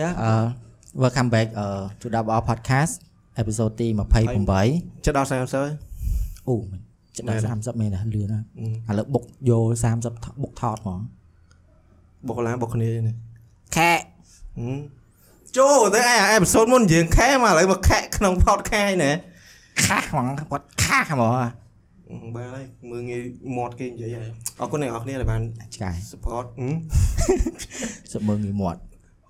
គ្នាអឺ welcome back អឺ to WR podcast episode ទី28ចិត្តដល់30ហើយអូមិនចិត្តដល់មែនទេ30មែនណាលឿនណាឥឡូវបុកយក30ថបុកថតហ្មងបុកឡាបុកគ្នានេះខែចូលទៅឯអេពីសូតមុនយើងខែមកឥឡូវមកខែក្នុង podcast ណែខាស់ហ្មងគាត់ខាស់ហ្មងបានហើយមើលងាយមាត់គេនិយាយហើយអរគុណអ្នកនរគ្នាដែលបានឆ្កែ support សឹកមើងងាយមាត់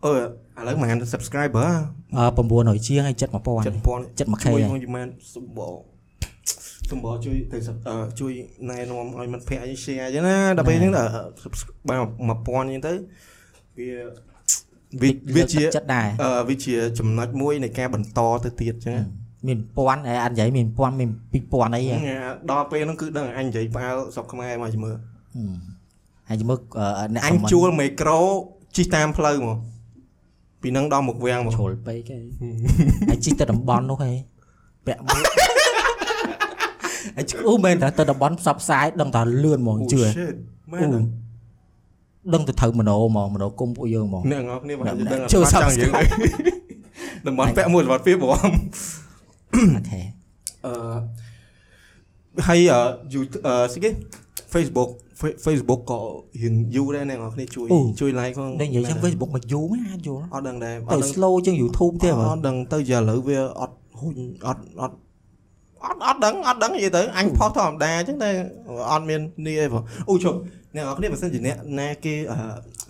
អឺឥឡូវមិន subscriber អឺ900ជាងហើយចិត្ត1000 7000ចិត្ត 1K ជួយហើយមកយមែនសម្បោសម្បោជួយទៅ sub- អឺជួយណែនាំឲ្យមិត្តភ័ក្តិឲ្យ share អញ្ចឹងណាដល់ពេលហ្នឹងដល់ subscribe បាន1000អញ្ចឹងទៅវាវាវាជាចិត្តដែរអឺវាជាចំណុចមួយនៃការបន្តទៅទៀតអញ្ចឹងណាមាន1000ហើយអត់និយាយមាន1000មាន2000អីហ៎ញ៉ាដល់ពេលហ្នឹងគឺដឹងអញនិយាយផ្អើលស្រុកខ្មែរមកជំរឿហើយមើលអឺអ្នកអញជួលមីក្រូជិះតាមផ្លូវមក ពីនឹងដល់មកវាំងមកជ្រុលពេកហីហើយជីកទៅតំបន់នោះហីពាក់មួកអាឈូមែនតែទៅតំបន់ផ្សព្វផ្សាយដឹងថាលឿនហ្មងជឿមែនដឹងទៅត្រូវមនោហ្មងមនោគុំពួកយើងហ្មងអ្នកនរគ្នាបានដឹងអត់ចាំយើងតំបន់ពាក់មួយវត្តពីបងអូខេអឺហើយយូស្គី Facebook Facebook ក៏រៀងយូរដែរអ្នកនរគ្នាជួយជួយ like ផងតែនិយាយចឹង Facebook មកយូរណាអាចយល់អត់ដឹងដែរអទៅត់ដឹង slow ជាង YouTube ទៀតហ្មអងត់ដឹងទៅជាឥឡូវវាអត់ហ៊ុញអត់អត់អត់អត់ដឹងអត់ដឹងនិយាយទៅអញផុសធម្មតាអញ្ចឹងតែអត់មាននេះអីបងអូជប់អ្នកនរគ្នាបើសិនជាអ្នកណាគេអឺ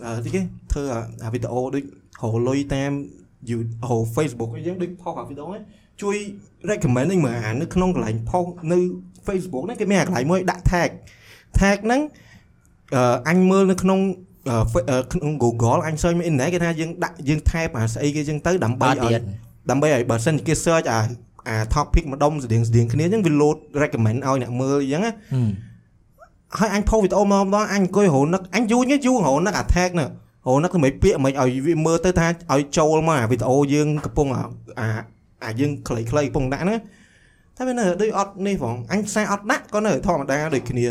អឺទីគេធ្វើអាវីដេអូដូចរលុយតាម YouTube ហៅ Facebook អីចឹងដូចផុសអាវីដេអូហ្នឹងជួយ recommend ឲ្យមើលអានៅក្នុងកន្លែងផុសនៅ Facebook ហ្នឹងគេមានអាកន្លែងមួយដាក់ tag tag ហ្នឹងអឺអញមើលនៅក្នុងអឺ Fa- អឺក្នុង Google អញ search មានអ៊ីនធឺណិតគេថាយើងដាក់យើង tab អាស្អីគេចឹងទៅដើម្បីអត់ឲ្យទៀតដើម្បីឲ្យបើសិនជាគេ search អាអា topic ម្ដុំស្តៀងស្តៀងគ្នាអញ្ចឹងវា load recommend ឲ្យអ្នកមើលអញ្ចឹងណាហើយអញផុសវីដេអូមកម្ដងអញអង្គុយរហូតនឹកអញយូរញ៉េយូររហូតនឹកអា tag ហ្នឹងរហូតនឹកមិនពាក្យមិនឲ្យវាមើលទៅថាឲ្យចូលមកអាវីដេអូយើងកំពុងអាអាអាយើងខ្លីៗកំពុងដាក់ហ្នឹងតែវានៅដូចអត់នេះផងអញខ្សែអត់ដាក់ក៏នៅធម្មតាដូចគ្នា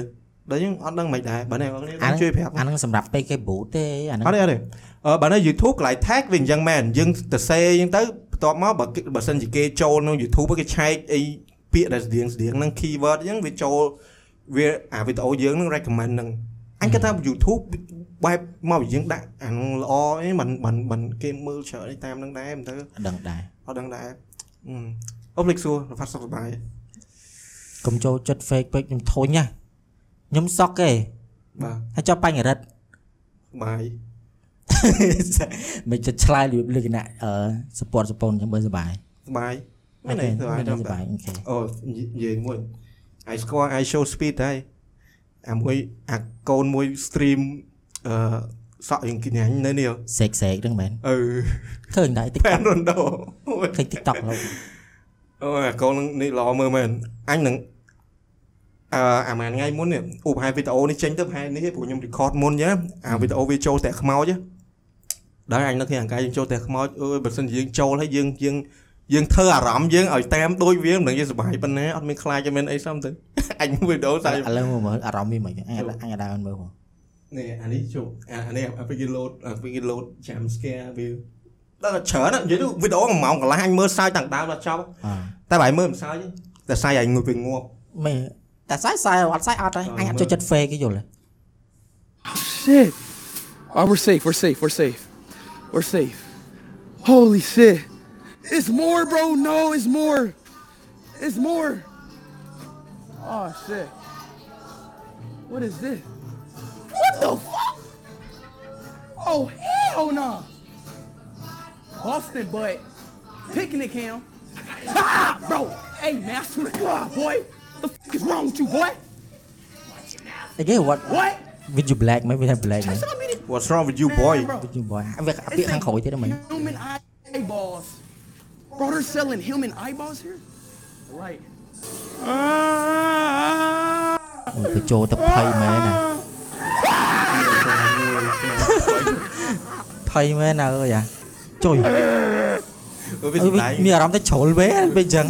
ដល់យើងអត់ដឹងមិនដែរបើអ្នកនរគ្នាអាហ្នឹងជួយប្រាប់អាហ្នឹងសម្រាប់ពេលគេ boot ទេអាហ្នឹងអត់ទេអត់ទេអឺបើនៅ YouTube កន្លែង tag វាអញ្ចឹងមែនយើងទៅសេអញ្ចឹងទៅបន្ទាប់មកបើគេបើសិនជាគេចូលក្នុង YouTube គេឆែកអីពាក្យដែលស្តៀងស្តៀងហ្នឹង keyword អញ្ចឹងវាចូលវាអាវីដេអូយើងហ្នឹង recommend ហ្នឹងអញគិតថា YouTube បែបមកយើងដាក់អាហ្នឹងល្អអីមិនមិនមិនគេមើលច្រើនអីតាមហ្នឹងដែរមិនទៅអត់ដឹងដែរអត់ដឹងដែរអឺអូភ្លេចសួររផាត់សុខសប្បាយកុំចូលចិត្ត fake ពេកខ្ញុំធុញណា ខ្ញុំសក់ទេបាទហើយចុះបញ្ញរិទ្ធសប្បាយមិនចិត្តឆ្លើយលក្ខណៈអឺ support support អញ្ចឹងបើសុបាយសប្បាយមែមែននទេទេមែនទេសសុប្បាយបាយអូខេអូនិយាយមួយ I score I show speed ដែរអាមួយអាកូនមួយ stream អឺសក់យ៉ាងគញ្ញាញនៅនេះសេកសេកហ្នឹងមែនអឺឃើញដែរផែ TikTok នរ៉ូណូអូយឃើញ TikTok ឡូវអូយអាកូននេះល្អមើលមែនអញនឹង អឺអាមួយថ្ងៃមុននេះឧបហាវីដេអូនេះចេញទៅប្រហែលនេះឯងព្រោះខ្ញុំ record មុនចឹងអាវីដេអូវាចូលតែខ្មោចដែរអញនឹកឃើញអាកាយយើងចូលតែខ្មោចអើយបើសិនជាយើងចូលហើយយើងយើងយើងធ្វើអារម្មណ៍យើងឲ្យតាមដូចវាមិនដឹងយើងសុបាយប៉ុណ្ណាអត់មានខ្លាចមានអីសំទៅអញវីដេអូតែឥឡូវមើលអារម្មណ៍វាមិនអញអញអញដើរមើលមកនេះអានេះជុំអាអានេះអាពេលគេ load អាពេលគេ load jump scare វាដល់តែច្រើនណាស់និយាយទៅវីដេអូមួយម៉ោងកន្លះអញមើលសើចតាំងដើមដល់ចប់អតែបើឯងមើលមិនសើចទេតែសើចឯងងុយពេលងាប់មែន តែសាយសាយអត់សាយអត់ទេអញអត់ចូលចិត្ត fake គេយល់ទេ Shit. Oh, we're safe. We're safe. We're safe. We're safe. Holy shit. It's more, bro. No, it's more. It's more. Oh, shit. What is this? What the fuck? Oh, hell no. Boston, but picnic him. Ah, bro. Hey, man, I swear to God, boy. The fuck is wrong with you, boy? អីគេ what What? with you black មែនវាថា black មែន Tell me this. What's wrong with you boy Man, bro. with you boy វាពាក្យខាងក្រោយទៀតហ្មង Human eyeballs. Bro, they're selling human eyeballs here? Right. ទៅចូលទៅភ័យមែនណាភ័យមែនណាអើយអាចុយអឺវាអើសំ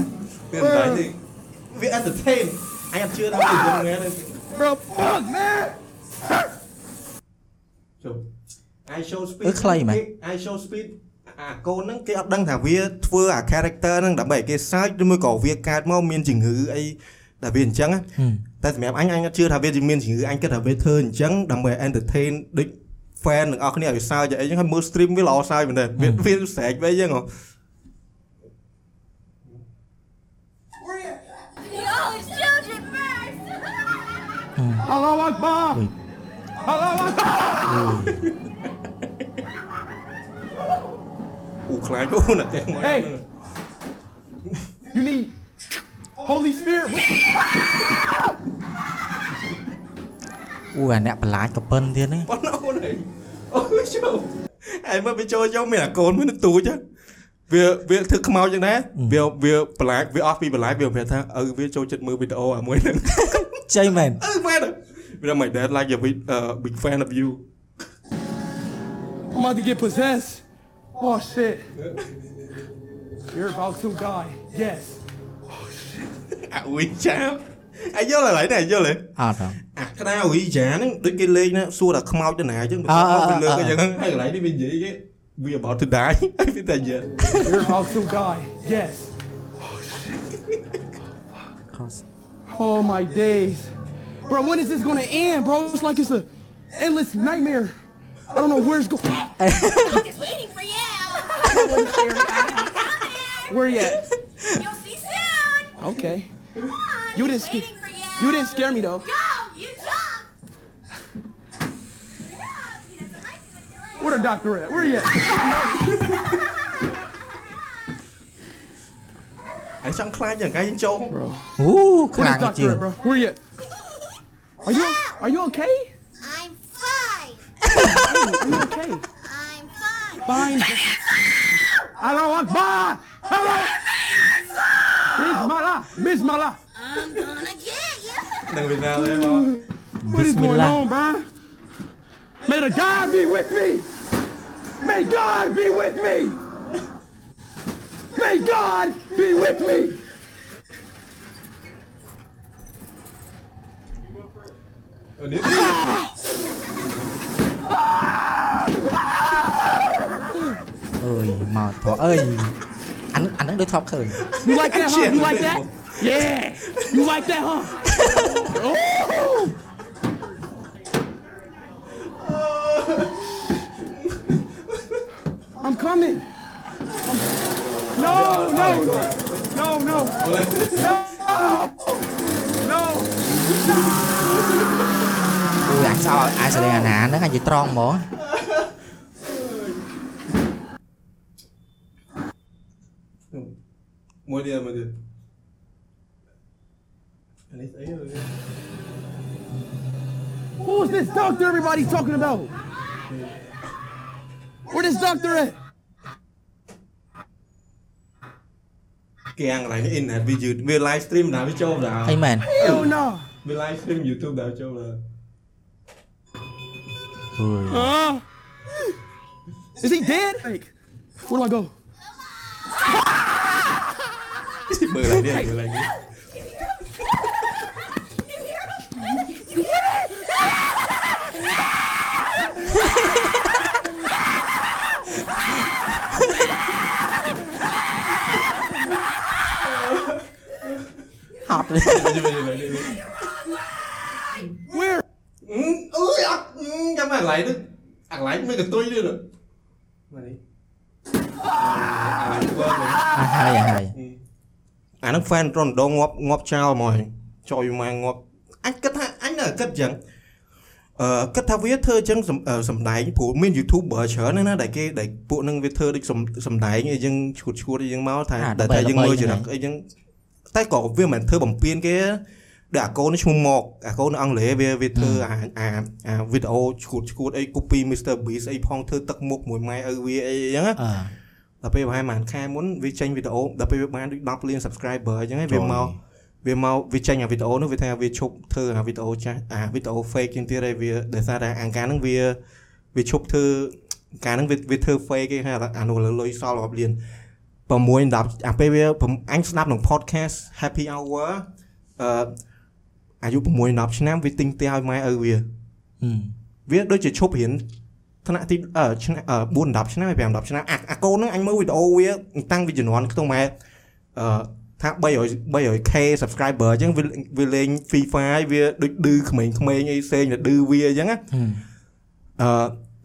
វាដែងមានអារម្មណ៍តែជ្រុលវេពេលអញ្ចឹងវាសំដែងទេវា entertain អញអត់ជឿថាវាយ៉ាងមែនទេ Bro, fuck, man. ជុំ I show speed អឺខ្លីមែន I show speed អាកូនហ្នឹងគេអត់ដឹងថាវាធ្វើអា character ហ្នឹងដើម្បីឲ្យគេ search ឬមួយក៏វាកើតមកមានជំងឺអីដែលវាអញ្ចឹងណាហឹមតែសម្រាប់អញអញអត់ជឿថាវាមានជំងឺអញគិតថាវាធ្វើអញ្ចឹងដើម្បី entertain ដូច fan ទាំងអស់គ្នាឲ្យ search អីចឹងហើយមើល stream វាល្អ search មែនទេវាវាស្រែកវិញអញ្ចឹងហ៎ Allahu Akbar. Allahu Akbar. អូខ្លាចអូណាតែមក Hey. You need Holy Spirit. អូអាអ្នកបន្លាចក៏ប៉ុនទៀតណាប៉ុណ្ណោះអូនអីអូចូលហើយមកវាចូលយកមានអាកូនមួយនៅទូចហ៎វាវាធ្វើខ្មោចចឹងដែរវាវាបន្លាចវាអស់ពីបន្លាចវាប្រាប់ថាឪវាចូលចិត្តមើលវីដេអូអាមួយហ្នឹងជ័យមែនអឺមែន វាថា my dad like a big uh, big fan of you I'm about to get possessed. Oh shit. You're about to die. Yes. អាវីចាអាយល់ឡើយនេះយល់ទេអត់ហ៎អាក្តារវីចាហ្នឹងដូចគេលេងណាសួរថាខ្មោចទៅណាអញ្ចឹងអើទៅអើលើកអើអញ្ចឹងហើយកន្លែងនេះវានិយាយគេវា about to die ហើយវាតែយល់ You're about to die. Yes. Oh my days. Bro, when is this gonna end, bro? It's like it's a endless nightmare. I don't know where it's going. Just waiting for you! Where you at? You'll see soon! Okay. Come on, You just didn't scare. waiting for you! You didn't scare me though. Go! You jump! Yeah, he doesn't like it when you let Where the doctor at? Where you at? ហើយចង់ខ្លាចយ៉ាងកាយចូល Bro. អូខ្លា Where ង the ជាង doctor at, bro? Where you at? Are you are you okay? I'm fine. Are you okay? I'm fine. Fine. Hello, Akbar. Hello. Miss Mala. I'm gonna get you. Đang Việt Nam đấy không? What is going on, bro? May the God be with me. May God be with me. May God be with me. នេះអើយមកព្រោះអើយអានអានឹងដូចធ្លាប់ឃើញ You like that, huh? You like that? Yeah. You like that, huh? Oh. I'm coming. No, no, no, no, no, no. អូយអញ សោឲ្យអាយសលេងអាណាហ្នឹងអញនិយាយត្រង់ហ្មងមួយទៀតមួយទៀតអានេះស្អី Who is this doctor everybody's talking about? Where this doctor at? គេអាំងកន្លែងនេះ internet វាយឺតវា live stream ដល់វាចូលដល់អីមែន Hell no. វា live stream YouTube ដល់ចូលដល់ អើយ Uh, is he dead? Like, where do I go? មើលឡើងនេះមើលឡើងនេះ ហត់ Where? អឺអើយអត់ចាំមកកន្លែងនេះ អាកន្លែងមានកន្ទុយទៀតមកនេះអានេះបើអាហើយអាហើយអាហ្នឹង fan រនដងងាប់ងាប់ចោលហ្មងចូលមកងាប់អញគិតថាអញនៅគិតអញ្ចឹងអឺគិតថាវាធ្វើអញ្ចឹងសំអឺសំដែងព្រោះមាន YouTuber ច្រើនណាស់ណាដែលគេដែលពួកហ្នឹងវាធ្វើដូចសំសំដែងអីចឹងឈួតឈួតអីចឹងមកថាដែលថាយើងមើលចរិតអីចឹងតែក៏វាមិនមែនធ្វើបំពេញគេ ដូចអាកូននេះឈ្មោះមកអាកូននៅអង់គ្លេសវាវាធ្វើអាអាអាវីដេអូឈួតឈួតអី copy Mr Beast អីផងធ្វើទឹកមុខមួយម៉ែឪវាអីចឹងណាអឺដល់ពេលប្រហែលប្រហែលខែមុនវាចេញវីដេអូដល់ពេលវាបានដូច10លាន subscriber អញ្ចឹងឯងវាមកវាមកវាចេញអាវីដេអូនោះវាថាវាឈប់ធ្វើអាវីដេអូចាស់អាវីដេអូ fake ជាងទៀតឯងវាដោយសារតែអាការហ្នឹងវាវាឈប់ធ្វើការហ្នឹងវាវាធ្វើ fake គេហើយអានោះលើលុយសល់រាប់លាន6 10អាពេលវាអញស្ដាប់ក្នុង podcast happy hour អឺ អាយុ6 10ឆ្នាំវាទិញផ្ទះឲ្យម៉ែឪវាហឹមវាដូចជាឈប់រៀនថ្នាក់ទីអឺឆ្នាំអឺ4 10ឆ្នាំ5 10ឆ្នាំអាអាកូនហ្នឹងអញមើលវីដេអូវាតាំងពីជំនាន់ខ្ទង់ម៉ែអឺថា300 300k subscriber អញ្ចឹងវាវាលេង FIFA វាដូចឌឺក្មេងៗអីផ្សេងទៅឌឺវាអញ្ចឹងណាហឹមអឺ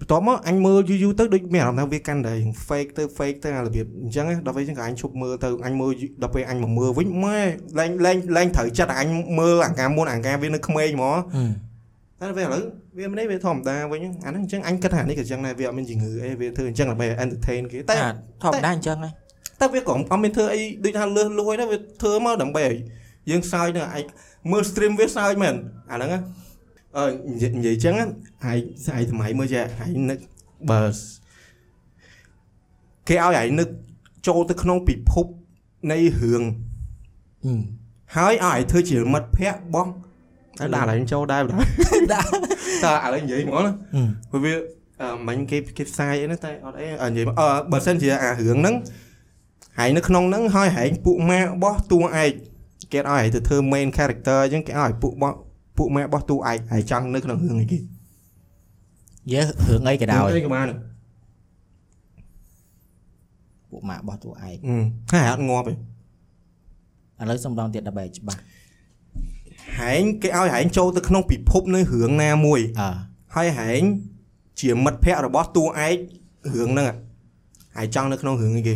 បន្ទាប់មកអញមើលយូរយូរទៅដូចមានអារម្មណ៍ថាវាកាន់តែ fake ទៅ fake ទៅអារបៀបអញ្ចឹងណាដល់ពេលអញ្ចឹងក៏អញឈប់មើលទៅអញមើលដល់ពេលអញមកមើលវិញម៉ែលែងលែងលែងត្រូវចិត្តឲ្យអញមើលអាការមុនអាការវានៅក្មេងហ្មងហឹមតែពេលឥឡូវវាមិននេះវាធម្មតាវិញអាហ្នឹងអញ្ចឹងអញគិតថានេះក៏អញ្ចឹងដែរវាអត់មានជំងឺអីវាធ្វើអញ្ចឹងដើម្បី entertain គេតែអាធម្មតាអញ្ចឹងហ៎តែវាក៏អត់មានធ្វើអីដូចថាលឺលួយណាវាធ្វើមកដើម្បីឲ្យយើងសើចនឹងឯងមើល stream វាសើចមែនអាហ្នឹងណា អឺនិយាយនិយាយអញ្ចឹងណាឯងស្អីថ្មីមើលចេះឯងនឹកបើគេឲ្យឯងនឹកចូលទៅក្នុងពិភពនៃរឿងហឹមហើយឲ្យឯងធ្វើជាមិត្តភក្តិរបស់តែដាក់ឯងចូលដែរបណ្ដោយដាក់តើឥឡូវនិយាយហ្មងណាហឹមព្រោះវាអឺមិញគេគេផ្សាយអីហ្នឹងតែអត់អីអឺនិយាយមកអឺបើសិនជាអារឿងហ្នឹងហើយនៅក្នុងហ្នឹងហើយហែងពួកម៉ារបស់តួឯកគេឲ្យហែងទៅធ្វើ main character អញ្ចឹងគេឲ្យពួករបស់ ពួកម៉ារបស់តួឯកហើយចង់នៅក្នុងរឿងអីគេយើរឿងអីក៏ដោយអីក៏បានពួកម៉ាក់របស់តួឯងអឺហើយអត់ងាប់ទេឥឡូវសំដងទៀតដើម្បីឲ្យច្បាស់ហែងគេឲ្យហែងចូលទៅក្នុងពិភពនៃរឿងណាមួយអឺហើយហែងជាមិត្តភក្តិរបស់តួឯករឿងហ្នឹងហើយចង់នៅក្នុងរឿងអីគេ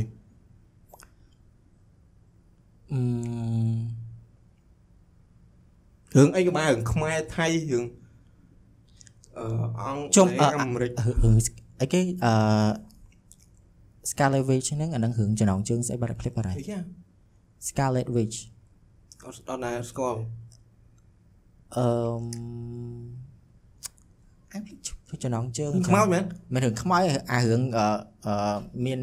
អឺ រឿងអីក៏បានរឿងខ្មែរថៃរឿងអឺអង់ជុំអឺអាមេរិករឿងអីគេអឺ Scarlet Witch ហ្នឹងអាហ្នឹងរឿងចំណងជើងស្អីបាត់ clip បាត់ហើយអីគេ Scarlet Witch អត់អត់ដែរស្គាល់អឺមអញភ្លេចចំណងជើងខ្មោចមែនមិនរឿងខ្មោចអារឿងអឺអឺមាន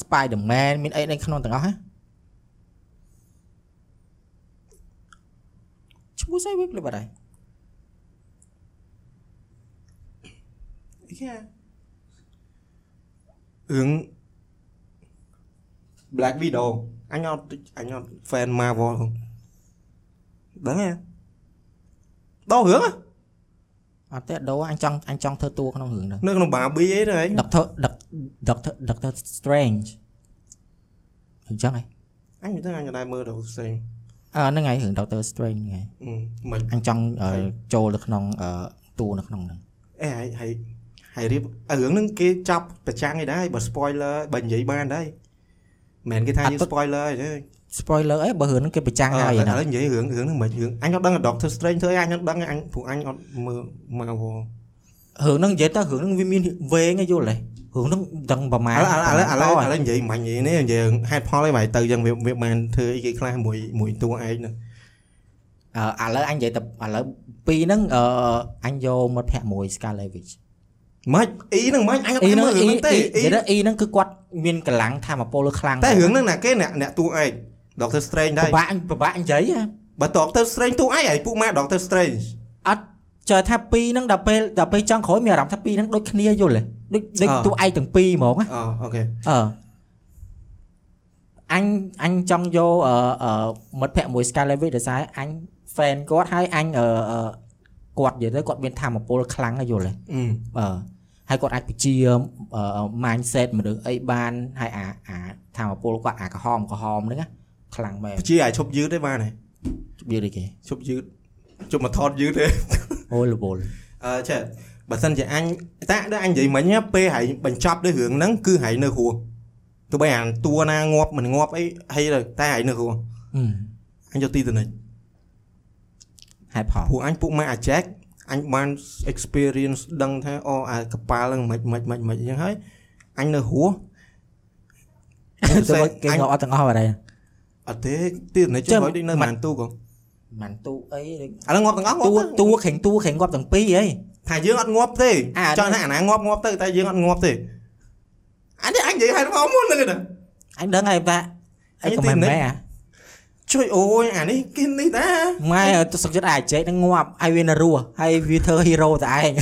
Spider-Man មានអីនៅក្នុងទាំងអស់ហ៎ឈ្មោះ ស្អីវាភ្លេចបាត់ហើយអីគេរឿង Black Widow អញអត់អញអត់ fan Marvel ផងដឹងទេដល់រឿងហ៎អត់ទេដូរអញចង់អញចង់ធ្វើតួក្នុងរឿងហ្នឹងនៅក្នុង Barbie អីទៅឯង Doctor Doctor Doctor Strange អញ្ចឹងហ៎អញមិនដឹងអញអត់ដែរមើលដល់ផ្សេង អឺហ្នឹងហើយរឿង Doctor Strange ហ្នឹងហើយអឺមិនអញចង់អឺចូលទៅក្នុងអឺតួនៅក្នុងហ្នឹងអេហើយហើយហើយរៀបអារឿងហ្នឹងគេចាប់ប្រចាំងឯដែរបើ spoiler បើនិយាយបានដែរមិនមែនគេថាយើង spoiler ទេ spoiler អីបើរឿងហ្នឹងគេប្រចាំងអឺហើយឥណាឡូវនិយាយរឿងរឿងហ្នឹងមិនរឿងអញអត់ដឹង Doctor Strange ធ្វើអីអញអត់ដឹងទេអញព្រោះអញអត់មើល Marvel រឿងហ្នឹងនិយាយទៅរឿងហ្នឹងវាមានវែងឯយល់ទេរឿងហ្នឹងដឹងប្រមាណឥឡូវឥឡូវឥឡូវឥឡូវប្រមាណឥឡូវនិយាយមិននិយាយនេះនិយាយហេតុផលអីបាយទៅចឹងវាវាបានធ្វើអីគេខ្លះមួយមួយតួឯងហ្នឹងអឺឥឡូវអញនិយាយទៅឥឡូវពីរហ្នឹងអឺអញយកមិត្តភក្តិមួយ Scarlet Witch មិនអ៊ីហ្នឹងមិនអញអត់អ៊ីមើហ្នឹងលរឿងអ៊ីហ្នឹងទេអ៊ីអ៊ីនិយាយទៅអ៊ីហ្នឹងគឺគាត់មានកម្លាំងធម៌ពលខ្លាំងតែរឿងហ្នឹងណាគេអ្នកអ្នកតួឯង Doctor Strange ដែរពិបាកពិបាកនិយាយហ៎បើ Doctor Strange តួឯងហើយពួកម៉ែ Doctor Strange អត់ chờ ថាពីរហ្នឹងដល់ពេលដល់ពេលចង់ក្រោយមានអារម្មណ៍ថាពីរហ្នឹងដូចគ្នាយល់ទេដូចដូចអ่าតួឯកទាំងពីរហ្មងណាអូអូខេអឺអញអញចង់យកអឺអឺមិត្តភក្តិមួយ Scarlet Witch ដោយសារអញ fan គាត់ហើយអញអឺអឺគាត់និយាយទៅគាត់មានធម៌ពលខ្លាំងណាស់យល់ទេអឺអឺហើយគាត់អាចបញ្ជាអឺ mindset មនុស្សអីបានហើយអាអាធម៌ពលគាត់អាក្រហមក្រហមហ្នឹងណាខ្លាំងមែនជាឲ្យឈប់យឺតទេបានទេវាដូចគេឈប់យឺតជប់មកថតយឺតទេ អូលវលអឺចេះបើសិនជាអញតាដូចអញនិយាយមិញណាពេលហើយបញ្ចប់ដោយរឿងហ្នឹងគឺហើយនៅហួរទោះបីអាតួណាងាប់មិនងាប់អីហើយទៅតែហើយនៅហួរអឺអញយកទីតនិចហេតុផលព្រោះអញពុកម៉ែអាចែកអញបាន experience ដឹងថាអូអាកប៉ាល់ហ្នឹងមិនមិនមិនមិនអញ្ចឹងហើយអញនៅហួរទៅគេងាប់អត់ទាំងអស់បាត់ហើយអត់ទេទីតនិចចុះហើយដូចនៅមិនទូក៏ មិនទូអីឥឡូវងាប់ទាំងអស់ងាតួប់តួខេងតួខេងងាប់ទាំងពីរហីថាយើងអត់ងាប់ទេអាចង់ថាអាណាងាប់ងាប់ទៅតែយើងអត់ងាប់ទេអញនេះអញនិយាយហេតុផលមុនហ្នឹងណាអញដឹងហើយតាអអីញក៏ទីមិននេះមែនអាជួយអូយអានេះគេនេះតាម៉ែទៅសុកចិត្តអាចជែកនឹងងាប់ហើយវានៅរស់ហើយវាធ្វើ hero តែឯង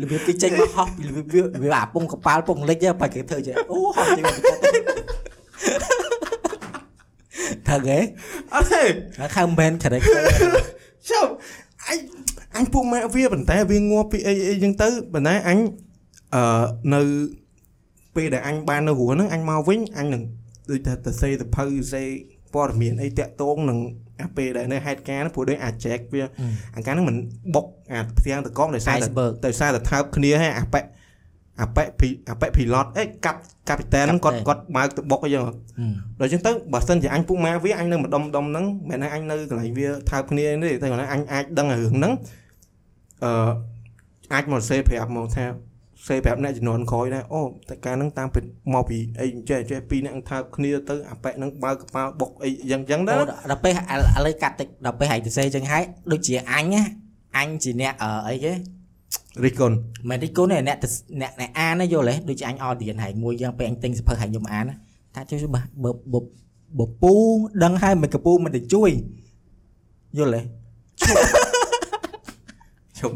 របៀបគេចេញមកហោះពីរបៀបវាវាអាពងកប៉ាល់ពងលិចទៅបើគេធ្វើចេះអូហោះចេញមក ពីចិត្តថើគេអត់ទេហើយខំមែន character ចុះអញអអញពុកម៉ាក់វាប៉ុន្តែវាងាប់ពីអីអីចឹងទៅប៉ុន្តែអញអឺនៅពេលដែលអញបាននៅរស់ហ្នឹងអញមកវិញអញនឹងដូចថាទៅសេទៅភៅសេព័ត៌មានអីតាក់ទងនឹងអាពេលដែលនៅហេតុការណ៍ហ្នឹងព្រោះដូចអាចែកវាអាការហ្នឹងមិនបុកអាផ្ទាំងតកងដោយសារតែ Iceberg ដោយសារតែថើបគ្នាហើយអាប៉ែ អាប៉ែភីអាប៉ែភីឡតអេកាប់កាពីតែនហ្នឹងគាត់ Captain គាត់បើកទៅបុកអីចឹងហឹមដល់ចឹងទៅបើសិនជាអញពុកម៉ាវាអញនៅម្ដុំម្ដុំហ្នឹងមិនមែនថាអញនៅកន្លែងវាថើបគ្នាទេតែគាត់ថាអញអាចដឹងរឿងហ្នឹងអឺអាចមកសេប្រាប់មកថាសេប្រាប់អ្នកជំនាន់ក្រោយដែរអូតែការហ្នឹងតាមពិតមកពីអីចេះចេះពីរអ្នកថើបគ្នាទៅអាប៉ែហ្នឹងបើកកប៉ាល់បុកអីយ៉ាងចឹងដែរអូដល់ពេលឥឡូវកាត់តិចដល់ពេលហែកទៅសេចឹងហើយដូចជាអញណាអញជាអ្នកអឺអីគេ រិះគន់មិនតិចគូនទេអ្នកទៅអ្នកអ្នកអានណាយល់ទេដូចជាអញអឌៀនហើយមួយយ៉ាងពេលអញទិញសភៅហើយខ្ញុំអានណាថាជួយបើបើបើបើពូដឹងហើយមិនកពូមិនទៅជួយយល់ទេជុំ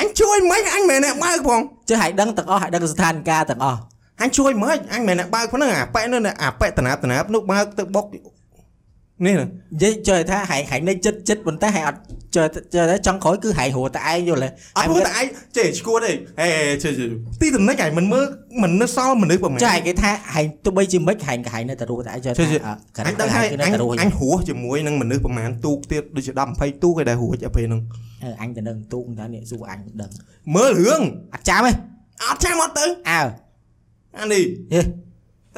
អញជួយមិនអញមិនមែនអ្នកបើកផងចេះហើយដឹងទាំងអស់ហើយដឹងស្ថានភាពទាំងអស់អញជួយមិនអញមិនមែនអ្នកបើកហ្នឹងអាប៉ែនោះអាប៉ែតណាបតណាបនោះបើកទៅបុក នេះណានិយាយចើថាហែងហែងនៅចិត្តចិត្តប៉ុន្តែហែងអត់ចើចើតែចង់ក្រោយគឺហែងហួរតែឯងយល់ទេអត់ព្រោះតែឯងចេះឈួតទេហេជឿទីតំណែងឯងមិនមើលមិននៅសល់មនុស្សប្រហែលចាគេថាហែងទោះបីជាមិនហែងក៏ហែងនៅតែរស់តែឯងចើជឿថាជឿអ่ะអញដឹងហើយគឺអនៅញតែរស់អញហួសជាមួយនឹងមនុស្សប្រហែលទូកទៀតដូចជា10 20ទូកឯដែលហួសអាពេលហ្នឹងអឺអញទៅនឹងទូកតែនេះសួរអញដឹងមើលរឿងអត់ចាំទេអត់ចាំអត់ទៅអើអានេះ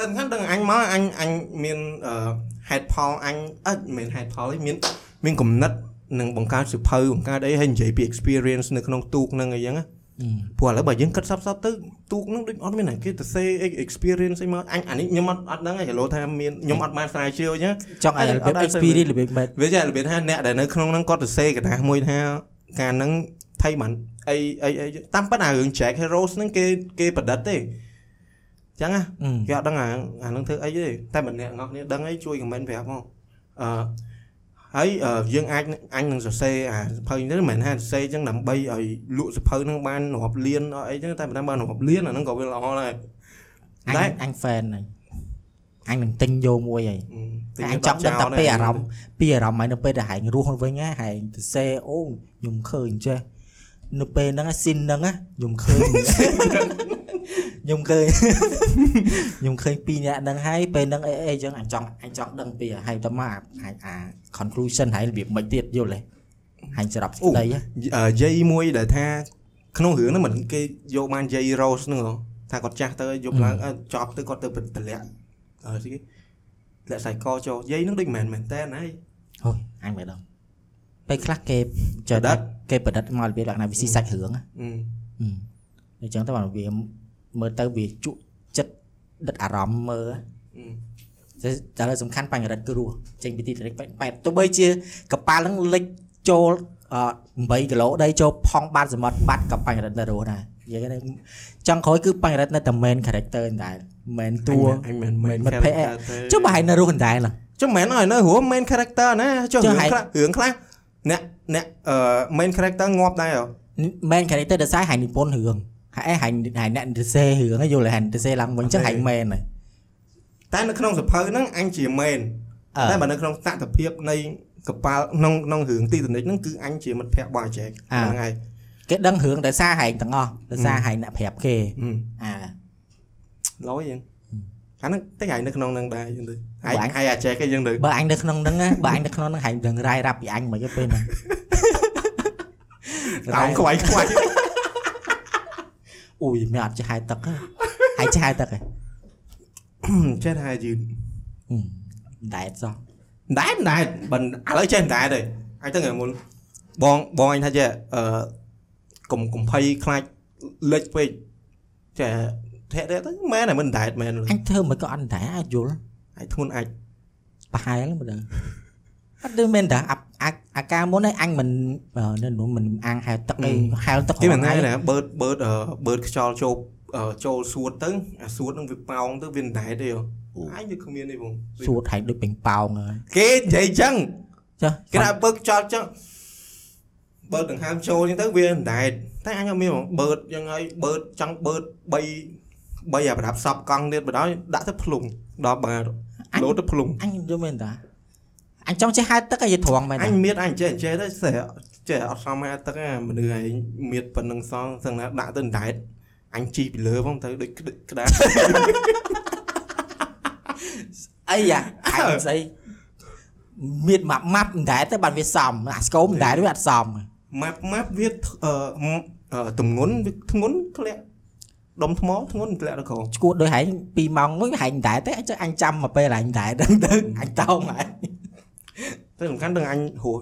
ហេតែហ្នឹងដឹងអញមកអញអញមានអឺហេតុផលអញអត់មិនមែនហេតុផលទេមានមានគំនិតនឹងបង្កើតសិភៅបង្កើតអីឲ្យនិយាយពី experience នៅក្នុងទូកហ្នឹងអីចឹងណាព្រោះឥឡូវបើយើងគិតសັບសັບទៅទូកហ្នឹងដូចអត់មានណាគេទៅសេ experience អីមកអញអានេះខ្ញុំអត់អត់ដឹងទេឡូថាមានខ្ញុំអត់បានស្រាវជ្រាវអញ្ចឹងចង់ឲ្យអត់របៀបអត់ experience របៀបបែបវាចេះរបៀបថាអ្នកដែលនៅក្នុងហ្នឹងគាត់ទៅសេកតាមួយថាការហ្នឹងថៃបានអីអីអីតាមពិតអារឿង Jack Heroes ហ្នឹងគេគេប្រឌិតទេអញ្ចឹងណាគេអត់ដឹងអាអាហ្នឹងធ្វើអីទេតែបើអ្នកនរគ្នាដឹងអីជួយ comment ប្រាប់មកអឺហើយអឺយើងអាចអញនឹងសរសេរអាសភៅនេះមិនមែនថាសរសេរអញ្ចឹងដើម្បីឲ្យលក់សភៅហ្នឹងបានរាប់លានអីអញ្ចឹងតែមិនបានរាប់លានអាហ្នឹងក៏វាល្អដែរអដែញរអញ fan ហ្នឹងអញនឹងទិញយកមួយហើយទិញអញចង់ដឹងតែពីអារម្មណ៍ពីអារម្មណ៍ហើយនៅពេលដែលហែងរស់វិញហ่าហែងទៅសេអូខ្ញុំឃើញចេះនៅពេលហ្នឹងស៊ីនហ្នឹងណាខ្ញុំឃើញ ខ្ញុំឃើញខ្ញុំឃើញពីរអ្នកហ្នឹងហើយពេលហ្នឹងអីអីចឹងអញចង់អញចង់ដឹងពីហើយទៅមកអាអា conclusion ហើយរបៀបមិនទៀតយល់ទេហែងស្រាប់សេចក្តីហ៎អឺយាយមួយដែលថាក្នុងរឿងហ្នឹងមិនគេយកបានយាយ Rose ហ្នឹងហ៎ថាគាត់ចាស់ទៅយកឡើងអឺចប់ទៅគាត់ទៅតម្លាក់អឺស្អីគេលាក់ខ្សែកចូលយាយហ្នឹងដូចមិនមែនមែនតើហើយអូយអញមិនដឹងពេលខ្លះគេចើប្រឌិតគេប្រឌិតមករបៀបលក្ខណៈវិស៊ីសាច់រឿងណាអឺហឹមអញ្ចឹងទៅបានវា មើលទៅវាជក់ចិត្តដិតអារម្មណ៍មើលអឺតែតែសំខាន់បញ្ញរិទ្ធគឺរស់ចេញពីទីតរិចបែបទោះបីជាកប៉ាល់ហ្នឹងលិចចូលអ8គីឡូដីចូលផង់បាតសមុទ្របាត់ក៏បញ្ញរិទ្ធនៅរស់ដែរនិយាយទៅចង់ក្រោយគឺបញ្ញរិទ្ធនៅតែ main character ដែរមិនតួអញមិនមែនមិត្តភក្តិចុះបើហើយនៅរស់ដែរឡើចុះមិនមែនឲ្យនៅរួម main character ណាចុះចុះរឿងហើយខ្លះរឿងខ្លះអ្នកអ្នកអឺ main character ងាប់ដែរហ៎ main character ដោយសារហើយនិពន្ធរឿង ហើយហើយហើយអ្នកទៅសេរឿងហ្នឹងយល់ហើយទៅសេឡើងវិញចឹងហើយ main ហើយតែនៅក្នុងសភៅហ្នឹងអញជា main អឺតែបើនៅក្នុងតថភាពនៃកប៉ាល់ក្នុងក្នុងរឿងទីតនិចហ្នឹងគឺអញជាមិត្តភក្តិរបស់អាចែកហ្នឹងហើយគេដឹងរឿងដោយសារហែងទាំងអស់ដោយសារហែងអ្នកប្រាប់គេអឺអាឡយយ៉ាងអាហ្នឹងតែឯងនៅក្នុងហ្នឹងដែរយ៉ាងទៅបើឯងអញឯងអាចែកឯងយ៉ាងទៅបើអញនៅក្នុងហ្នឹងណាបើអញនៅក្នុងហ្នឹងហែងដឹងរាយរាប់ពីអញមិនទេពេលហ្នឹងអោខ្វាយខ្វាយ អូយមានអត់ចេះហែទឹកទេហើយចេះហែទឹកហ៎ចេះថាយឺនហឹមដែតសោះដែតដែតបើឥឡូវចេះដែតទេអញទៅថ្ងៃមុនបងបងអញថាចេះអឺកុំកុំភ័យខ្លាចលេចពេកចេះធាក់ទេទៅមែនតែមិនដែតមែនអញធ្វើមិនក៏អត់ដែរអាចយល់អាចធ្ងន់អាចប្រហែលមើលទៅ អត់ដូចមែនតាអាអាអាការមុនឯងអញមិនអឺនៅនោះមិនអាងហែទឹកអីហែលទឹកគេមិនរាល់ថ្ងៃថ្ងៃណាបឺតបឺតអឺបឺតខ្យល់ចូលអឺចូលសួតទៅអាសួតហ្នឹងវាប៉ោងទៅវាមិនដែតទេហ៎អញវាគ្មានទេបងសួតហែងដូចពេញប៉ោងហើយគេនិយាយចឹងចុះគេថាបើកខ្យល់ចឹងបើកដង្ហើមចូលចឹងទៅវាមិនដែតតែអញអត់មានបងបឺតចឹងហើយបឺតចង់បឺត3 3អាប្រដាប់សពកង់ទៀតបណ្ដោយដាក់ទៅភ្លុងដល់បាតលោតទៅភ្លុងអញយល់មែនតា អញចង់ចេះហែទឹកឲ្យយល់ត្រង់មែនអតាញមានអញចេះចេះទៅស្ទើចេះអត់សមហាទឹកទេមនុស្សឯងមៀតប៉ុណ្្នឹងសងសឹងណាដាក់ទៅដែតអញជីពីលើផងទៅដូចក្ដិចក្តារអីយ៉ាអញស្អីមានម៉ាប់ម៉ាប់មិនដែរទៅបានវាសមអាស្គមមិនដែរវាអត់សមម៉ាប់ម៉ាប់វាអឺអឺទម្ងន់វាធ្ងន់ធ្លាក់ដុំថ្មធ្ងន់ធ្លាក់ទៅក្រោមឈួតដោយហែង2ម៉ោងមួយហែងមិនដែរទេអញចុះអញចាំមកពេលហែងដែរដឹងទៅអញតោងហែង តែសំខាន់ដល់អញហួស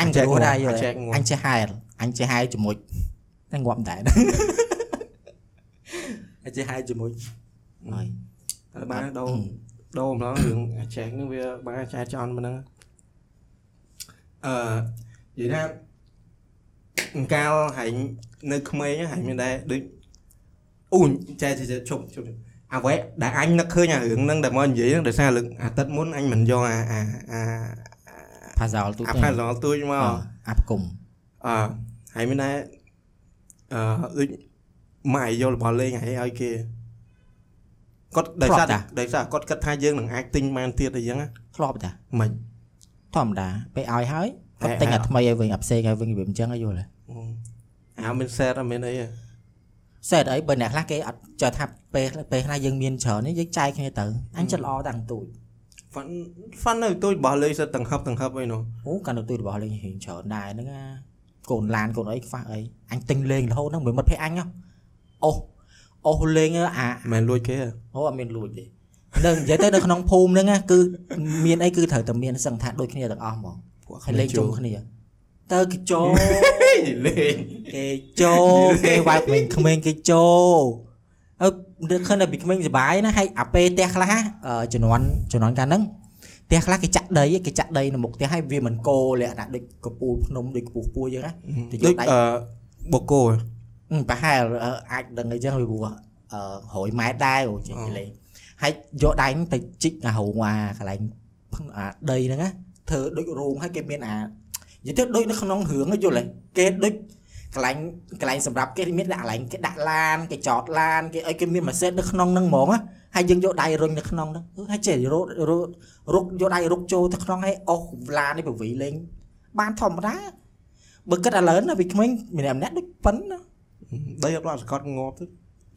អញទៅរស់ដែរយអញល់ចែកងាប់អញចេះហែលអញចេះហែលជាមួយតែងាប់មិនដែរអញចេះហែលជាមួយហើយតែបានដោដោម្លងរឿងអាចែកនេះវាបានចែកចន់ប៉ុណ្ណឹងអឺនិយាយថាអង្កាលហែងនៅក្មេងហែងមានដែរដូចអូចែកចែកជប់ជប់អ្វីដែលអញនឹកឃើញអារឿងហ្នឹងដែលមកនិយាយហ្នឹងដោយសារលើកអាទិត្យមុនអញមិនយកអាអាអា ផាសោលទូអាទៅផាសលទួយមកអាប់គុំអឺហើយមានដែរអឺដូចម៉ែយករបស់លេងឲ្យឲ្យគេគាត់ដោយសារដោយសារគាត់គិតថាយើងនឹងអាចទិញបានទៀតអីចឹងណាធ្លាប់តាមិនធម្មតាពេលឲ្យហើយគាត់ហេទិញហេអាថ្មីឲ្យវិញអាផ្សេងឲ្យវិញវាមិនចឹងឲ្យយល់ហ៎អាមានសែតអត់មានអីទេសែតអីបើអ្នកខ្លះគេអត់ចើថាពេលពេលខ្លះយើងមានច្រើននេះយើងចែកគ្នាទៅអញចិត្តល្អតាំងទូច ហ្វាន់ហ្វាន់នៅទួយរបស់លេងសិតទាំងហឹបទាំងហឹបអីនោះអូកាន់ទៅទូចរបស់លេងរៀងច្រើនដែរហ្នឹងណាកូនឡានកូនអីខ្វះអីអញទិញលេងរហូតហ្នឹងមិនមិត្តភ័ក្ដិអញហ៎អូអូលេងអាមិនមែនលួចគេទេអូអត់មានលួចទេនឹងនិយាយទៅនៅក្នុងភូមិហ្នឹងណាគឺមានអីគឺត្រូវតែមានសឹងថាដូចគ្នាទាំងអស់ហ្មងពួកហើយលេងជុំគ្នាទៅគេចូលលេងគេចូលគេវាយក្មេងក្មេងគេចូលអើ នឹកឃើញតែពីក្មេងសុបាយណាហើយអាពេលផ្ទះខ្លះអឺជំនាន់ជំនាន់កាលហ្នឹងផ្ទះខ្លះគេចាក់ដីគេចាក់ដីនៅមុខផ្ទះហើយវាមិនកោលក្ខណៈដូចកពូលភ្នំដូចកពស់ពួរអញ្ចឹងណាទៅយកដូចដៃអឺបូកូហ៎អឺប្រហែលអឺអាចដឹងអីចឹងវាព្រោះអឺ100ម៉ែត្រដែរអូចេះអូលេងហើយយកដៃហ្នឹងទៅជីកអារោងអាកន្លែងអាដីហ្នឹងណាធ្វើដូចរោងហើយគេមានអានិយាយទៅដូចនៅក្នុងរឿងហ្នឹងយល់ទេគេដូច កន្លែងកន្លែងសម្រាប់គេមានដាក់កន្លែងគេដាក់ឡានគេចតឡានគេអីគេមានម៉ាស៊ីននៅក្នុងហ្នឹងហ្មងណាហើយយើងយកដៃរុញនៅក្នុងហ្នឹងអឺហើយចេះរត់រត់រុកយកដៃរុកចូលទៅក្នុងហើយអស់ឡាននេះពវីលេងបានធម្មតាបើគិតឥឡូវណាពីក្មេងម្នាក់ម្នាក់ដូចប៉ុណ្ណាដីអត់បានសង្កត់ងាប់ទៅ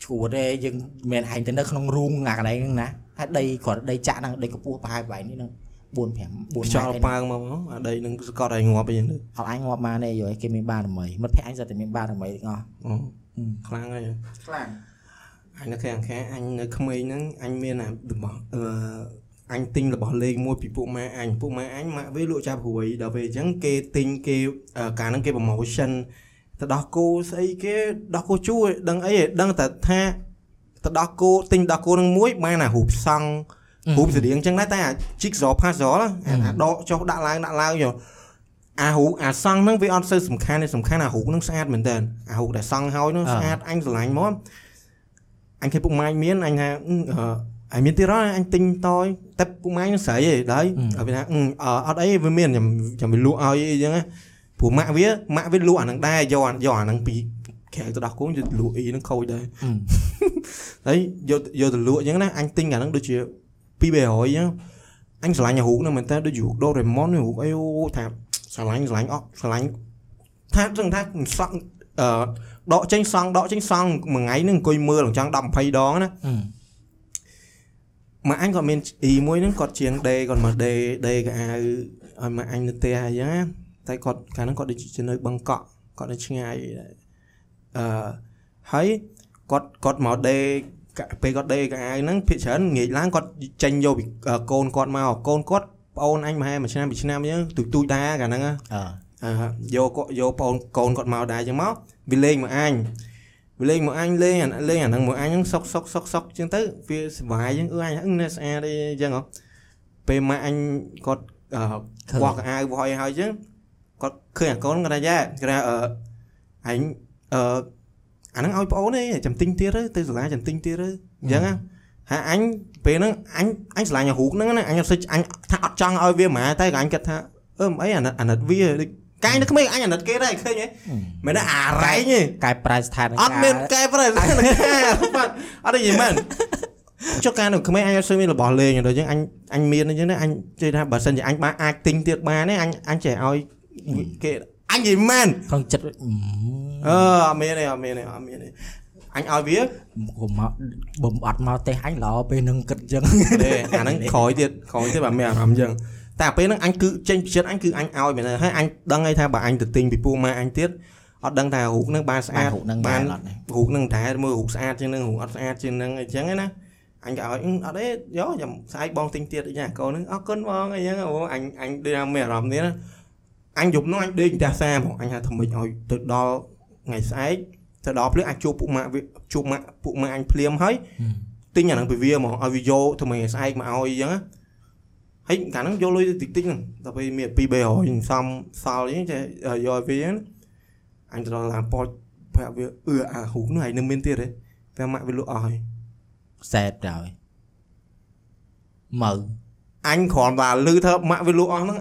ឈួតទេយើងមិនឯងទៅនៅក្នុងរូងអាកន្លែងហ្នឹងណាហើយដីគ្រាន់តែដីចាក់ហ្នឹងដីកម្ពស់ប្រហែលប្រហែលនេះហ្នឹង 4 5 4ខ្យល់ប៉ើងមកមកអាដីនឹងសង្កត់ឲ្យងាប់អីចឹងទៅអត់អញងាប់មកទេយល់គេមានបារមីមិត្តភក្តិអញស្ទើរតែមានបារមីទាំងអស់អូខ្លាំងហើយខ្លាំងអញនៅខាងខាងអញនៅក្មេងហ្នឹងអញមានអារបស់អឺអញទិញរបស់លេងមួយពីពួកម៉ែអញពួកម៉ែអញម៉ាក់វាលក់ចាប់ព្រួយដល់ពេលអញ្ចឹងគេទិញគេអឺកាលហ្នឹងគេ promotion ទៅដោះគោស្អីគេដោះគោជួរដឹងអីទេដឹងតែថាទៅដោះគោទិញដោះគោហ្នឹងមួយបានអារូបសង់ រូបស្តៀងអញ្ចឹងដែរតែអា jigsaw puzzle ណាអាអាដកចុះដាក់ឡើងដាក់ឡើងយកអារូបអាសង់ហ្នឹងវាអត់សូវសំខាន់ទេសំខាន់អារូបហ្នឹងស្អាតមែនតើអារូបដែលសង់ហើយហ្នឹងស្អាតអញស្រឡាញ់មកអញឃើញពុកម៉ាយមានអញថាអឺអញមានទៀតហើយអញទិញតយតែពុកម៉ាយនឹងស្រីឯងដែរហើយវាថាអឺអត់អីវាមានខ្ញុំខ្ញុំវាលក់ឲ្យអីចឹងណាព្រោះម៉ាក់វាម៉ាក់វាលក់អាហ្នឹងដែរយកអាយកអាហ្នឹងពីក្រៅទៅដោះគោយកលក់អីហ្នឹងខូចដែរហើយយកយកទៅលក់អញ្ចឹងណាអញទិញអាហ្នឹងដូចជា 2 300អញ្ចឹងអញឆ្លាញ់អារូបហ្នឹងមែនតើដូចរូបដូរេម៉ុនរូបអីអូថាឆ្លាញ់ឆ្លាញ់អស់ឆ្លាញ់ថាចឹងថាសក់អឺដកចេញសង់ដកចេញសង់មួយថ្ងៃហ្នឹងអង្គុយមើលចង់10 20ដងណាម៉ាក់អញគាត់មានអ៊ីមួយហ្នឹងគាត់ជាងដេគាត់មកដេដេកៅអៅឲ្យម៉ាក់អញនៅផ្ទះអញ្ចឹងណាតែគាត់កាលហ្នឹងគាត់ដូចជានៅបឹងកក់គាត់នៅឆ្ងាយអឺហើយគាត់គាត់មកដេក ពេលគាត់ដេកៅអៅហ្នឹងភាគច្រើនងាកឡើងគាត់ចេញយកពីកូនគាត់មកកូនគាត់ប្អូនអញមហែមួយឆ្នាំពីរឆ្នាំអញ្ចឹងទូចទូចដែរកាលហ្នឹងណាអឺអឺយកគាត់យកប្អូនកូនគាត់មកដែរអញ្ចឹងមកវាលេងមកអញវាលេងមកអញលេងអាលេងអាហ្នឹងមកអញហ្នឹងសុកសុកសុកសុកអញ្ចឹងទៅវាសុបាយអញ្ចឹងអឺអញអឹងនេះស្អាតអីអញ្ចឹងហ៎ពេលម៉ាក់អញគាត់អឺបោះកៅអៅបោះអីហើយអញ្ចឹងគាត់ឃើញអាកូនគាត់ថាយ៉ាគាត់ថាអឺអញអឺ អាហ្នឹងឲ្យប្អូនឯងចាំទិញទៀតទៅទៅសាលាចាំទិញទៀតទៅអញ្ចឹងណាហើយអញពេលហ្នឹងអញអញឆ្លាញ់អារូបហ្នឹងណាអញអត់សិចអញថាអត់ចង់ឲ្យវាហ្មងតែក៏អញគិតថាអឺមិនអីអាណិតអាណិតវាដូចកាយនៅក្មេងអញអាណិតគេដែរឃើញហ៎មិនដែរអារ៉ែងទេកែប្រែស្ថានភាពអត់មានកែប្រែស្ថានភាពបាត់អត់និយាយមែនចុះការនៅក្មេងអញអត់ស្គាល់មានរបស់លេងដល់ចឹងអញអញមានអញ្ចឹងណាអញជឿថាបើសិនជាអញបានអាចទិញទៀតបានទេអញអញចេះឲ្យគេ អញនិយាយមែនក្នុងចិត្តអឺអឺអត់មានទេអត់មានទេអត់មានទេអញឲ្យវាកុំមកបំអត់មកទេអញល្អពេលនឹងគិតអញ្ចឹងទេអាហ្នឹងក្រោយទៀតក្រោយទៀតបើមានអារម្មណ៍អញ្ចឹងតែពេលហ្នឹងអញគឺចេញពីចិត្តអញគឺអញឲ្យមែនទេហើយអញដឹងហើយថាបើអញទៅទិញពីពូម៉ែអញទៀតអត់ដឹងថារូបហ្នឹងបានស្អាតរូបហ្នឹងបាបាននអត់ទេរូបហ្នឹងតែមើលរូបស្អាតជាងហ្នឹងរូបអត់ស្អាតជាងហ្នឹងអញ្ចឹងណាអញក៏ឲ្យអឺអត់ទេយកចាំស្អែកបងទិញទៀតអីចាកូនហ្នឹងអរគុណបងអីចឹងអូអញអញដូចថាមានអារម្មណ៍នេះណា អញយប់នោះអញដេកផ្ទះសាហ្មងអញថាធ្វើម៉េចឲ្យទៅដល់ថ្ងៃស្អែកទៅដល់ភ្លឺអញជួបពុកម៉ាក់វាជួបម៉ាក់ពុកម៉ាក់អញភ្លាមហើយទិញអាហ្នឹងពីវាហ្មងឲ្យវាយកទៅមកស្អែកមកឲ្យអញ្ចឹងណាហើយកាលហ្នឹងយកលុយទៅតិចតិចហ្នឹងដល់ពេលមាន2 300សំសល់អញ្ចឹងចេះយកឲ្យវាហ្នឹងអញទៅដល់ឡានប៉ោចប្រាប់វាអឺអាហ៊ូកនោះឯងនៅមានទៀតទេតែម៉ាក់វាលក់អស់ហើយសែតដល់មើលអញគ្រាន់តែលឺថាម៉ាក់វាលក់អស់ហ្នឹង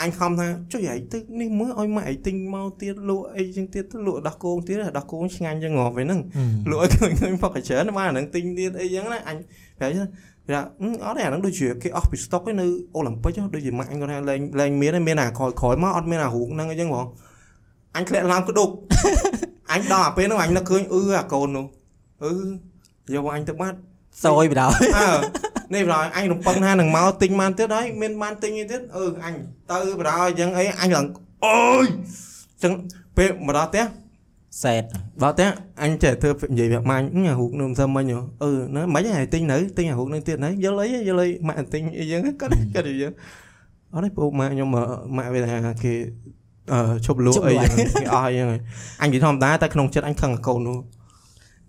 អញខំថាចុយឯងទៅនេះមើលឲ្យម៉ាក់ឯងទិញមកទៀតលក់អីចឹងទៀតទៅលក់ដោះគោងទៀតដោះគោងឆ្ងាញ់ចឹងងាប់វិញហ្នឹង លក់ឲ្យឃើញឃើញផុកកច្រើនបានអាហ្នឹងទិញទៀតអីចឹងណាអញប្រហែលថាថាអឺអត់ទេអាហ្នឹងដូចជាគេអស់ពីស្តុកឯនៅអូឡ িম্প ពិកដូចជាម៉ាក់អញគាត់ថាលែងលែងមានទេមានអាក្រោយក្រោយមកអត់មានអារូបហ្នឹងអីចឹងហ្មងអញធ្លាក់ឡើងក្តុក អញដល់អាពេលហ្នឹងអញនឹកឃើញអឺអាកូននោះអឺយកអញទៅបាត់ សយបដ ாய் អើ នេះបដ ாய் អញរំពឹងថានឹងមកទិញបានទៀតហើយមានបានទិញអីទៀតអឺអញទៅបដ ாய் ចឹងអីអញឡើងអូយចឹងពេលមកដល់ផ្ទះសែតបើតែអញចេះធ្វើនិយាយប្រាប់ម៉ាញ់អារូបនឹងសឹមមិញហ៎អឺណាមិនហើយទិញនៅទិញអារូបនឹងទៀតហើយយល់អីយល់អីម៉ាក់ទិញអីចឹងគាត់គាត់និយាយអត់ទេពូម៉ាក់ខ្ញុំម៉ាក់វាថាគេអឺឈប់លក់អីចឹងគេអស់អីចឹងអញនិយាយធម្មតាតែក្នុងចិត្តអញខឹងអាកូននោះ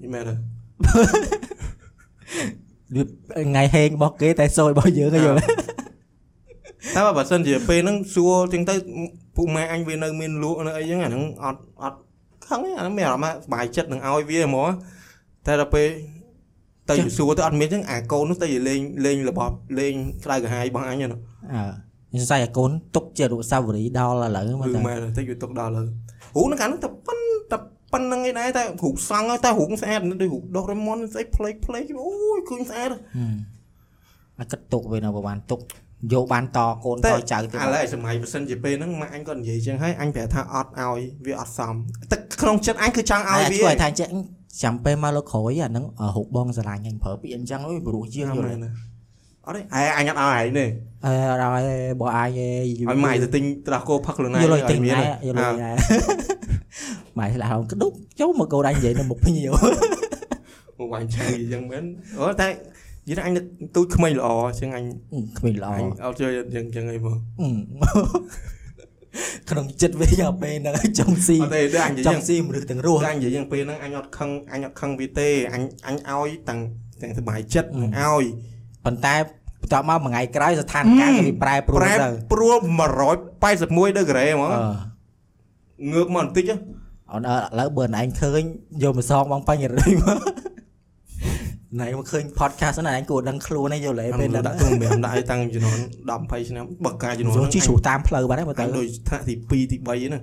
យីមែនទេ ថ្ងៃហេងរបស់គេតែសយរបស់យើងយល់តែបើសិនជាពេលហ្នឹងសួរចឹងទៅពូម៉ែអញវានៅមានលក់នៅអីចឹងអាហ្នឹងអត់អត់ខឹងទេអាហ្នឹងមានអារម្មណ៍ថាសុបាយចិត្តនឹងឲ្យវាហ្មងតែដល់ពេលទៅសួរទៅអត់មានចឹងអាកូននោះទៅលេងលេងរបបលេងក្តៅក្រហាយរបស់អញហ្នឹងអើសង្ស័យអាកូនទុកជាអនុស្សាវរីយ៍ដល់ឥឡូវមើលគឺតើមែនតែវាទុកដល់លើរូបហ្នឹងកាលហ្នឹងតែប៉ុនតែ ប៉ុណ្្នឹងឯដែរតែរូបសង់ហើយតែរូបស្អាតដូចរូបដុសរេម៉ុនស្អីផ្លេកផ្លេកអូយឃើញស្អាតអាគិតទុកវានៅប្រហែលទុកយកបានតកូនតចៅទៀតឥឡូវឯសម័យបើសិនជាពេលហ្នឹងម៉ាក់អញគាត់និយាយចឹងហើយអញប្រាប់ថាអត់ឲ្យវាអត់សមតែក្នុងចិត្តអញគឺចង់ឲ្យឲ្យវាវាថាចេះចាំពេលមកលើក្រោយអាហ្នឹងហូបបងស្រឡាញ់អញប្រើពាក្យអញ្ចឹងអើយព្រោះជាងយល់មែនណាអត់ទេអែអញអត់ឲ្យឯងទេអើដល់បើអាយឲ្យម៉ៃទៅទិញត្រាស់គោផឹកខ្លួនឯងយល់ឲ្យទិញមានណែយល់ឲ្យណែ ម៉ែឆ្លាស់ក្ដុកចូលមកកូនអញនិយាយនៅមុខភ្ញៀវមកវាញ់ឆៃអញ្ចឹងមែនអូតែនិយាយថាអញនឹកទូចក្មេងល្អចឹងអញគ្មានល្អអញអត់ជួយអញ្ចឹងអញ្ចឹងអីបងក្នុងចិត្តវាយកពេលហ្នឹងចង់ស៊ីអត់ទេដូចអញនិយាយចចឹង់ងស៊ីមនុស្សទាំងរស់តែអញនិយាយចឹងពេលហ្នឹងអញអត់ខឹងអញអត់ខឹងវាទេអញអញឲ្យទាំងទាំងសុបាយចិត្តនឹងឲ្យប៉ុន្តែបន្ទាប់មកមួយថ្ងៃក្រោយស្ថានភាពវាប្រែប្រួលប្រែទៅប្រួល181ដឺក្រេហ្មងអឺងើបមកបន្តិច អូនអើឥឡូវបើណែឯងឃើញយកមកសងបងបាញ់រីមកណែមកឃើញ podcast ហ្នឹងឯងគួរដឹងខ្លួនឯងយល់ទេពេលពេលហ្នឹងដាក់ក្នុងម្រាមដាក់ឲ្យតាំងចំនួន10 20ឆ្នាំបើកាចំនួនចូលជីជ្រូកតាមផ្លូវបាត់ហើយបើតែទៅដូចថ្នាក់ទី2ទី3ហ្នឹង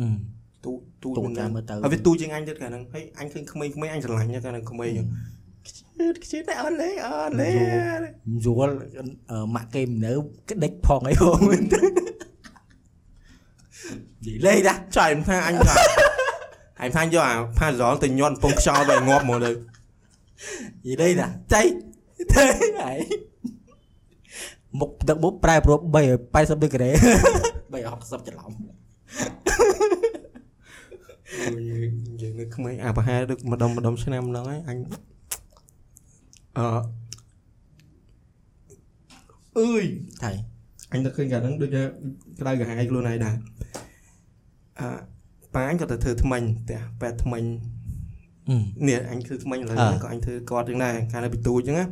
អឺទូទូទូមិនតាមដឹងមើលទៅហើយវាទូជាងអញទៀតកាលហ្នឹងហើយអញឃើញក្មេងៗអញស្រឡាញ់កាលហ្នឹងក្មេងហ្នឹងខ្ជិលតែអត់លេអត់លេយល់អឺម៉ាក់គេមិននៅក្តិចផងអីផងមែនទេនិយាយលេងតាចៃមិនថាអញថា អញថាយកអាផាសលទៅញត់ពងខ្យល់ទៅងាប់មកទៅនិយាយលេងតាចៃទេហើយមុខទឹកមុខប្រែប្រួល3 80ដឺក្រេ360ច្រឡំយើងនៅក្មេងអាប្រហែលដឹកម្ដុំម្ដុំឆ្នាំហ្នឹងហើយអញអឺអើយថៃអញទៅឃើញកាលហ្នឹងដូចជាក្តៅក្រហាយខ្លួនឯងដែរអឺ ប៉ាអញក៏ទៅធ្វើថ្មិញផ្ទះប៉ែថ្មិញអឺនេះអញធ្វើថ្មិញឥឡូវអ่าហ្នឹងក៏អញធ្វើគាត់ចឹងដែរកាលនៅពីទូចចឹងណា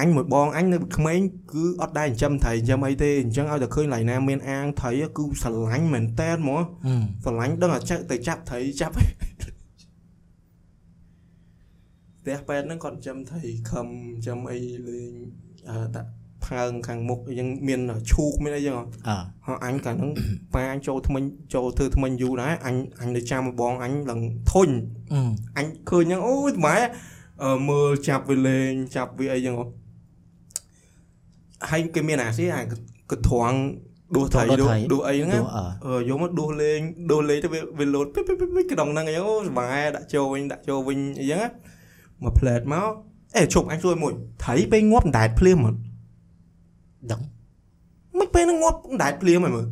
អញមួយបងអញនៅក្មេងគឺអត់ដែរចិញ្ចឹមត្រីចិញ្ចឹមអីទេអញ្ចឹងឲ្យតែឃើញឡៃណាមានអាងត្រីគឺស្រឡាញ់មែនតែនហ្មងអឺស្រឡាញ់ដឹងតែចាក់ទៅចាប់ត្រីចាប់ផ្ទះប៉ែតហ្នឹងគាត់ចិញ្ចឹមត្រីខំចិញ្ចឹមអីលេងអឺដាក់ ផើងខាងមុខអីចឹងមានឈូកមានអីចឹងហ៎អើហើយអញកាលហ្នឹងប៉ាអញចូលថ្មិញចូលធ្វើថ្មិញយូរដែរអញអញនៅចាំបងអញឡើងធុញអឺអញឃើញហ្នឹងអូយម៉ែអឺមើលចាប់វាលេងចាប់វាអីចឹងហ៎ហើយគេមានអាស៊ីអាកត្រង់ដួសថៃចូលដួសដួសថៃដួសអីហ្នឹងដួណាសអឺអឺយកមកដួសលេងដួសលេងទៅវាវាលោតពីពីពីក្នុងហ្នឹងអញ្ចឹងអូសប្បាយដាក់ចូលវិញដាក់ចូលវិញអញ្ចឹងណាមកផ្លែតមកអេជប់អញជួយមួយថៃពេលងាប់ដែតភ្លាមហ្មង ដឹងមិនពេលហ្នឹងងាប់ដែតភ្លាមហើយមើល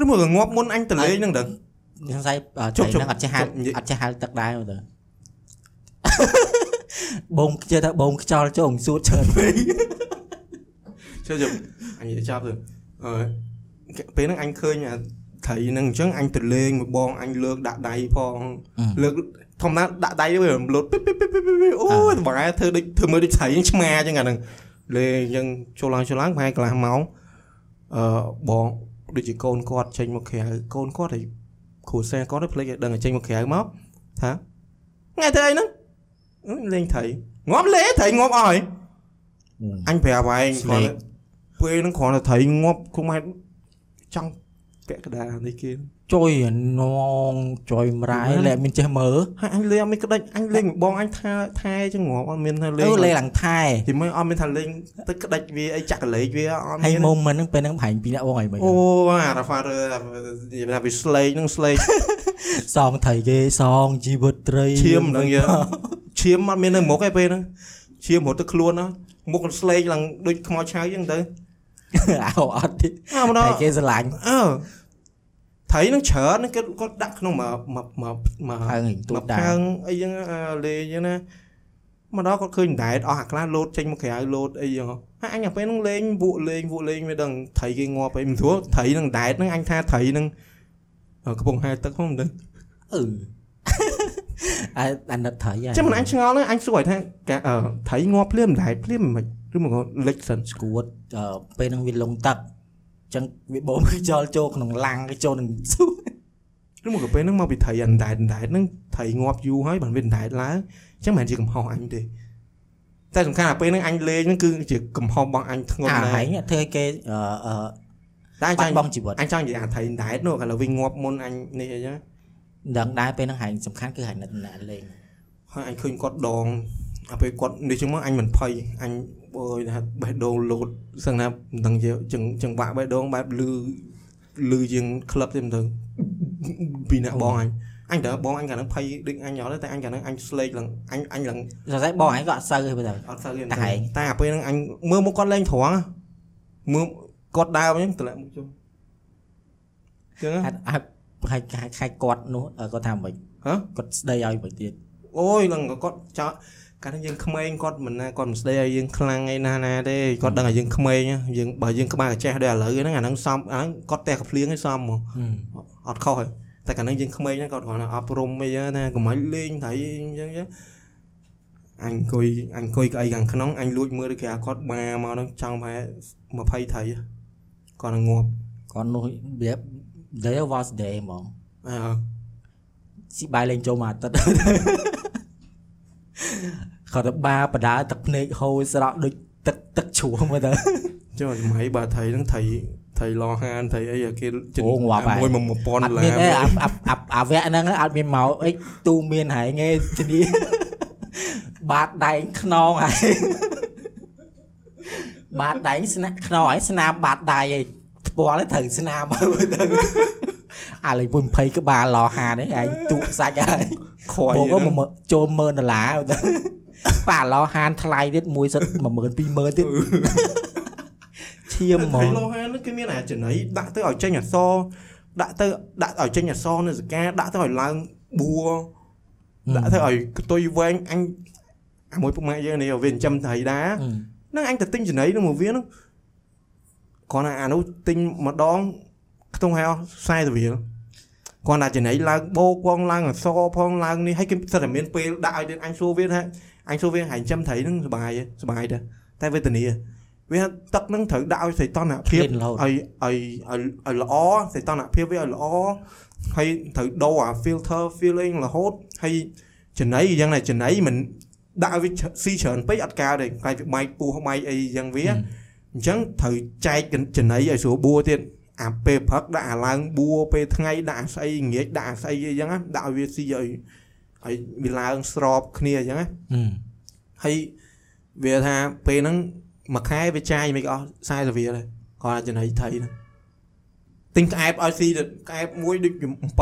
ឬមកងាប់មុនអញទៅលេងហ្នឹងដឹងសង្ស័យអឺជប់ថ្ងៃជប់ហ្នឹងអត់ចេះហៅជប់និយាយអត់ចេះហៅទឹកដែរមើលទៅបងជឿថាបងខ្យល់ចូលសួតច្រើនពេកជប់ជប់អញនិយាយចាប់ទៅអឺពេលហ្នឹងអញឃើញអាថៃហ្នឹងអញ្ចឹងអញទៅលេងមួយបងអញលើកដាក់ដៃផងលើកធម្មតាដាក់ដៃទៅវារំលោតពីពីពីពីពីអូយសប្បាយធ្វើដូចធ្វើមើលដូចថៃឆ្មាអញ្ចឹងអាហ្នឹង លេងអញ្ចឹងចូលឡើងចូលឡើងប្រហែលកន្លះម៉ោងអឺបងដូចជាកូនគាត់ចេញមកក្រៅកូនគាត់ឲ្យគ្រូសាគាត់ឲ្យភ្លេចឲ្យដឹងឲ្យចេញមកក្រៅមកថាថ្ងៃធ្វើអីហ្នឹងអឺលេងថៃងាប់លេថៃងាប់អស់ហើយអញប្រាប់ឯងស្លេគាត់កពេលហ្នឹងគ្រាន់តែត្រីងាប់គុំហេតុចង់ពាក់កណ្ដាលនេះគេ ជួយនងជួយមរាយហ្នឹងលែកមានចេះមើលហើយអញលេងអត់មានក្តិចអញលេងបងអញថាថែចឹងងាប់អត់មានថាលេអឺងលេងឡើងថែទីមើលអត់មានថាលេងទឹកក្តិចវាអីចាក់កលេចវាអត់ហើយមានមុំមិនហ្នឹងពេលហ្នឹងប្រហែលពីអ្នកបងអីមិនអូអារ៉ាហ្វារើនិយាយថាវាស្លេកហ្នឹងស្លេកសងថៃគេសងជីវិតត្រីឈាមហ្នឹងយើឈាមអត់មាននៅមុខឯពេលហ្នឹងឈាមរត់ទៅខ្លួនណាមុខស្លេកឡើងដូចខ្មោចឆៅចឹងទៅអោអត់ទេអើម្ដងតែគេស្រឡាញ់អើ ត្រីហ្នឹងច្រើនហ្នឹងគេគាត់ដាក់ក្នុងមកមកមកមកហើងទូមកដែរផើងអីចឹងអាលេងចឹងណាមកដល់គាត់ឃើញដែតអស់អាខ្លះលោតចេញមកក្រៅលោតអីចឹងហើយអញអាពេលហ្នឹងលេងវក់លេងវក់លេងមិនដឹងត្រីគេងាប់អីមិនស្រួលត្រីហ្នឹងដែតហ្នឹងអញថាត្រីហ្នឹងអឺកំពុងហែលទឹកហ្នឹងមិនដឹងអឺអើអាណិតថៃហ่ะចាំមិនអញឆ្ងល់ហ្នឹងអញសួរឲ្យថាកាអឺត្រីងាប់ភ្លាមដែតភ្លាមមិនឬមកលិចសិនស្គួតអឺពេលហ្នឹងវាលងទឹកអញ្ចឹងវាបូមខ្យល់ចូលក្នុងឡាំងគេចូលនឹងសួរឬមកក៏ពេលហ្នឹងមកពីត្រីអាដែតដែតហ្នឹងត្រីងាប់យូរហើយបានវាដែតឡើងអញ្ចឹងមិនមែនជាកំហុសអញទេតែសំខាន់អាពេលហ្នឹងអញលេងហ្នឹងគឺជាកំហុសរបស់អញធ្ងន់អាណាស់ហែងធ្វើឲ្យគេអឺអឺតែអញបាចង់ត់បង់ជីវិតអញចង់និយាយអាថៃដែតនោះឥឡូវវិញងាប់មុនអញនេះអីចឹងដឹងដែរពេលហ្នឹងហែងសំខាន់គឺហែងណិតណាលេងហើយអញឃើញគាត់ដងអា ពេលគាត់នេះចឹងមកអញមិនភ័យអញអើយថាបេះដូងលោតសឹងណាមិនដឹងជាចឹងចឹងបាក់បេះដូងបែបលឺលឺជាងក្លឹបទេមិនទៅពីអ្នកបងអញអញតើបងអញកាលហ្នឹងភ័យដូចអញអត់ទេតែអញកាលហ្នឹងអញស្លេកឡើងអញអញឡើងសរសៃបងឯងក៏អត់សូវទេបើទៅអត់សូវទេតែហែងតែអាពេលហ្នឹងអញមើលមកគាត់លេងត្រង់ណាមើលគាត់ដើរអញ្ចឹងតម្លាក់មុខជុំចឹងណាអត់អត់ខែខែខែគាត់នោះអឺគាត់ថាមិនហ៎គាត់ស្ដីឲ្យមិនទៀតអូយឡើងគាត់ចោល កាលហ្នឹងយើងក្មេងគាត់មិនណាគាត់មិនស្ដីឲ្យយើងខ្លាំងឯណាណាទេគាត់ដឹងឲ្យយើងក្មេងណាយើងបើយើងក្បាលកាចេះដូចឥឡូវហ្នឹងអាហ្នឹងសំអាហ្នឹងគាត់តែកភ្លៀងឲ្យសំហ្មងអត់ខុសហើយតែកាលហ្នឹងយើងក្មេងណាគាត់គ្រាន់តែអប់រំអីណាកុំឲ្យលេងត្រីអញ្ចឹងចឹងអញអង្គុយអញអង្គុយក្អីខាងក្នុងអញលួចមើលទៅគេអាគាត់បាមកហ្នឹងចង់ប្រហែល20ត្រីគាត់នឹងងាប់គាត់នោះវា day was day ហ្មងអើស៊ីបាយលេងចូលមួយអាទិត្យ គាត់ទៅបាបដាទឹកភ្នែកហូរស្រក់ដូចទឹកទឹកជ្រោះមើលទៅចុះសម័យបាទត្រីហ្នឹងត្រីត្រីឡហានត្រីអីអាគេចិនអូងាប់ហើយមួយមក1000អដុត់ល្លាមានទេរអាអាអាអាវៈហ្នឹងអត់មានមកអីទូមានហែងឯងជំនាញបាតដែងខ្នងហើយបាតដែងស្នាក់ខ្នងហើយស្នាមបាតដៃឯងស្ពាល់ទៅត្រូវស្នាមហើយមើលទៅ អាលេងពុំ20ក្បាលឡហានឯងឯងទូសាច់ហើយខ្វាយបងក៏ហ្នឹងមកចូល10000ដុល្លារទៅប៉ាឡោហានថ្លៃទៀតមួយសិត10000 20000ទៀតឈាមហ្មត្រីងឡហានហ្នឹងគឺមានអាចំណៃដាក់ទៅឲ្យចេញអសរដាក់ទៅដាក់ឲ្យចេញអសរនៅសកាដាក់ទៅឲ្យឡើងបួរដាក់ទៅឲ្យកតុយវែងអញអាមួយពុកម៉ាក់យើងនេះវាចិញ្ចឹមត្រីដែរអឺហ្នឹងអញទៅទិញចំណៃនឹងមកវាហ្នឹងគាត់ថាអានោះទិញម្ដង ខ្ទង់ហៅ40រៀលគាត់ថាចំណៃឡើងបោកផងឡើងអសរផងឡើងនេះហើយគេសិតតែមានពេលដាក់ឲ្យទៀតអញសួរវាថាអញសួរវាហែងចាំត្រីហ្នឹងសុបាយសុបាយដែរតែវេទនាវាថាទឹកហ្នឹងត្រូវដាក់ឲ្យសីតុណ្ហភាពភ្លេនរហូតឲ្យឲ្យឲ្យឲ្យល្អសីតុណ្ហភាពវាឲ្យល្អហើយត្រូវដូរអា filter feeling រហូតហើយចំណៃយ៉ាងណាចំណៃមិនដាក់ឲ្យវាស៊ីច្រើនពេកអត់កើតទេខ្លាចវាបែកពោះបែកអីយ៉ាងវាអញ្ចឹងត្រូវចែកចំណៃឲ្យស្រួលបួរទៀត អាពេលព្រឹកដាក់អាឡើងបួរពេលថ្ងៃដាក់អាស្អីងាកដាក់អាស្អីអីចឹងណាដាក់ឲ្យវាស៊ីឲ្យឲ្យវាឡើងស្របគ្នាអញ្ចឹងណាអឺហើយវាថាពេលហ្នឹងមួយខែវាចាយមិនអស់40រៀលទេគាត់អាចចំណៃថៃហ្នឹងទិញក្អែបឲ្យស៊ីទៅក្អែបមួយដូច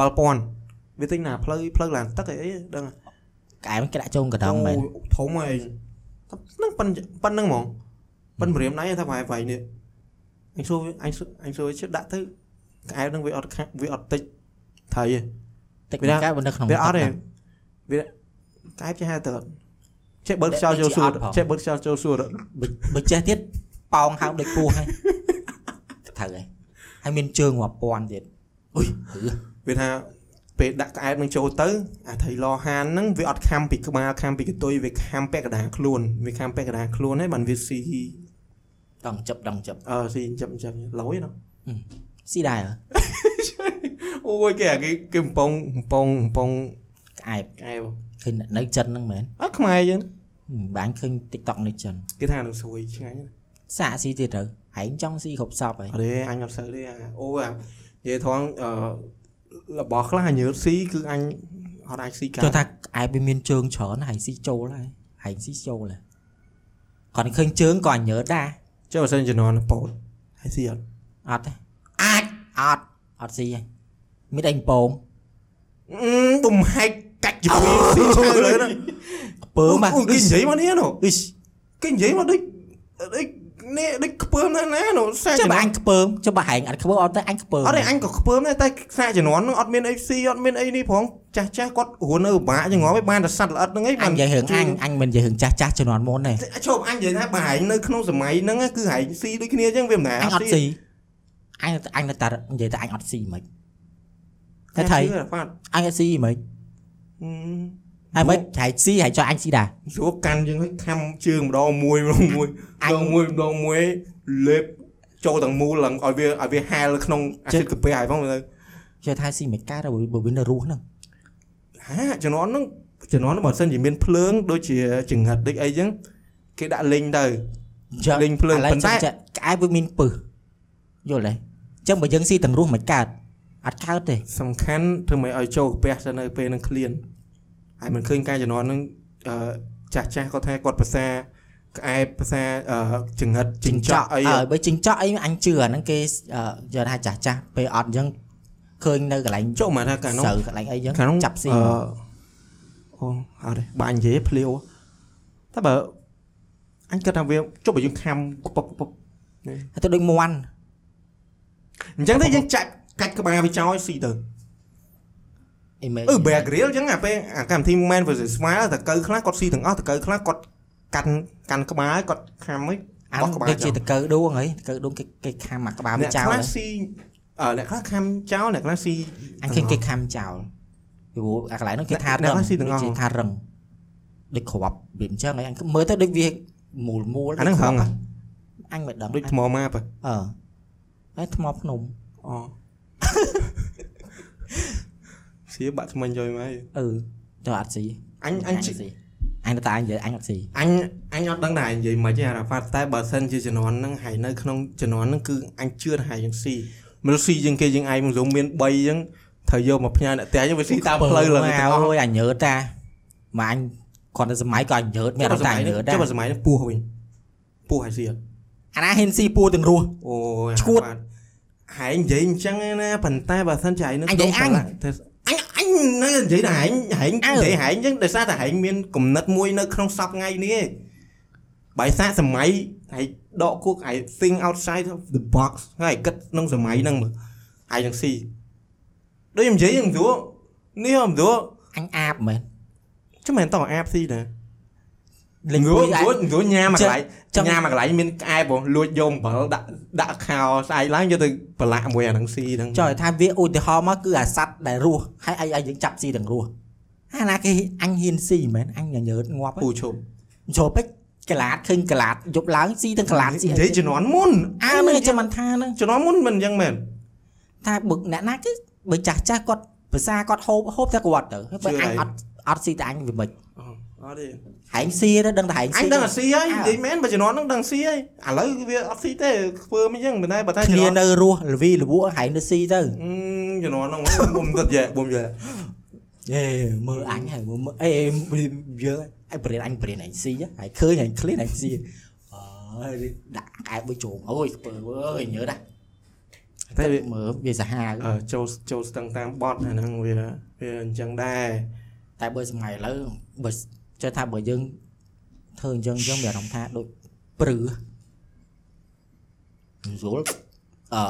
7000វាទិញណាផ្លូវផ្លូវឡើងទឹកអីអីដឹងហ៎ក្អែមគេដាក់ចូលកណ្ដងមែនអូយធំហើយហ្នឹងប៉ុនប៉ុនហ្នឹងហ្មងប៉ុនម្រាមដៃថាវាយវាយនេះ អញសួរវាអញសួរអញសួរវាជិះដាក់ទៅក្អែបហ្នឹងវាអត់ខាវាអត់តិចថៃទេតិចវាថាកែបើនៅក្នុងវាអត់ទេទឹកវាក្អែបចេះហៅទៅអត់ចេះបើកខ្យល់ចូលសួរទៅចេះបើកខ្យល់ចូលសួរទៅបើបើចេះទៀតប៉ោងហើមដូចពស់ហើយត្រូវហើយហើយមានជើងរាប់ពាន់ទៀតអុយហឺវាថាពេលដាក់ក្អែបនឹងចូលទៅអាថៃឡហានហ្នឹងវាអត់ខំពីក្បាលខំពីកតុយវាខំពាក់កណ្ដាលខ្លួនវាខំពាក់កណ្ដាលខ្លួនហើយបានវាស៊ី ដងចាប់ដងចាប់អឺស៊ីចាំចាំឡយណាស៊ីដែរហ៎អូយគេអាគេគេកំប៉ុងកំប៉ុងកំប៉ុងក្អែបក្អែបឃើញនៅចិនហ្នឹងមែនអត់ខ្មែរយើងហឹមបាញ់ឃើញ TikTok នៅចិនគេថានឹងស្រួយឆ្ងាញ់ណាស់សាកស៊ីទៀតទៅហែងចង់ស៊ីគ្រប់សពហើយអត់ទេអញអត់សូវទេអាអូអានិយាយថងអឺរបស់ខ្លះញើតស៊ីគឺអញអត់អាចស៊ីកាចុះថាក្អែបវាមានជើងច្រើនហែងស៊ីចូលហើយហែងស៊ីចូលហើយគាត់ឃើញជើងក៏ញើតដែរ ចុះបើសិនជំនាន់ពោតហើយស៊ីអត់អត់ទេអាចអត់អត់ស៊ីហើយមានអីពងអឺបំហែកកាច់ជាមួយស៊ីឆ្ងាយលើហ្នឹងខ្ពើមកអូគេនិយាយមកនេះណូអ៊ីសគេនិយាយមកដូចដូច នេះដូចខ្ពើមណាស់ណាណូសាចាំជំបើនាអន់ញខ្ពើមចាំបើហែងអត់ខ្ពើមអត់ទៅអញខ្ពើមអត់ទេអញក៏ខ្ពើមដែរតែសាជំនាន់ហ្នឹងអត់មានអីស៊ីអត់មានអីនេះផងចាស់ចាស់គាត់រស់នៅពិបាកចឹងងប់ឯងបានតែសัตว์ល្អិតហ្នឹងឯងអញនិយាយរឿងអញអញមិននិយាយរឿងចាស់ចាស់ជំនាន់មុនទេជប់អញនិយាយថាបើហែងនៅក្នុងសម័យហ្នឹងគឺហែងស៊ីដូចគ្នាចឹងវាមិនដែរអញអត់ស៊ីអញអញនៅតែនិយាយតែអញអត់ស៊ីមិនតែថៃបាទអញអត់ស៊ីមិនអឺ ហើយមិនហែងស៊ីហែងចុះអញស៊ីដែរស្រួលកាន់យើងឲ្យខំជើងម្ដងមួយម្ដងមួយអញម្ដងមួយម្ដងមួយលេបចូលទាំងមូលឡើងឲ្យវាឲ្យវាហែលក្នុងអាស៊ីតកាហ្វេហើយផងទៅចេះថាស៊ីមិនកើតបើវានៅរស់ហ្នឹងហាជំនាន់ហ្នឹងជំនាន់ហ្នឹងបើសិនជាមានភ្លើងដូចជាចង្ហិតដូចអីចឹងគេដាក់លេងទៅចឹងលេងភ្លើងឥឡូវប៉ុន្តែចាំចាក្អែបវាមានពឹសយល់ទេចឹងបើយើងស៊ីទាំងរស់មិនកើតអត់កើតទេសំខាន់ធ្វើម៉េចឲ្យចូលកាពះទៅនៅពេលហ្នឹងឃ្លាន ហើយមិនឃើញការជំនាន់ហ្នឹងអឺចាស់ចាស់គាត់ថាគាត់ភាសាក្អែបភាសាអឺចង្ហិតចិញ្ចក់អីអើបើចិញ្ចក់អីអញជឿអាហ្នឹងគេអឺយល់ថាចាស់ចាស់ពេលអត់អញ្ចឹងឃើញនៅកន្លែងចុះមកថាកាលនោះស្រូវកន្លែងអីអញ្ចឹងខាងនោះចាប់ស៊ីអឺអូអត់ទេបាញ់និយាយភ្លាវតែបើអញគិតថាវាចុះបើយើងខំពុកពុកហើយទៅដូចមន់អញ្ចឹងទៅយើងចាក់កាច់ក្បាលវាចោលឲ្យស៊ីទៅ អីមែនអឺ Bear Grill អញ្ចឹងអាពេលអាកម្មវិធី Man vs Smile តើកើខ្លះគាត់ស៊ីទាំងអស់តើកើខ្លះគាត់កាន់កាន់ក្បាលគាត់ខំហិអាបោះនោះក្បាលដូចជាចោលតកៅដួងហីតកៅដួងគេគេខាំមកក្បាលវាអ្នកចោលខ្លះហ៎ស៊ីអឺអ្នកខ្លះខំចោលអ្នកខ្លះស៊ីអញឃើញគេខាំចោលពីព្រោះអាកន្លែងនោះគេថាអ្នករឹងខ្លះស៊ីទាំងអស់គេថារឹងដូចគ្រាប់វាអញ្ចឹងហីអញមើលទៅដូចវាមូលមូលអាហ្នឹងរឹងហ៎អញមិនដឹងដូចថ្មម៉ាបហ៎អឺហើយថ្មភ្នំអូ សៀបាក់ថ្មិញយកមកហើយអឺទៅអត់ស៊ីអញអញជិស៊ីអញទៅតែអញនិយាយអញអត់ស៊ីអញអញអត់ដឹងដែរនិយាយមិនទេអារ៉ាហ្វាត់តែបើសិនជាជំនាន់ហ្នឹងហើយនៅក្នុងជំនាន់ហ្នឹងគឺអញជឿថាហើយយើងស៊ីមិនស៊ីជាងគេយើងឯងមកមាន3អញ្ចឹងត្រូវយកមកផ្ញើអ្នកផ្ទះយើងវាស៊ីតាមផ្លូវឡើងទាំងអស់អូយអញញើតតាមកអញគាត់នៅសម័យក៏អញញើតមានអារម្មណ៍តែអញញើតដែរចុះបើសម័យហ្នឹងពោះវិញពោះហើយស៊ីអត់អាណាហ៊ានស៊ីពូទាំងរស់អូយឈួតហើយនិយាយអញ្ចឹងឯណាប៉ុន្តែបើសិនជាឯងនៅអញនិយាយអញទៅអញអញ នៅនិយាយតែហែងហែងអើនិយាយហែងអញ្ចឹងដោយសារតែហែងមានគំនិតមួយនៅក្នុងសពថ្ងៃនេះឯងបើសាកសម័យហើយដកគោកហើយ think outside of the box ហើយគិតក្នុងសម័យហ្នឹងមើលហើយនឹងស៊ីដូចខ្ញុំនិយាយហ្នឹងព្រោះនេះខ្ញុំព្រោះអញអាបមែនចាំមែនតោះអាបស៊ីដែរ លេងព្រោះពួយអញព្រោះព្រោះញ៉ាំមកកន្លែងចង់ញ៉ាំមកកន្លែងមានក្អែបបងលួចយកអំបិលដាក់ដាក់ខោស្អែកឡើងយកទៅប្រឡាក់មួយអាហ្នឹងស៊ីហ្នឹងចុះឲ្យថាវាឧទាហរណ៍មកគឺអាសัตว์ដែលរស់ហើយអីឲ្យយើងចាប់ស៊ីទាំងរស់អាណាគេអញហ៊ានស៊ីមែនអញញញើតងាប់ពូឈប់ចូលពេកកលាតឃើញកលាតយប់ឡើងស៊ីទាំងកលាតស៊ីនិយាយជំនាន់មុនអើនេះចាំមិនថាហ្នឹងជំនាន់មុនមិនអញ្ចឹងមែនថាបើអ្នកណាគឺបើចាស់ចាស់គាត់ភាសាគាត់ហូបហូបតែគាត់ទៅហើយបើអញអត់អត់ស៊ីតែអញវាមិនអត់ទេ ហែងស៊ីទៅដឹងតែហែងអញស៊ីដឹងអាស៊ីហើយអើនិយាយមែនបើជំនាន់ហ្នឹងដឹងស៊ីហើយឥឡូវវាអត់ស៊ីទេធ្វើមិនអញ្ចឹងមិនដែរបើតែជំគ្នានាន់នៅរស់លវីលវក់ហែងទៅស៊ីទៅអឺជំនាន់ហ្នឹងបុំទឹកយេបុំយេអេមើលអញហើយមើលអេយើងអញប្រៀនអញប្រៀនអញស៊ីហើយឃើញអញឃ្លានអញស៊ីអអើយដាក់កែបមួយជុំអូយពើអើយញើដែរតែវាមើលវាសាហាវអឺចូលចូលស្ទឹងតាមបត់អាហ្នឹងវាវាអញ្ចឹងដែរតែបើសម័យឥឡូវបើ ចេះថាបើយើងធ្វើអញ្ចឹងអញ្ចឹងមានអារម្មណ៍ថាដូចព្រឺស្រួលអឺ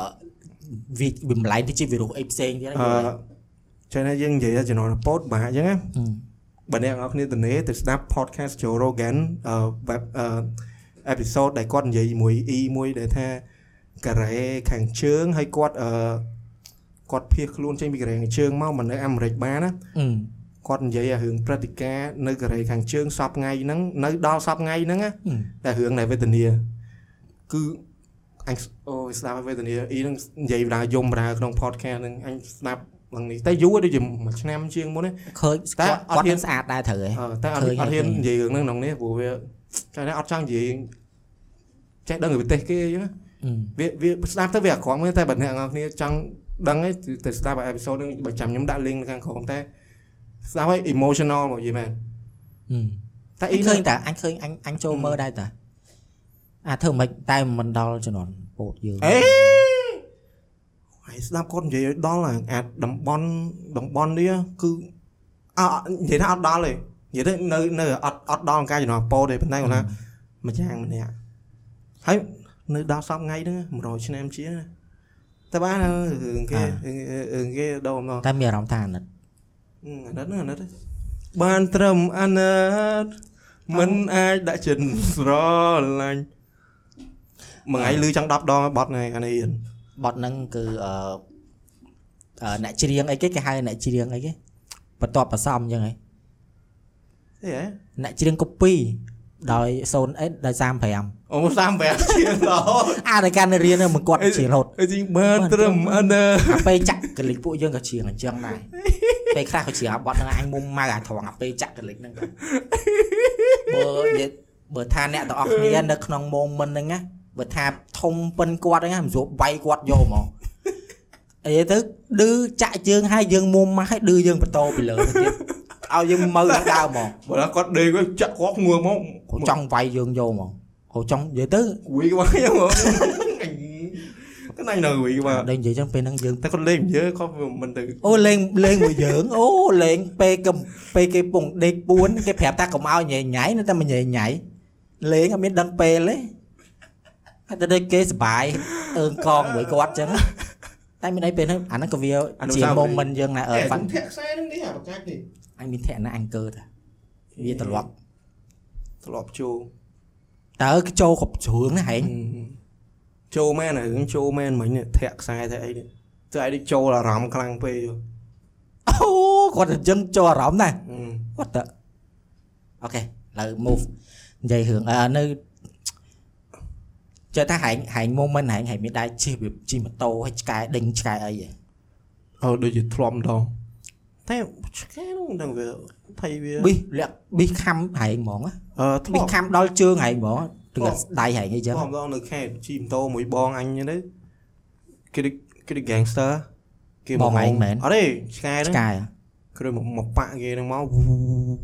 វាវាម្លែងទៅជាវីរុសអីផ្សេងទៀតអឺចឹងណាយើងនិយាយជំនាន់ពោតបាក់អញ្ចឹងណាអឺបើអ្នកនរគ្នាទៅនេះទៅស្ដាប់ podcast Joe Rogan អឺ web អឺ episode ដែលគាត់និយាយមួយ E មួយដែលថាការ៉េខាងជើងហើយគាត់អឺគាត់ភៀសខ្លួនចេញពីការ៉េខាងជើងមកមកនៅអាមេរិកបានណាអឺ គាត់និយាយអារឿងព្រឹត្តិការណ៍នៅកូរ៉េខាងជើងសពថ្ងៃហ្នឹងនៅដល់សពថ្ងៃហ្នឹងណាអឺតែរឿងដែលវេទនាគឺអញអូយស្ដាប់ឲ្យវេទនាអ៊ីហ្នឹងនិយាយបណ្ដាយំបណ្ដាក្នុង podcast ហ្នឹងអញស្ដាប់ឡើងនេះតែយូរដូចជាមួយឆ្នាំជាងមុនណាឃើញតែគាត់អត់គាត់ហ៊ាននឹងស្អាតដែរត្រូវហ៎អឺតែអត់ឃើញអត់ហ៊ានឃើញនិយាយរឿងហ្នឹងក្នុងនេះព្រោះវាចា៎អត់ចង់និយាយចេះដឹងពីប្រទេសគេអញ្ចឹងណាអឺវាវាស្ដាប់ទៅវាអាក្រក់មែនតែបើអ្នកនរគ្នាចង់ដឹងឯងទៅស្ដាប់អេពីសូតហ្នឹងបើចាំខ្ញុំដាក់ link នៅខាងក្រោមតែ ស្ដាប់ឲ្យ emotional មកយីមែនអឺតែអអ៊ីញឃើញតែអញឃើញអញអញចូលមើលដែរតាអាធ្វើមិនតែមិនដល់ជំនាន់ពោតយើងអេហើយស្ដាប់គាត់និយាយឲ្យដល់អាអាចតំបន់តំបន់នេះគឺអត់និយាយថាអត់ដល់ទេនិយាយទៅនៅនៅអត់អត់ដល់ការជំនាន់ពោតទេប៉ុន្តែគាត់ថាម្យ៉ាងម្នាក់ហើយនៅដល់សពថ្ងៃហ្នឹង100ឆ្នាំជាងណាតែបានរឿងគេរឿងគេដូរមកតែមានអារម្មណ៍ថាអាណិត អាណិតហ្នឹងអាណិតហ្នឹងបានត្រឹមអាណិតមិនអាចដាក់ចិត្តស្រឡាញ់មួយថ្ងៃលឺចង់10ដងបត់ហ្នឹងអានេះបត់ហ្នឹងគឺអឺអឺអ្នកច្រៀងអីគេគេហៅអ្នកច្រៀងអីគេបន្ទាប់បន្សំអញ្ចឹងហ៎អីហ៎អ្នកច្រៀងកូពីដោយ0អេដោយ35 អូ35ជាងដល់អាតែការនៅរៀនហ្នឹងមិនគាត់ច្រៀងរហូតអីជីបានត្រឹមអាណិតអាពេលចាក់កលិចពួកយើងក៏ច្រៀងអញ្ចឹងដែរពេលខ្លះក៏ច្រៀងអាបត់ហ្នឹងអញមុំម៉ៅអាត្រង់អាពេលចាក់កលិចហ្នឹងដែរបើនិយាយបើថាអ្នកទាំងអស់គ្នានៅក្នុង moment ហ្នឹងណាបើថាធំប៉ិនគាត់ហ្នឹងណាមិនស្រួលវាយគាត់យកហ្មងអីទៅឌឺចាក់ជើងហើយយើងមុំមកហើយឌឺយើងបន្តពីលើទៅទៀតឲ្យយើងមើលដល់ដើមហ្មងបើគាត់ដេកគាត់ចាក់គាត់ងឿមកគាត់ចង់វាយយើងយកហ្មង គាត់ចង់និយាយទៅគួយក្បាលយ៉ាងមកអញទៅណៃនៅគួយក្បាលដល់និយាយចឹងពេលហ្នឹងយើងតែគាត់លេងយើគាត់មិនទៅអូលេងលេងមួយយើងអូលេងពេលកំពេលគេពងដេកពួនគេប្រាប់ថាកុំឲ្យញ៉ៃញ៉ៃនៅតែមិនញ៉ៃញ៉ៃលេងអត់មានដឹងពេលទេហើយតែដូចគេសបាយអើងកងមួយគាត់ចឹងតែមានអីពេលហ្នឹងអាហ្នឹងក៏វាជា moment យើងណាអឺហ្វាហ្វាន់ន់ធាក់ខ្សែហ្នឹងនេះអាបកាច់នេះអញមានធាក់ណាអញកើតាវាត្រឡប់ធ្លាប់ចូល តើគេចូលគ្រប់ជ្រឿងណាហែងចូលមែនរឿងចូលមែនមិញនេះធាក់ខ្សែតែអីនេះតែអីនេះចូលអារម្មណ៍ខ្លាំងពេកអូគាត់អញ្ចឹងចូលអារម្មណ៍ណាអឺគាត់តអូខេឥឡូវ move និយាយរឿងអឺនៅចេះថាហែងហែង moment ហែងហែងមានដែរជិះវាជិះម៉ូតូហើយឆ្កែដេញឆ្កែអីហ៎អូដូចជាធ្លាប់ម្ដងតែឆ្កែហ្នឹងមិនដឹងវា ថៃវាប៊ីលាក់ប៊ីខំហែងហ្មងណាអឺធ្ប៊ីលាប់ខំដល់ជើងហែងហ្មងទើដៃហែងអីចឹងធ្លាប់ម្ដងនៅខេត្តជីម៉ូតូមួយបងអញហ្នឹងទៅគេដូចគេដូច gangster គេបងឯងមែនអត់ទេឆ្កែហ្នឹងឆ្កែគ្រឿងមកមកប៉ាក់គេហ្នឹងមកវូ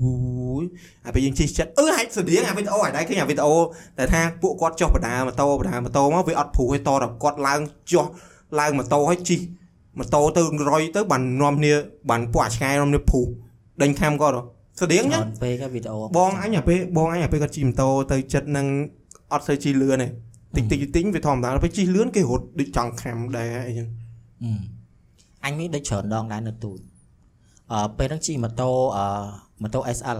វូយអាពេលយើងជិះចិត្តអឺហាច់ស្តៀងអាវីដេអូអាដែរឃើញអាវីដេអូតែថាពួកគាត់ចុះបដាម៉ូតូបដាម៉ូតូមកវាអត់ព្រុសឲ្យតដល់គាត់ឡើងចុះឡើងម៉ូតូឲ្យជិះម៉ូតូទៅរុយទៅបាននាំគ្នាបានពួកអាឆ្កែនាំគ្នាព្រុស ដេញខាំគាត់ហ៎ស្តៀងចឹងអត់ពេកវីដេអូបងអញអាពេលបងអញអាពេលគាត់ជិះម៉ូតូទៅចិត្តនឹងអត់សូវជិះលឿនទេតិចតិចតិចវាធម្មតាពេលជិះលឿនគេរត់ដូចចង់ខាំដែរអីចឹងអញមានដូចច្រើនដងដែរនៅទូចអឺពេលហ្នឹងជិះម៉ូតូអឺម៉ូតូ SL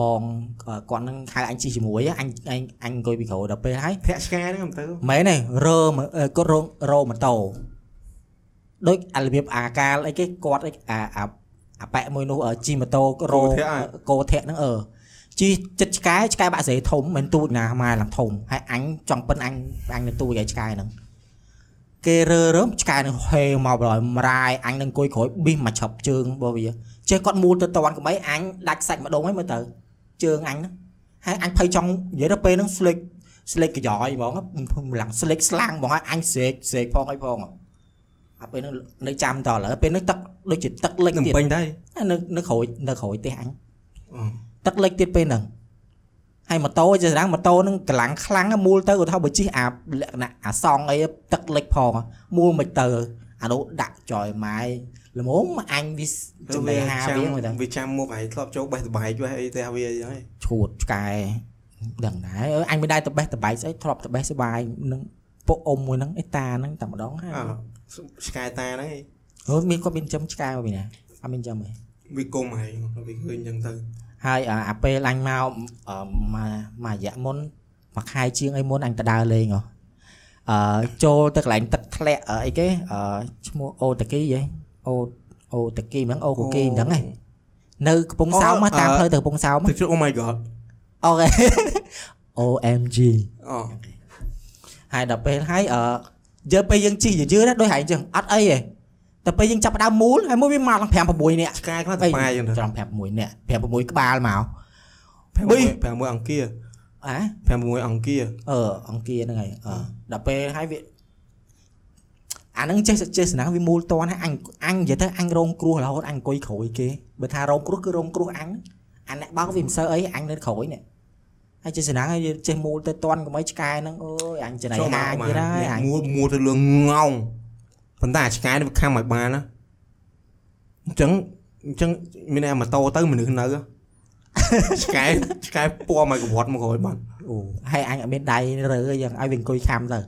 បងអឺគាត់នឹងហៅអញជិះជាមួយហ៎អញអញអញអង្គុយពីក្រោយដល់ពេលហើយធាក់ឆ្កែហ្នឹងទៅមែនទេរើមើលអឺគាត់រងរោម៉ូតូដូចអារបៀបអាកាលអីគេគាត់អីអា អាអាប៉ែមួយនោះអឺជីម៉ូតូរោកោធាក់ហ្នឹងអឺជីចិត្តឆ្កែឆ្កែបាក់ស្រីធំមិនទូចណាម៉ែឡើងធំហើយអញចង់ប៉ិនអញអញនៅទូចឲ្យឆ្កែហ្នឹងគេរើរើមឆ្កែនឹងហេមកដល់មរាយអញនឹងអង្គុយក្រោយប៊ីសមកឆប់ជើងរបស់វាចេះគាត់មូលទៅតន់ក្បីអញដាច់សាច់ម្ដងហើយមើលទៅជើងអញហ្នឹងហើយអញភ័យចង់និយាយទៅពេលហ្នឹងស្លេកស្លេកកយ៉យហ្មងម្លាំងស្លេកស្លាំងហ្មងហើយអញស្រេកស្រេកផងអីផង អាពេលហ្នឹងនៅចាំតឥឡូវពេលហ្នឹងទឹកដូចជាទឹកលិចនឹងទៀតពេញដែរនៅនៅក្រួយនៅក្រួយផ្ទះអញអឺទឹកលិចទៀតពេលហ្នឹងហើយម៉ូតូចេះស្ដាងម៉ូតូហ្នឹងកម្លាំងខ្លាំងណាស់មូលទៅគាត់ថាបើជិះអាលក្ខណៈអាសងអីទឹកលិចផងមូលមិនទៅអានោះដាក់ចយម៉ាយល្មមអញវាចំណេះហាវាមកទៅវាចាំមុខហើយធ្លាប់ចូលបេះតបែកវេះអីតែវាអីហ្នឹងឈួតឆ្កែដឹងដែរអើអញមិនដែរទៅបេះតបែកស្អីធ្លាប់ទៅបេះស្បាយនឹងពុកអ៊ំមួយហ្នឹងអេតាហ្នឹងតែម្ដងហើយអើ ឆ្កែតាហ្នឹងឯងហូមានគាត់មានចំឆ្កែមកពីណាអត់មានចំទេវាគុំហើយវាឃើញអញ្ចឹងទៅហើយអាអាពេលអញមកអឺមកមករយៈមុនមួយខែជាងអីមុនអញទៅដើរលេងហ៎អឺចូលទៅកន្លែងទឹកធ្លាក់អឺអីគេអឺឈ្មោះអូតាគីហ៎អូអូតាគីមិនអូកូគីមិនដឹងហ៎នៅកំពង់សោមមកតាមផ្លូវទៅកំពង់សោមទឹកជ្រក់ Oh my god អូខេ OMG អូហើយដល់ពេលហើយអឺ យើពេលយើងជិះយឺៗណាដូចហែងចឹងអត់អីទេតែពេលយើងចាប់ផ្ដើមមូលហើយមួយវាមកឡើង5 6នាក់ឆ្កែខ្លះទៅបាយអញ្ចឹងទៅចំ5 6នាក់5 6ក្បាលមក5 6អង្គាអា5 6អង្គាអឺអង្គាហ្នឹងហើយអឺដល់ពេលហើយវាអាហ្នឹងចេះចេះស្នងវាមូលតនហើយអញអញនិយាយទៅអញរងគ្រោះរហូតអញអង្គុយក្រួយគេបើថារងគ្រោះគឺរងគ្រោះអញអាអ្នកបោកវាមិនសូវអីអញនៅក្រួយនេះ ហើយចេះស្នងហើយចេះមូលទៅតនកុំឲ្យឆ្កែហ្នឹងអូយអញច្នៃហាញទៀតហើយអញមួមួទៅលឿងងោងប៉ុន្តែអាឆ្កែនេះវាខំឲ្យបានណាអញ្ចឹងអញ្ចឹងមានតែម៉ូតូទៅមនុស្សនៅឆ្កែឆ្កែពណ៌មកកវត្តមកក្រោយបានអូហើយអញអត់មានដៃរើអីយ៉ាងឲ្យវាអង្គុយខំទៅ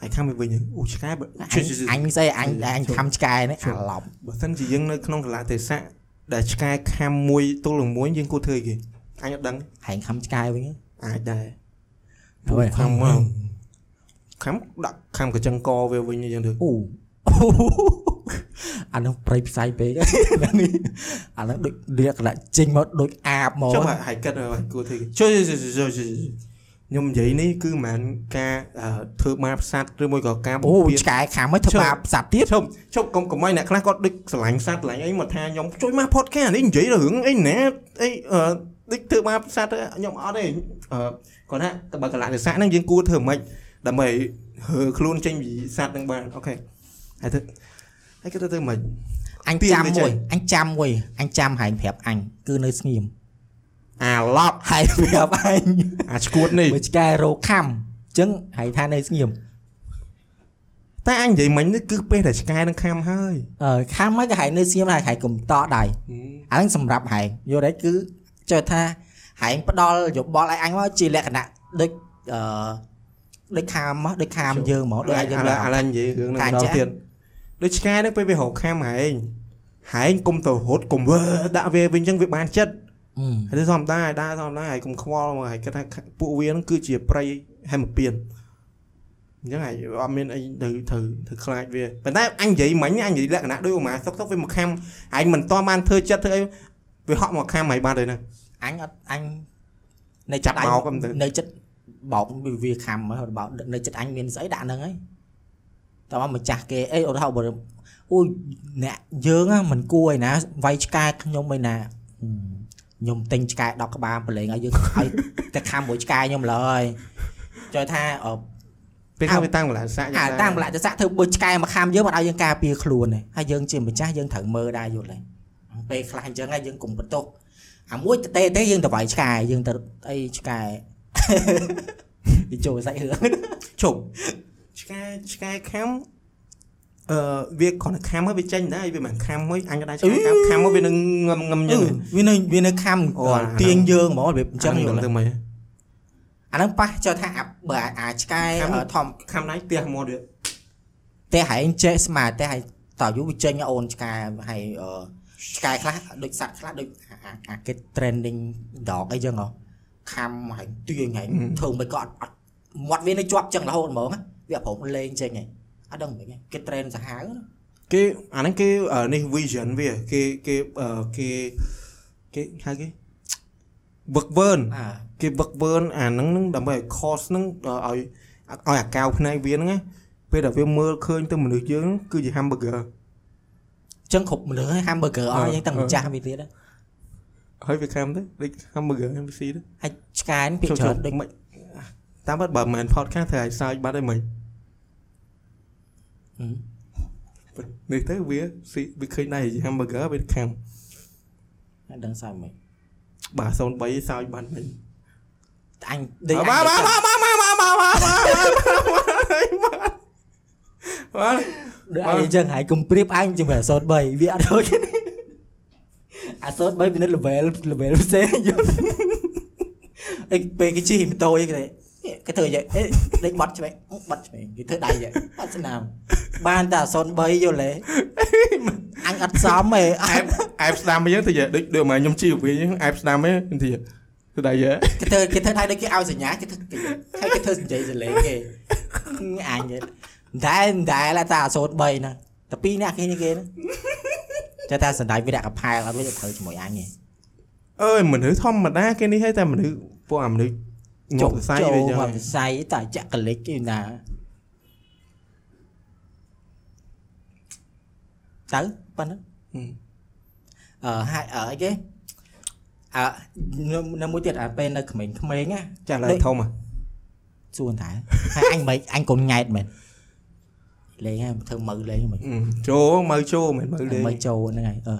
ហើយខំទៅវិញអូឆ្កែបើអញអញស្អីអញអញខំឆ្កែនេះអាឡប់បើសិនជាយើងនៅក្នុងកលៈទេសៈដែលឆ្កែខំមួយទល់នឹងមួយយើងគួរធ្វើអីគេអញអត់ដឹងហែងខំឆ្កែវិញ អាចដែរអូយខំមកខំដាក់ខំកញ្ចឹងកវាវិញអញ្ចឹងទៅអូអានោះប្រៃផ្សាយពេកនេះអានោះដូចលក្ខណៈចេញមកដូចអាបមកចុះហើយគិតហើយគួរធ្វើគេជួយជួយខ្ញុំនិយាយនេះគឺមិនមែនការអឺធ្វើបាបសត្វឬមួយក៏ការអូបំពានឆ្កែខាំមកធ្វើបាបសត្វទៀតឈប់ឈប់កុំកុំឲ្យអ្នកខ្លះគាត់ដូចស្រឡាញ់សត្វស្រឡាញ់អីមកថាខ្ញុំជួយមក podcast នេះនិយាយរឿងអីណាអីអឺ ដូចធ្វើបាបសត្វខ្ញុំអត់ទេអឺគាត់ថាតែបើកលៈទេសៈហ្នឹងយើងគួរធ្វើម៉េចដើម្បីហើខ្លួនចេញពីសត្វហ្នឹងបានអូខេហើយទៅហើយគេទៅធ្វើម៉េចអញពីចាំវាចេះមួយអញចាំមួយអញចាំហែងប្រាប់អញគឺនៅស្ងៀមអាឡប់ហើយប្រាប់អញអាឈួតនេះមួយឆ្កែរោខំអញ្ចឹងហែងថានៅស្ងៀមតែអញនិយាយមិញនេះគឺពេលតែឆ្កែនឹងខំហើយអឺខំមកក៏ហែងនៅស្ងៀមហើយហែងកុំតដៃអាហ្នឹងសម្រាប់ហែងយល់ទេគឺ ចូលថាហែងផ្ដល់យោបល់ឲ្យអញមកជាលក្ខណៈដូចអឺដូចខាមមកដូចខាមយើងហ្មងដូចឲ្យយើងឥឡូវឥឡូវនិយាយរឿងហ្នឹងកាម្ដចាងទៀតដូចឆ្កែហ្នឹងពេលវារកខំហែងហែងគុំទៅរត់គុំវើដាក់វាវិញអញ្ចឹងវាបានចិត្តអឺហើយទៅធម្មតាហើយដើរធម្មតាហើយកុំខ្វល់មកហើយគាត់ថាពួកវាហ្នឹងគឺជាប្រៃហែមពៀនអញ្ចឹងហើយអត់មានអីទៅទៅទៅខ្លាចវាប៉ុន្តែអញនិយាយមិញអញនិយាយលក្ខណៈដូចឧមាសុកសុកវាមកខំអញមិនតបានធ្វើចិត្តធ្វើអី វាហក់មកខំហើយបានទៅហ្នឹងអញអត់អញនៅចាប់ចិត្តអញបោកហ្នឹងទៅនៅចិត្តបោកវាខំហើយបោកនៅចិត្តអញមានស្អីដាក់ហ្នឹងហើយតើមកម្ចាស់គេអីឧទាហរណ៍បើអូយអ្នកយើងហ្នឹងមិនគួរឯណាវាយឆ្កែខ្ញុំឯណាហឹមខ្ញុំទិញឆ្កែ10ក្បាលប្រឡែងឲ្យយើងឲ្យតែខំមួយឆ្កែខ្ញុំឡើយចូលថាអឺពេលខាងវាតាំងកន្លែងសាក់អាតាំងបលៈចស័កធ្វើបើឆ្កែមកខំយើងមិនឲ្យយើងការពារខ្លួនទេហើយយើងជាម្ចាស់យើងត្រូវមើលដែរយល់ទេ ពេលខ្លះអញ្ចឹងហើយយើងកុំបន្ទោសអាមួយតេទេយើងទៅវាយឆ្កែយើងទៅអីឆ្កែវាចូលសាច់រឿងជប់ឆ្កែឆ្កែខំអឺវាគ្រាន់តែខំហើយវាចេញដែរវាមិនខំហើយអញក៏ដែរឆ្កែខំខំហើយវានឹងងឹមងឹមអញ្ចឹងវានៅវានៅខំអូអាហ្នឹងទាញយើងហ្មងរបៀបអញ្ចឹងយយល់ល់ទេទៅមើលអាហ្នឹងប៉ះចូលថាអាបើអាអាឆ្កែខំអឺធំខំណៃផ្ទះមកទៀតតែហែងចេះស្មាតែហែងតើយូរវាចេញអូនឆ្កែហើយអឺ ឆ្កែខ្លះដូចសត្វខ្លះដូចអាអាគេ trending dog អីចឹងហ៎ខំហែងទាញហែងធ្វើមិនក៏អត់អត់មាត់វានៅជាប់ចឹងរហូតហ្មងណាវាប្រមលេងចេញហែងអត់ដឹងមិនគេ trend សាហាវណាគេអាហ្នឹងគេអឺនេះ vision វាគេគេអឺគេគេហៅគេ work burn អាគេ work burn អាហ្នឹងហ្នឹងដើម្បីឲ្យ cost ហ្នឹងឲ្យឲ្យអាកៅភ្នែកវាហ្នឹងណាពេលដែលវាមើលឃើញទៅមនុស្សយើង គឺជា hamburger ចឹងគ្រប់មនុស្សហើយ hamburger អស់អឺយើងតាំងម្ចាស់វាទៀតណាហើយវាខំទៅដូច hamburger MBC ទៅហើយឆ្កែនេះពីច្រើនដូចមិនតាមពិតបើមិនមែន podcast ត្រូវឲ្យសើចបាត់ឯងមិញហឹមនេះទៅវាស៊ីវាឃើញដែរជា hamburger វាខំអត់ដឹងសើចមិនបាទ03សើចបាត់មិញអញដូចបាទបាទបាទបាទបាទបាទបាទ បាទបាទដូចអញអញ្ចឹងហើយកុំព្រៀបអញជាមួយអសត3វាអត់ដូចគ្នាអសត3វានៅ level level ផ្សេងយល់អីពេលគេជិះម៉ូតូអីគេគេធ្វើយ៉ាងអេដេកបាត់ឆ្វេងបាត់ឆ្វេងគេធ្វើដៃយ៉ាងបាត់ស្នាមបានតែអសត3យល់ទេអញអត់សមទេអអែបអែបស្ដាំអញ្ចឹងទៅដូចដូចមកខ្ញុំជីវិតអញ្ចឹងអែបស្ដាំអញ្ចឹងទៅទៅដៃយើគេធ្វើគេធ្វើដៃដូចគេឲ្យសញ្ញាគេធ្វើគេហើយគេធ្វើសញ្ជ័យសលេងគេអញ ទេតែតែឡាតាអសត3ហ្នឹងតែពីរនាក់គេនេះគេហ្នឹងចេះតែសណ្ដាយវិរៈកផែលអត់វាទៅត្រូវជាមួយអញទេអើយមនុស្សធម្មតាគេនេះហើយតែមនុស្សពួកអាមនុស្សងប់សរសៃវាអញ្ចឹងមកស័យតែចាក់កលិចគេណាទៅប៉ុណ្ណឹងអឺហើយអឺអីគេអឺនៅមួយទៀតអាពេលនៅក្មេងក្មេងណាចាស់ឡើយធំហ៎សួនតែហើយអញមិនអញកូនញ៉ែតមែន លេងហើយធ្វើមើលលេងមិនចូលមើលចូលមិនមើលលេងមើលចូលហ្នឹងហើយអឺ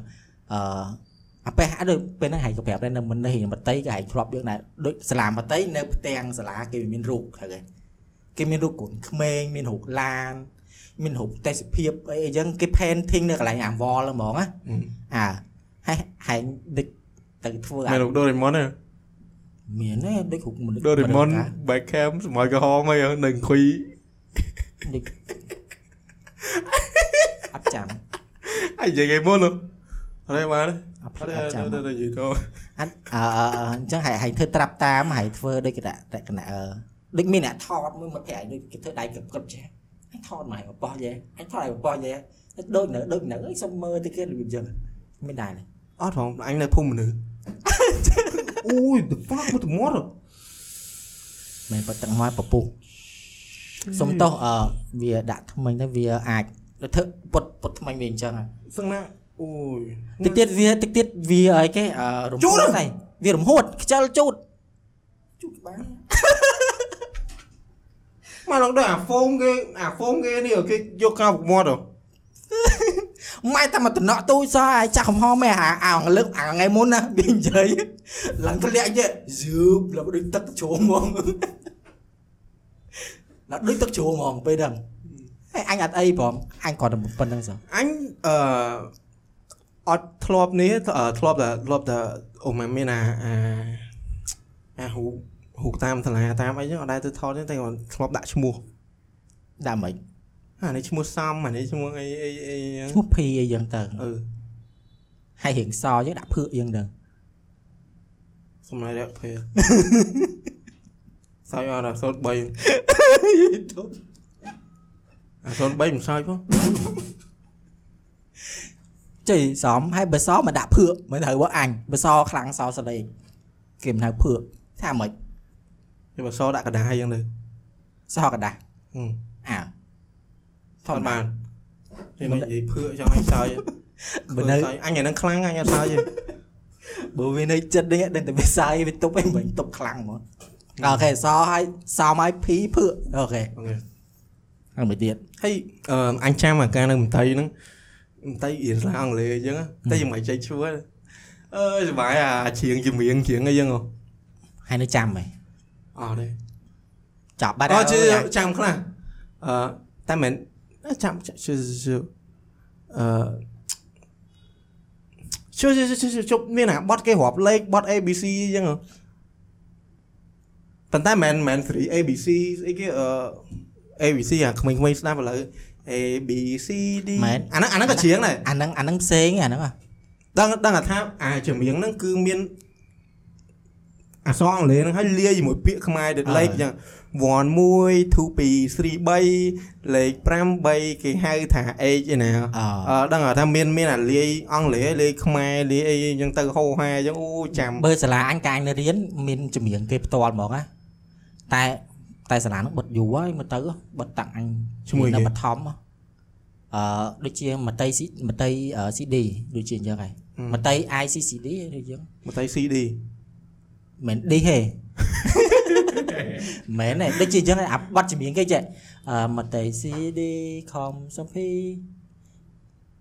អឺអាពេលហាក់ដូចពេលហ្នឹងហែងក៏ប្រាប់ដែរនៅមិននេះមតីក៏ហែងធ្លាប់យកដែរដូចសាលាមតីនៅផ្ទាំងសាលាគេមានរូបហ្នឹងហើយគេមានរូបកូនក្មេងមានរូបឡានមានរូបទេសភាពអីអញ្ចឹងគេ painting នៅកន្លែងអាវលហ្នឹងហ្មងណាអើហើយហែងដូចទៅធ្វើមែនលោកដូរេម៉ុនទេមានទេដូចរូបមនុស្សដូរេម៉ុន back cam សម័យក្រហមហើយនៅអង្គុយដូច អត់ចាំអាយនិយាយគេមុនអរេបានអត់អរេអត់ចាំទៅនិយាយទៅអត់អឺអឺអឺអញ្ចឹងហែងហែងធ្វើត្រាប់តាមហែងធ្វើដូចកណៈតកណៈអឺដូចមានអ្នកថតមួយមកប្រែដូចគេធ្វើដៃកឹបកឹបចេះអញថតមកបោះយេអញថតឲ្យបោះយេដូចនៅដូចនៅអីសុំមើលទៅគេរបៀបអញ្ចឹងមានដែរអត់ហងអញនៅភូមិមនុស្សអូយ the fuck មកទៅមាត់មែនបើទឹកមកពពុះ សុំទោសអឺវាដាក់ថ្មិញទៅវាអាចទៅធ្វើពុតពុតថ្មិញវាអញ្ចឹងសឹងណាអូយតិចទៀតវាតិចទៀតវាអីគេអឺរំហួតស្អីវារំហួតខ្ជិលជូតជូតបានមកឡងដូចអាហ្វូមគេអាហ្វូមគេនេះគេយកកៅពុកមាត់ហ៎ម៉ែតែមកតំណក់ទូចសោះអាចាស់កំហំឯអាអាលើកអាថ្ងៃមុនណាវានិយាយឡើងធ្លាក់យេយឺបឡើងដូចទឹកជ្រោមហ្មង ឡើងដូចទឹកជ្រោមហ្មងពេលហ្នឹងហើយអញអត់អីផងអញគាត់តែប៉ុណ្្នឹងសោះអញអឺអត់ធ្លាប់នេះអឺធ្លាប់តែធ្លាប់តែអូម៉ែមានអាអាអាហូហូតាមសាលាតាមអីចឹងអត់ដែរទៅថតទេតែគាត់ធ្លាប់ដាក់ឈ្មោះដាក់មិនអានេះឈ្មោះសំអានេះឈ្មោះអីអីអីចឹងឈ្មោះភីអីយ៉ាងទៅអឺហើយរៀងសយើងដាក់ភឿកយ៉ាងទៅសម្រាប់រយៈពេល សើចអត់ដល់សូត្រ3អាសូត្រ3មិនសើចផងចៃសំហើយបើសមកដាក់ភឿកមិនត្រូវបើអញបើសខ្លាំងសសលេងគេមិនហៅភឿកថាមិនគេបើសដាក់កណ្ដាលចឹងទៅសកដាស់ហឹមអើថតបានគេនិយាយភឿចង់ឲ្យសើចបើនៅអញអានឹងខ្លាំងអញអត់សើចទេបើវានៅចិត្តនេះដឹងតែវាសាយវាទប់អីមិនទប់ខ្លាំងហ្មង អូខេសឲ្យសមឲ្យភីភឿកអូខេអូខេហើយមួយទៀតហើយអឺអញចាំអាការនៅមន្ត្រីហ្នឹងមន្ត្រីរៀនស្លាអង់គ្លេសអញ្ចឹងតែយ៉ាងមិនចេះឈ្មោះអើយសុបាយអាជ្រៀងជំរៀងជ្រៀងអីចឹងហ៎ហើយនៅចាំហ៎អត់ទេចាប់បាត់អូហើយជឿចាំខ្លះអឺតែមិនចាំជឿជឿអឺជឿជឿជឿជប់មានអាបត់គេរាប់លេខបត់ ABC អញ្ចឹងហ៎ ប៉ុន្តែមិនមិន3 ABC ស្អីគេអឺ ABC អាក្មេងៗស្ដាប់ឥឡូវ A B C D អាហ្នឹងអាហ្នឹងក៏ច្រៀងដែរអាហ្នឹងអាហ្នឹងផ្សេងអាហ្នឹងហ៎ដឹងដឹងថាអាចម្រៀងហ្នឹងគឺមានអក្សរអង់គ្លេសហ្នឹងហើយលាយជាមួយពាក្យខ្មែរដូចលេខអញ្ចឹង1 1 2 2 3 3លេខ5 3គេហៅថា H ឯណាអអឺដឹងថាមានមានអាលាយអង់គ្លេសលាយខ្មែរលាយអីអញ្ចឹងទៅហោហាអញ្ចឹងអូចាំបើសាលាអញកាញនៅរៀនមានចម្រៀងគេផ្ទាល់ហ្មងណា តែតែសាលាហ្នឹងបិទយូរហើយមកទៅបិទតាំងអញនៅបឋមអឺដូចជាមតីស៊ីមតី CD ដូចជាអញ្ចឹងហើយមតី ICCD ដូចអញ្ចឹងមកទៅ CD មិនឌីហេមែនទេដូចជាអញ្ចឹងអាបတ်ចម្រៀងគេចេះអឺមកតេ CD ខំសំភី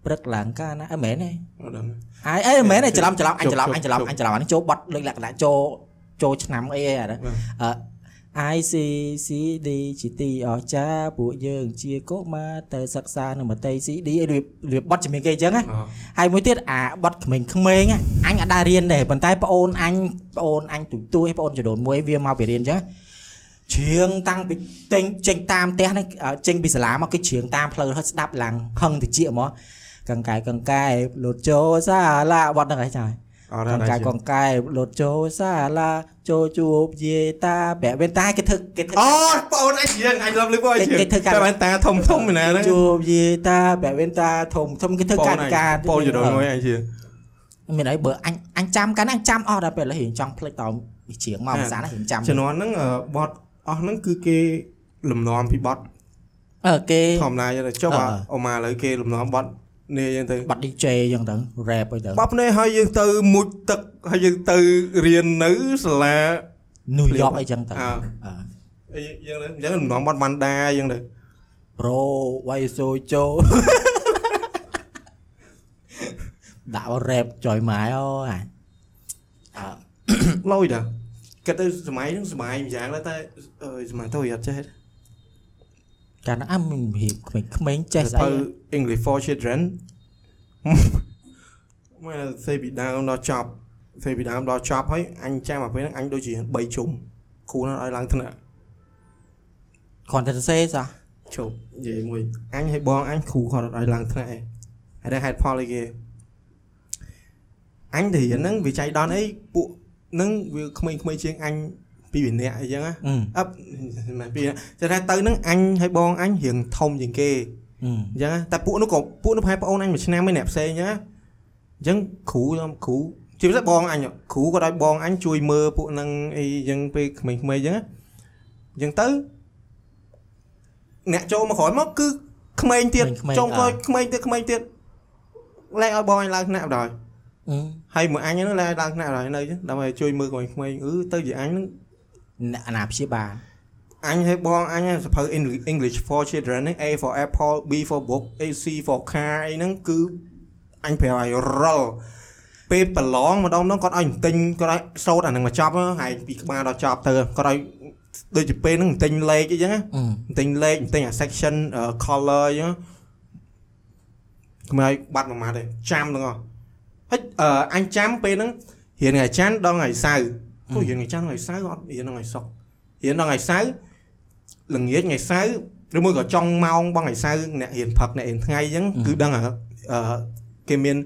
ព្រឹកឡើងកាលណាអឺមែនទេអត់ដឹងអាយអេមែនទេច្រឡំច្រឡំអញច្រឡំជប់អញច្រឡំជប់អញច្រឡំអានេះចូលបတ်ដូចលក្ខណៈចូលចូលឆ្នាំអីអីអាហ្នឹងបាទអឺ I C C D ជាទីអស្ចារ្យពួកយើងជាកុមារទៅសិក្សានៅមត្តេយ C D របៀបរបៀបបត់ជំនាញគេអញ្ចឹងណាអូហើយមួយទៀតអាបត់ក្មេងក្មេងៗណាអញអាចដែររៀនដែរប៉ុន្តែប្អូនអញប្អូនអញទូទួយប្អូនចដូនមួយវាមកពីរៀនអញ្ចឹងជ្រៀងតាំងពីចេញចេញតាមផ្ទះហ្នឹងអឺចេញពីសាលាមកគេជ្រៀងតាមផ្លូវហើយស្ដាប់ឡើងហឹងតិចហ្មងកង្កែកង្កែលោតចូលសាឡាបត់ហ្នឹងហើយចាអត់ កដល់ង្កែកង្កែលោតចូលសាឡាចូលជួបយាយតាប្រាក់វេនតាគេធ្វើគេធ្វើអូបងអញយើងអញឡំលឺបងអញគេធ្វើការតែបានតាធំធំមែនណាហ្នឹងជួបយាយតាប្រាក់វេនតាធំធំគេធ្វើការការបងចដូនមួយអញជាមានអីបើអញអញចាំកាលណាអញចាំអស់ដល់ពេលឥឡូវរៀងចង់ភ្លេចតវិជ្រៀងមកភាសាណារៀងចាំជំនាន់ហ្នឹងអឺបត់អស់ហ្នឹងគឺគេលំនាំពីបត់អឺគេធម្មតាយើងទៅចុះអឺអាអូម៉ាឥឡូវគេលំនាំបត់ នេះយើងទៅបាត់ DJ អញ្ចឹងទៅ rap អីទៅបត់នេះហើយយើងទៅមុជទឹកហើយយើងទៅរៀននៅសាលា New York អីចឹងទៅអើអឺអីយើងទៅអញ្ចឹងលំនាំបត់វ៉ាន់ដាយើងទៅ Pro Wai Sojo ដាក់ rap ចយម៉ែអូអាអឺលុយតាគិតទៅសម័យហ្នឹងសម័យម្យ៉ាងដែរតែអើយសម័យទៅអត់ចេះ កាលណាអមមានរៀបក្មេងៗចេះស្អីទៅ English for Children មកសេពីដើមដល់ចប់សេពីដើមដល់ចប់ហើយអញចាំមកពេលហ្នឹងអញដូចជា3ជុំគ្រូហ្នឹងឲ្យឡើងថ្នាក់គ្រាន់តែសរសេរសោះជប់និយាយមួយអញឲ្យបងអញគ្រូគាត់អត់ឲ្យឡើងថ្នាក់ឯងហើយតែហេតុផលអីគេអញទៅរៀនហ្នឹងវាចៃដន្យអីពួកហ្នឹងវាក្មេងៗជាងអញ ពីរនាក់អីចឹងណាអឺអប់មិនពីរនាក់តែថាទៅហ្នឹងអញឲ្យបងអញរៀងធំជាងគេអឺអញ្ចឹងណាតែពួកនោះក៏ពួកនោះប្រហែលប្អូនអញមួយឆ្នាំឯអ្នកផ្សេងអញ្ចឹងណាអញ្ចឹងគ្រូខ្ញុំគ្រូជាពិសេសបងអញគ្រូក៏ឲ្យបងអញជួយមើលពួកហ្នឹងអីអញ្ចឹងពេលក្មេងៗអញ្ចឹងណាអញ្ចឹងទៅអ្នកចូលមកក្រោយមកគឺក្មេងទៀតចុងក្រោយក្មេងទៀតក្មេងទៀតលែងឲ្យបងអញឡើងថ្នាក់បណ្ដោយអឺហើយមួយអញហ្នឹងលែងឲ្យឡើងថ្នាក់បណ្ដោយនៅអញ្ចឹងដើម្បីជួយមើលក្មេងៗអឺទៅជាអញហ្នឹង អ្នកអាណាព្យាបាលអញឲ្យបងអញសភៅ English- English for children ហ្នឹង A for apple B for book A C for car អីហ្នឹងគឺអញប្រាប់ឲ្យរលពេលប្រឡងម្ដងម្ដងគាត់ឲ្យទិញគាត់ឲ្យសូត្រអាហ្នឹងមកចប់ហើយពីក្បាលដល់ចប់ទៅគាត់ឲ្យដូចជាពេលហ្នឹងទិញលេខអីចឹងណាអឺទិញលេខទិញអា section អឺ color អីចឹងខ្ញុំឲ្យបាត់មួយម៉ាត់ទេចាំទាំងអស់ហើយអឺអញចាំពេលហ្នឹងរៀនថ្ងៃច័ន្ទដល់ថ្ងៃសៅរ៍ អូរៀនថ្ងៃច័ន្ទថ្ងៃសៅរ៍អត់រៀនដល់ថ្ងៃសុក្ររៀនដល់ថ្ងៃសៅរ៍ល្ងាចថ្ងៃសៅរ៍ឬមួយក៏ចុងម៉ោងបងថ្ងៃសៅរ៍អ្នករៀនផឹកអ្នករៀនថ្ងៃអញ្ចឹងគឺដឹងអឺអឺគេមាន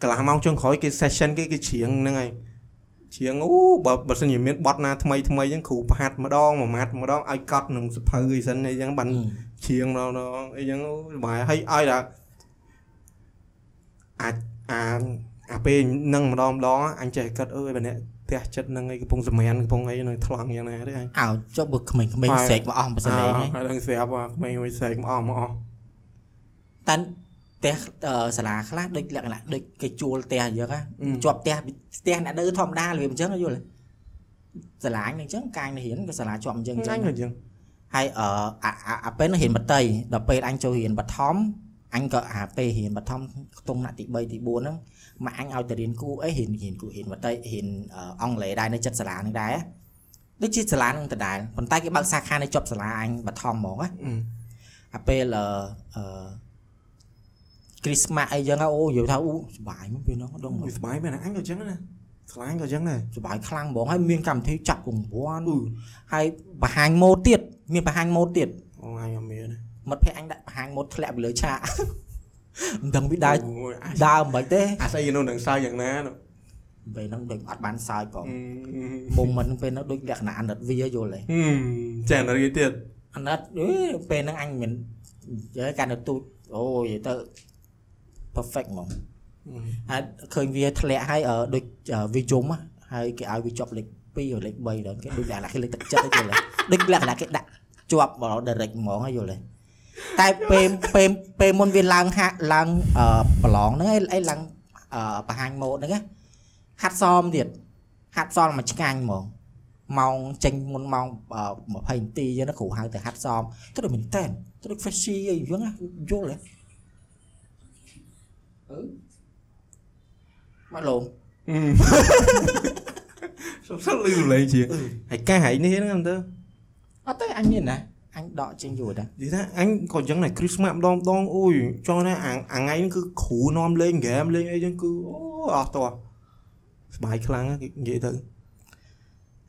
កន្លះម៉ោងចុងក្រោយគេ session គេគេច្រៀងហ្នឹងហើយច្រៀងអូបើបើសិនជាមានបត់ណាថ្មីថ្មីអញ្ចឹងគ្រូប្រហាត់ម្ដងមួយម៉ាត់ម្ដងឲ្យកត់នឹងសភៅអីសិនអីចឹងបានអឺច្រៀងម្ដងអីចឹងអូសប្បាយហើយឲ្យដល់អាចអាអាពេលនឹងម្ដងម្ដងអញចេះគិតអើយបើអ្នក ផ្ទះចិត្តនឹងអីកំពុងសម្រានកំពុងអីនៅថ្លង់យ៉ាងណាទេអញអោចុះបើក្មេងៗស្រែកមកអស់បើសិនលេងហ៎ហើយដឹងស្រាប់អាក្មេងមួយស្រែកមកអស់មកអស់តែផ្ទះអឺសាលាខ្លះដូចលក្ខណៈដូចគេជួលផ្ទះអញ្ចឹងណាជាប់ផ្ទះផ្ទះអ្នកនៅធម្មតារបៀបអញ្ចឹងយល់ទេសាលាអញ្ចឹងកាយនៅរៀនក៏សាលាជាប់អញ្ចឹងអញ្ចឹអងញក៏អញ្ចឹងហើយអឺអាអាអាពេលហ្នឹងរៀនបតីដល់ពេលអញចូលរៀនបឋមអញក៏អាពេលរៀនបឋមខ្ទង់ថ្នាក់ទី3ទី4ហ្នឹង មកអញឲ្យទៅរៀនគូអីរៀនរៀនគូរៀនបតីរៀនអឺអង់គ្លេសដែរនៅចិត្តសាលាហ្នឹងដែរដូចជាសាលាហ្នឹងដដែលប៉ុន្តែគេបើកសាខានៅជាប់សាលាអញបឋមហ្មងណាអឺអាពេលអឺអឺគ្រីស្មាស់អីចឹងណាអូនិយាយថាអូសុបាយមកពេលហ្នឹងដល់មកវាសប្បាយមែនណាអញក៏អញ្ចឹងណាឆ្លាញ់ក៏អញ្ចឹងដែរសុបាយខ្លាំងហ្មងហើយមានកម្មវិធីចាក់រង្វាន់អឺហើយបង្ហាញម៉ូដទៀតមានបង្ហាញម៉ូដទៀតអូអញអត់មានទេមិត្តភក្តិអញដាក់បង្ហាញម៉ូដធ្លាក់ពីលើឆាក មិនដឹងពីដើរអូយអាដើរមិនទេអាស្អីនោះនឹងសើយ៉ាងណានោះពេលហ្នឹងដូចអត់បានសើចផងអឺមុំមិនពេលហ្នឹងដូចលក្ខណៈអាណិតវាយល់ទេហឹមចានរីទៀតអាណិតអេពេលហ្នឹងអញមិននិយាយកាន់ទៅទូចអូយទៅ perfect ហ្មងហើយឃើញវាធ្លាក់ហើយអឺដូចអឺវាយំហ៎ហើយគេឲ្យវាជាប់លេខ2ឬលេខ3ដល់គេដូចលក្ខណៈគេលេខទឹកចិត្តហ្នឹងយល់ទេដូចលក្ខណៈគេដាក់ជាប់ដល់ direct ហ្មងហើយយល់ទេ តែពេលពេលពេលមុនវាឡើងហាក់ឡើងអឺប្រឡងហ្នឹងឯងអីឡើងអឺបង្ហាញម៉ូដហ្នឹងណាហាត់សមទៀតហាត់សមមកឆ្ងាញ់ហ្មងម៉ោងចេញមុនម៉ោងអឺ20នាទីអញ្ចឹងណាគ្រូហៅទៅហាត់សមទៅដូចមែនតែនទៅដូច fashion អីអញ្ចឹងណាយល់ទេអឺមកលោកហឹមសុំសិនលឺលេងជាហើយកាសហៃនេះហ្នឹងទៅអត់ទេអញមានណា អញដកចេញយូរតានិយាយថាអញក៏អញ្ចឹងដែរគ្រីស្មាសម្ដងម្ដងអូយចង់ថាអាអាថ្ងៃហ្នឹងគឺគ្រូនាំលេងហ្គេមលេងអីចឹងគឺអូអស់តោះសប្បាយខ្លាំងណាស់គេនិយាយទៅ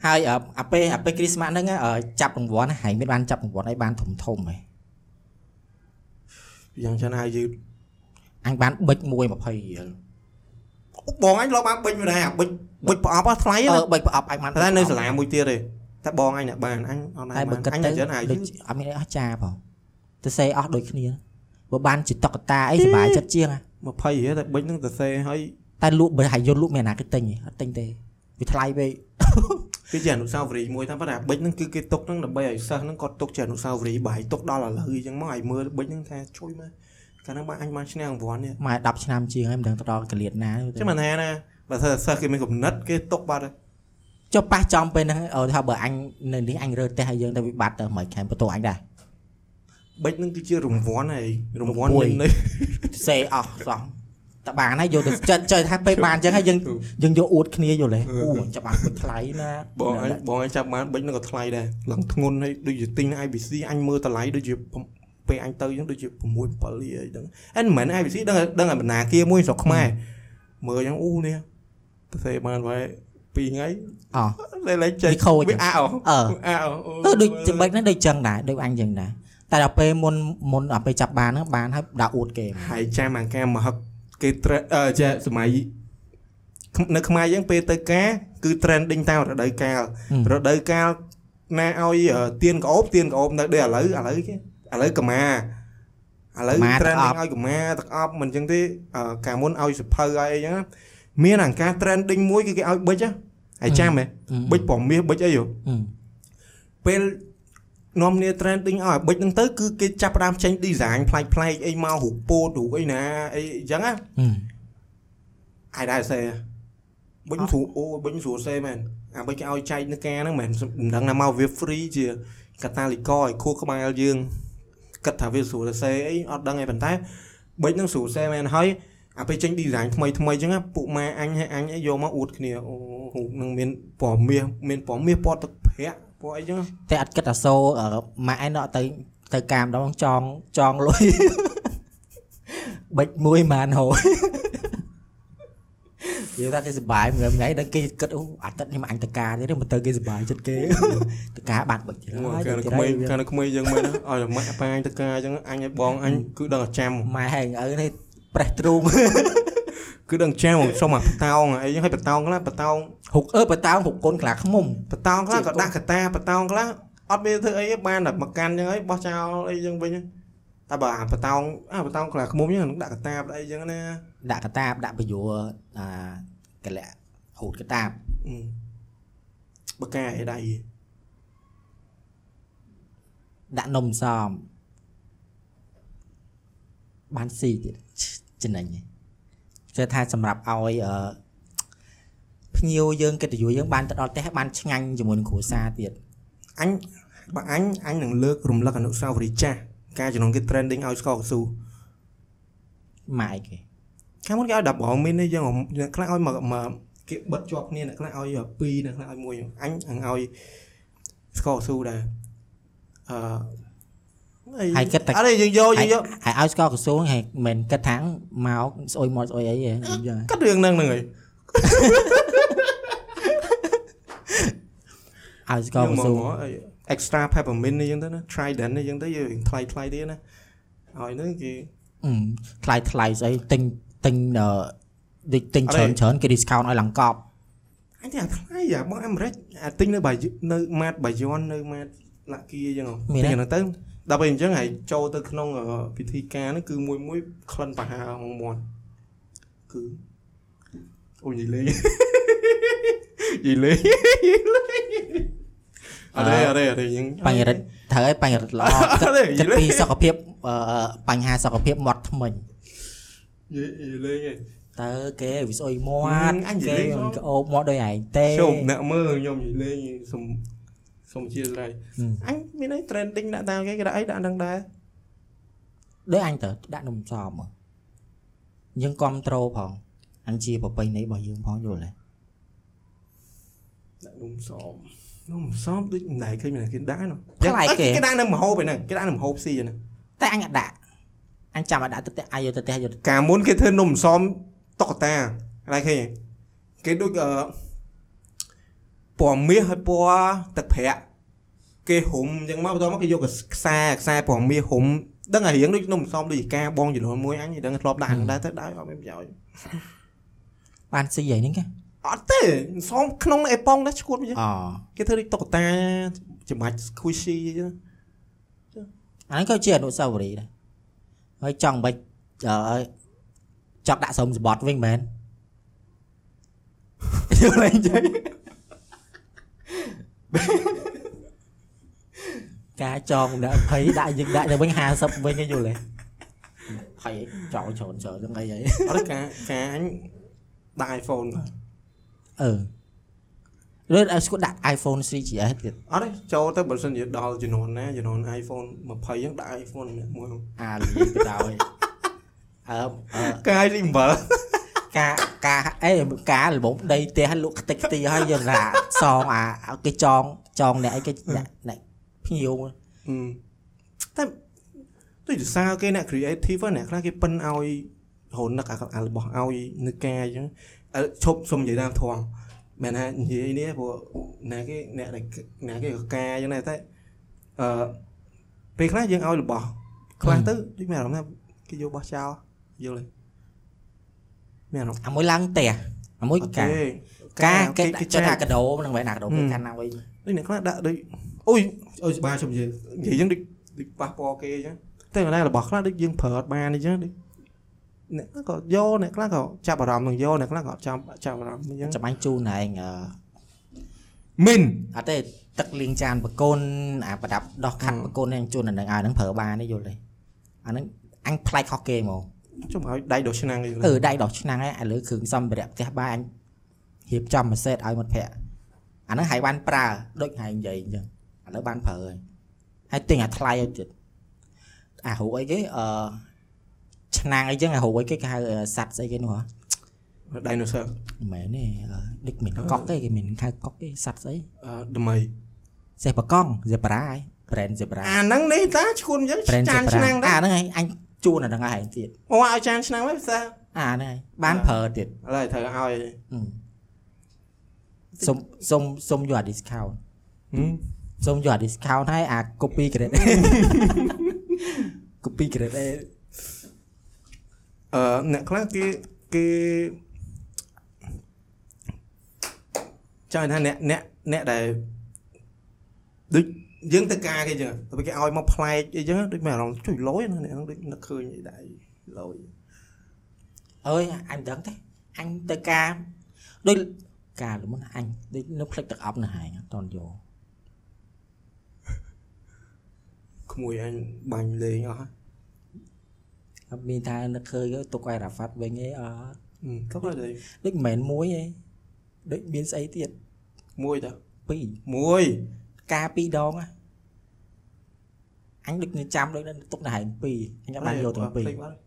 ហើយអ่ะអាពេលអាពេលគ្រីស្មាស់ហ្នឹងអឺចាប់រង្វាន់ហើយមានបានចាប់រង្វាន់ឲ្យបានធំធំហ៎យ៉ាងច្រើនហើយយឺតអញបានបិច1 20រៀលអូបងអញលោកបានបិចមួយដែរអាបិចបិចប្រអប់ហ៎ថ្លៃអឺណាបិចប្រអប់អញបានតែនៅសាលាមួយទៀតទេ តែបងអញអ្នកបានអញអត់តែដែរបើបានគិតអញទៅច្រើនហើយយឺដូចតអត់មានអីអស្ចារ្យផងទៅសេអស់ដូចគ្នាបើបានជាតុក្កតាអីសុបាយចិត្តជាងហ៎20រៀលតែបិចហ្នឹងទៅសេហើយតែលក់បើហើយយល់លក់មានណាគេទិញហ៎អត់ទិញទេវាថ្លៃពេកគេជាអនុស្សាវរីយ៍មួយតាមប៉ុន្តែអាបិចហ្នឹងគឺគេទុកហ្នឹងដើម្បីឲ្យសិស្សហ្នឹងគាត់ទុកជាអនុស្សាវរីយ៍បាយទុកដល់ឥឡូវអញ្ចឹងមកឲ្យមើលបិចហ្នឹងថាជួយមកកាលហ្នឹងបានអញបានឈ្នះរង្វាន់នេះម៉ែ10ឆ្នាំជាងហើយមិនដឹងទៅដល់កលៀតណាទេចឹងមិនថាណាបើថាសិស្សគេមានគំនិតគេទុកបាត់ហើយ ចុះប៉ះចំពេលហ្នឹងអូថាបើអញនៅនេះអញរើផ្ទះឲ្យយើងទៅវិបត្តិទៅមិនខែបន្ទោអញដែរបិចហ្នឹងគឺជារង្វាន់ហើយរង្វាន់រង្វាន់នៃសេអស់សោះតបានហើយយកទៅចិត្តចុយថាពេលបានអញ្ចឹងហើយយើងយើងយកអួតគ្នាយល់ទេអូចាប់បានបិទថ្លៃណាបងអញបងអញចាប់បានបិចហ្នឹងក៏ថ្លៃដែរឡើងធ្ងន់ហើយដូចជាទិញនៅ IBC អញមើលតម្លៃដូចជាពេលអញទៅអញ្ចឹងដូចជា6 7លាអីហ្នឹងអែមិនមែន IBC ដឹងដឹងតែបណ្ណាគាមួយស្រុកខ្មែរមើលអញ្ចឹងអូនេះទៅសេបានໄວ2ថ្ងៃអោះលេលេចេញវាខូចវាអោអឺអោទៅដូចជាបិចហ្នឹងដូចចឹងដែរដូចអញចឹងដែរតែដល់ពេលមុនមុនដល់ពេលចាប់បានហ្នឹងបានហើយដាក់អួតគេហើយចាំអាការមហឹកគេ tre- អឺចាសម័យនៅខ្មែរយើងពេលទៅការគឺ trending តាមរដូវកាលរដូវកាលណាឲ្យអឺទៀនក្អូបទៀនក្អូបនៅដូចឥឡូវឥឡូវគេឥឡូវកម្មាឥឡូវ trending ឲ្យកម្មាទឹកអប់មិនអញ្ចឹងទេអឺកាលមុនឲ្យសភៅឲ្យអីចឹងណា មានអាការ trending មួយគឺគេឲ្យប៊ិចហ៎ហើយចាំហ៎ប៊ិចប្រមាសប៊ិចអីហ៎ពេលនាំគ្នា trending ឲ្យប៊ិចហ្នឹងទៅគឺគេចាប់ផ្ដើមចេញ design ប្លែកប្លែកៗអីមករូបពោតរូបអីណាអីអញ្ចឹងណាអាយដែរសេប៊ិចស្រួលអូប៊ិចស្រួលសេមែនអាបីគេឲ្យចែកនៅការហ្នឹងមិនមែនមិនដឹងណាមកវា free ជាកាតាលីកឲ្យខួរក្បាលយើងគិតថាវាស្រួលសរសេរអីអត់ដឹងឯប៉ុន្តែប៊ិចហ្នឹងស្រួលសរសេរមែនហើយ អាពេលចេញ design ថ្មីថ្មីអញ្ចឹងណាពួកម៉ែអញហើយអញអីយកមកអួតគ្នាអូរូបហ្នឹងមានពណ៌មាសមានពណ៌មាសពណ៌ទឹកប្រាក់ពណ៌អីចឹងតែអត់គិតថាសូអឺម៉ាក់ឯងដល់ទៅទៅកាមដងចងចងលុយបិចមួយម៉ានហូយនិយាយថាគេសុបាយមួយថ្ងៃដល់គេគិតអូអាទិត្យនេះមកអញតការទេមកទៅគេសុបាយចិត្តគេតការបានបិចទៀតហើយកាលនៅក្មេងកាលនៅក្មេងយើងមែនណាឲ្យម៉ាក់ប៉ាអញទៅការអញ្ចឹងអញឲ្យបងអញគឺដឹងតែចាំម៉ែហែងឪនេះ ប្រេះទ្រូងគឺដឹងចាំសុំអាបតោងអីចឹងឲ្យបតោងខ្លះបតោងហុកអើបើតោងហុកកូនខ្លាខ្មុំបតោងខ្លះក៏ដាក់កតាបតោងខ្លះអត់មានធ្វើអីទេបានតែមកកាន់ចឹងហើយបោះចោលអីចឹងវិញតែបើអាបតោងអាបតោងខ្លះខ្មុំចឹងនឹងដាក់កតាបដាក់អីចឹងណាដាក់កតាបដាក់បយួរអាកលៈហូតកតាបអឺបកាអីដៃដាក់នំសំបានស៊ីទៀត ចំណេញចេះថាសម្រាប់ឲ្យអឺភ្ញៀវយើងកិត្តិយសយើងបានទៅដល់ផ្ទះបានឆ្ងាញ់ជាមួយនឹងគ្រួសារទៀតអញបើអញអញនឹងលើករំលឹកអនុស្សាវរីយ៍ចាស់ការជំនន់គេ trending ឲ្យស្ករកស៊ូម៉ែអីគេខាងមុនគេឲ្យ10រងមីននេះយើងអ្នកខ្លះឲ្យមកមកគេបិទជាប់គ្នាអ្នកខ្លះឲ្យ2អ្នកខ្លះឲ្យ1អញអញឲ្យស្ករកស៊ូដែរអឺ ហើយគិតតែអត់ទេយើងយកយើងយកហើយឲ្យស្ករក្រសួងហើយមិនគិតថាមកស្អុយមកស្អុយអីហ៎អញ្ចឹងកាត់រឿងហ្នឹងហ្នឹងហើយឲ្យស្ករក្រសួងអី extra peppermint នេះអញ្ចឹងទៅណា trident នេះអញ្ចឹងទៅយើងថ្លៃថ្លៃទៀតណាឲ្យហ្នឹងគេអឺថ្លៃថ្លៃស្អីទិញទិញអឺដូចទិញអត់ទេច្រើនច្រើនគេ discount ឲ្យឡើងកប់អញតែថ្លៃអាបងអាមេរិកអាទិញនៅបាយនៅម៉ាតបាយ័ននៅម៉ាតលាក់គីអញ្ចឹងហ៎មានទិញទេអាហ្នឹងទៅ ដល់ពេលអញ្ចឹងហើយចូលទៅក្នុងអឺពិធីការហ្នឹងគឺមួយមួយក្លិនប្រហើរហងមាត់គឺអូយនិយាយលេងនិយាយលេងអត់ទេអត់ទេអត់ទេយើងបញ្ញរិទ្ធត្រូវឲ្យបញ្ញរិទ្ធល្អអត់គិតទេគិតនិយាយលេងពីសុខភាពអឺបញ្ហាសុខភាពមាត់ថ្មិញនិយាយនិយាយលេងឯងតើគេវាស្អុយមាត់អញនិគេយាយលេងមិនក្អូបមាត់ដោយឯងទេជុំអ្នកមើលខ្ញុំនិយាយលេងសុំ សុំជាឡៃអញមានអី trending ដាក់តាមគេគេដាក់អីដាក់នឹងដែរដូចអញទៅដាក់នំសមយើងគ្រប់ត្រូលផងអញជាប្រពៃណីរបស់យើងផងយល់ទេដាក់នំសមនំសមដូចណៃឃើញគេដាក់នោះផ្លែគេគេដាក់នៅមហូបឯហ្នឹងគេដាក់នៅមហូបស៊ីឯហ្នឹងតែអញអត់ដាក់អញចាំអត់ដាក់ទៅផ្ទះអាយយកទៅផ្ទះយកកាលមុនគេធ្វើនំសមតុកតាណៃឃើញគេដូចអឺ ពណ៌មាសហើយពណ៌ទឹកប្រាក់គេរុំអញ្ចឹងមកបន្ទាប់មកគេយកខ្សែខ្សែពណ៌មាសរុំដឹងតែរៀងដូចនំសមដូចជាការបងចំនួនមួយអញដឹងធ្លាប់ដាក់ហ្នឹងដែរទៅដែរអត់មានប្រយោជន៍បានស៊ីអីហ្នឹងគេអត់ទេសមក្នុងអេប៉ុងដែរឈួតអញ្ចឹងអូគេធ្វើដូចតុក្កតាច្បាច់ squishy អញ្ចឹងអាហ្នឹងក៏ជាអនុស្សាវរីយ៍ដែរហើយចង់បាច់អឺចង់ដាក់សុំសបត់វិញមែនយល់អីចឹង ការចងដាក់20ដាក់យើងដាក់ទៅវិញ50វិញឯងយល់ទេ20ចងច្រើនច្រើនហ្នឹងអីហីអត់ទេការការអញដាក់ iPhone អឺឬឲ្យស្គាល់ដាក់ iPhone 3GS ទៀតអត់ទេចូលទៅបើសិនជាដល់ចំនួនណាចំនួន iPhone 20ហ្នឹងដាក់ iPhone មួយអាលីទៅដោយអឺអឺកាយលីអំបិល ការការអេការលំដីផ្ទះលក់ខ្ទេចខ្ទីហើយយើងថាសងអាគេចងចងអ្នកអីគេអ្នកអ្នកភ្ញៀវតែដូចជាសារគេអ្នក creative ហ្នឹងអ្នកខ្លះគេប៉ិនឲ្យរហូតនឹកអាអារបស់ឲ្យនឹកការអញ្ចឹងអឺឈប់សុំនិយាយតាមធំមែនថានិយាយនេះព្រោះអ្នកគេអ្នកដែលអ្នកគេក៏ការអញ្ចឹងដែរតែអឺពេលខ្លះយើងឲ្យរបស់ខ្លះទៅដូចមានអារម្មណ៍ថាគេយករបស់ចោលយល់ទេ មានអារម្មណ៍អាមួយឡើងផ្ទះអាមួយអត់ការទេការគេគេចាចាត់ថាក់កាដូហ្នឹងមិនមែនអាកាដូគេហឹមកាន់ណាវិញដូចអ្នកខ្លះដាក់ដូចអូយអើយច្បារខ្ញុំនិយាយនិយាយអញ្ចឹងដូចដូចប៉ះពាល់គេអញ្ចឹងតែមិនដែររបស់ខ្លះដូចយើងប្រើអត់បានអញ្ចឹងដូចអ្នកខ្លះក៏យកអ្នកខ្លះក៏ចាប់អារម្មណ៍នឹងយកអ្នកខ្លះក៏ចាប់ចាប់អារម្មណ៍អញ្ចឹងចាំបាញ់ជូនឯងអឺមិនអត់ទេទឹកលាងចានបកូនអាប្រដាប់ដោះខាត់បកូនហ្នឹងជូនអាហ្នឹងឲ្យហ្នឹងប្រើបានទេយល់ទេអាហ្នឹងអញប្លែកខុសគេហ្មង ជុំឲ្យដៃដល់ឆ្នាំងគេ អឺដៃដោះឆ្នាំងឯងឥឡូវគ្រឿងសម្ភារៈផ្ទះបាយអញរៀបចំមួយសេតឲ្យមិត្តភក្តិអាហ្នឹងហើយបានប្រើដូចហើយនិយាយអញ្ចឹងឥឡូវបានប្រើហើយហើយទិញអាថ្លៃឲ្យទៀតអារូបអីគេអឺឆ្នាំងអីចឹងអារូបអីគេគេហៅអឺសัตว์ស្អីគេនោះហ៎ ដៃនោះសើ មិនមែនទេអឺដូចមិនកក់ទេគេមិនកៅកក់ទេសัตว์ស្អី អឺដមី សេះបកង់ zebra ហើយ brand zebra អាហ្នឹងនេះតាឈួនអញ្ចឹង brand ចាន zebra ឆ្នាំងដែរ អាហ្នឹងឯងអញ ជូនអាហ្នឹងឲ្យឯងទៀតអូឲ្យចានឆ្នាំងហ្នឹងផ្សារអាហ្នឹងឯងបានប្រើទៀតឥឡូវត្រូវឲ្យអឺសុំសុំសុំយកអា discount ហឹមសូមយកអា discount ឲ្យអា copy grade A copy grade A អឺអ្នកខ្លះគេគេចាំថាអ្នកអ្នកអ្នកដែលដូច យើងទៅការគេអញ្ចឹងទៅគេឲ្យមកផ្លែកអីចឹងដូចមានអារម្មណ៍ជួយលយណាអ្នកហ្នឹងដូចនឹកឃើញអីដែរលយអើយអញមិនដឹងទេអញទៅការដូចការលមុនអញដូចនៅផ្លិចទឹកអប់នៅហែងអត់តន់យកក្មួយអញបាញ់លេងអស់ហើយអត់មានថានឹកឃើញទៅទុកឲ្យរ៉ាហ្វាត់វិញឯងអត់ហឹមទៅហើយលេងដូចមិនមែនមួយឯងដូចមានស្អីទៀតមួយតាពីរមួយ ការពីរដងណាអញដូចនៅចាំដូចនៅទុកនៅហែងពីរអញអត់បានយកទាំងពីរភ្លេចបាត់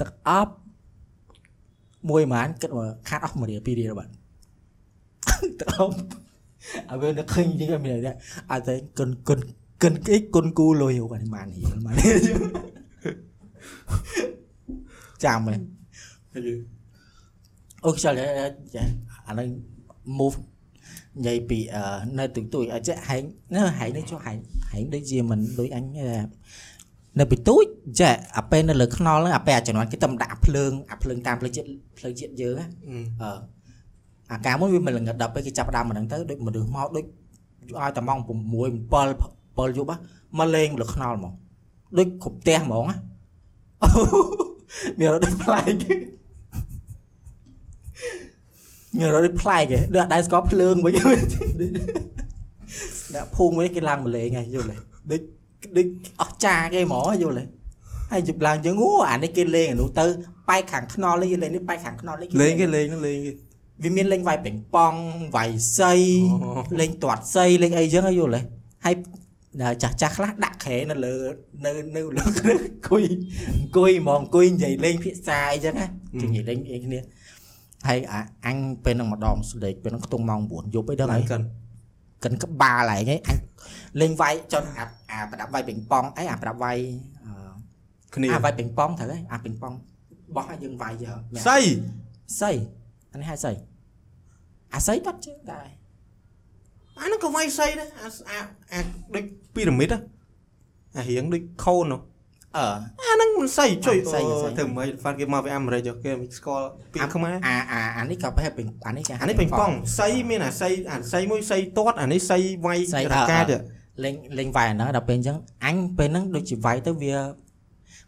ទឹកអប់មួយហ្មងគិតមកខាត់អស់មួយរៀលពីររៀលបាទទឹកអប់អើវានឹកឃើញជាងមានតែអត់តែគុនគុនគុនអីគុនគូលុយហ្នឹងបានរៀលបានចាំមែនហើយយូ អូខ្យល់ចាអានឹង move និយាយពីអឺនៅទុយទុយអត់ចេះហែងនៅហែងនេះចុះហែងហែងដូចជាមិនដូចអញទេនៅពីទូចចាអាពេលនៅលើខ្នល់ហ្នឹងអាពេលអាជំនាន់គេតែដាក់ភ្លើងអាភ្លើងតាមផ្លូវជាតិផ្លូវជាតិយើងណាហឹមអឺអាការមួយវាមិនល្ងឹតដល់ពេលគេចាប់ផ្ដើមអាហ្នឹងទៅដូចមនុស្សមកដូចឲ្យតែម៉ោង6 7 7យប់ហ៎មកលេងលើខ្នល់ហ្មងដូចគ្រប់ផ្ទះហ្មងណាមានរត់ដូចប្លែក មានរត់ដូចប្លែកឯងដូចអត់ដែរស្គាល់ភ្លើងវិញដាក់ភូមិវិញគេឡើងមកលេងហើយយល់ទេដូចដូចអស់ចាគេហ្មងយល់ទេហើយជិបឡើងយើងអូអានេះគេលេងអានោះទៅបែកខាងខ្នល់នេះលេងនេះបែកខាងខ្នល់នេះលេងគេលេងហ្នឹងលេងគេវាមានលេងវាយប៉េងប៉ង់វាយសីអូលេងទាត់សីលេងអីចឹងហើយយល់ទេហើយដល់ចាស់ចាស់ខ្លះដាក់ខែនៅលើនៅនៅលើអង្គុយអង្គុយហ្មងអង្គុយនិយាយលេងភាសាអីចឹងណានិយាយលេងអីគ្នា ហើយអាអញពេលហ្នឹងម្ដងស្លេកពេលហ្នឹងខ្ទង់ម៉ោង9យប់អីដល់ឡាហើយយកិនកិនក្បាលហើយហ្នឹងអញលេងវាយចុះអាអាប្រដាប់វាយពេញប៉ងអីអាប្រដាប់វាយអឺគ្នាអាវាយពេញប៉ងត្រូវហើយអាពេញប៉ងបោះឲ្យយើងវាយយើសៃសៃអានេះហៅសៃអាសៃបាត់ជើងដែរអាហ្នឹងក៏វាយសៃដែរអាអាអាដូចពីរ៉ាមីតអារៀងដូចខូននោះ អឺអាហ្នឹងមិនសៃជួយទៅមើលហ្វាត់គេមកពីអាមេរិកគេស្គាល់ពីខ្មែរអាអាអានេះក៏ប្រហែលពេញអានេះគេអានេះពេញប៉ងសៃមានអាសៃអាសៃមួយសៃតតអានេះសៃវាយរកាទៀតលេងលេងវាយអាហ្នឹងដល់ពេលអញ្ចឹងអញពេលហ្នឹងដូចជាវាយទៅវា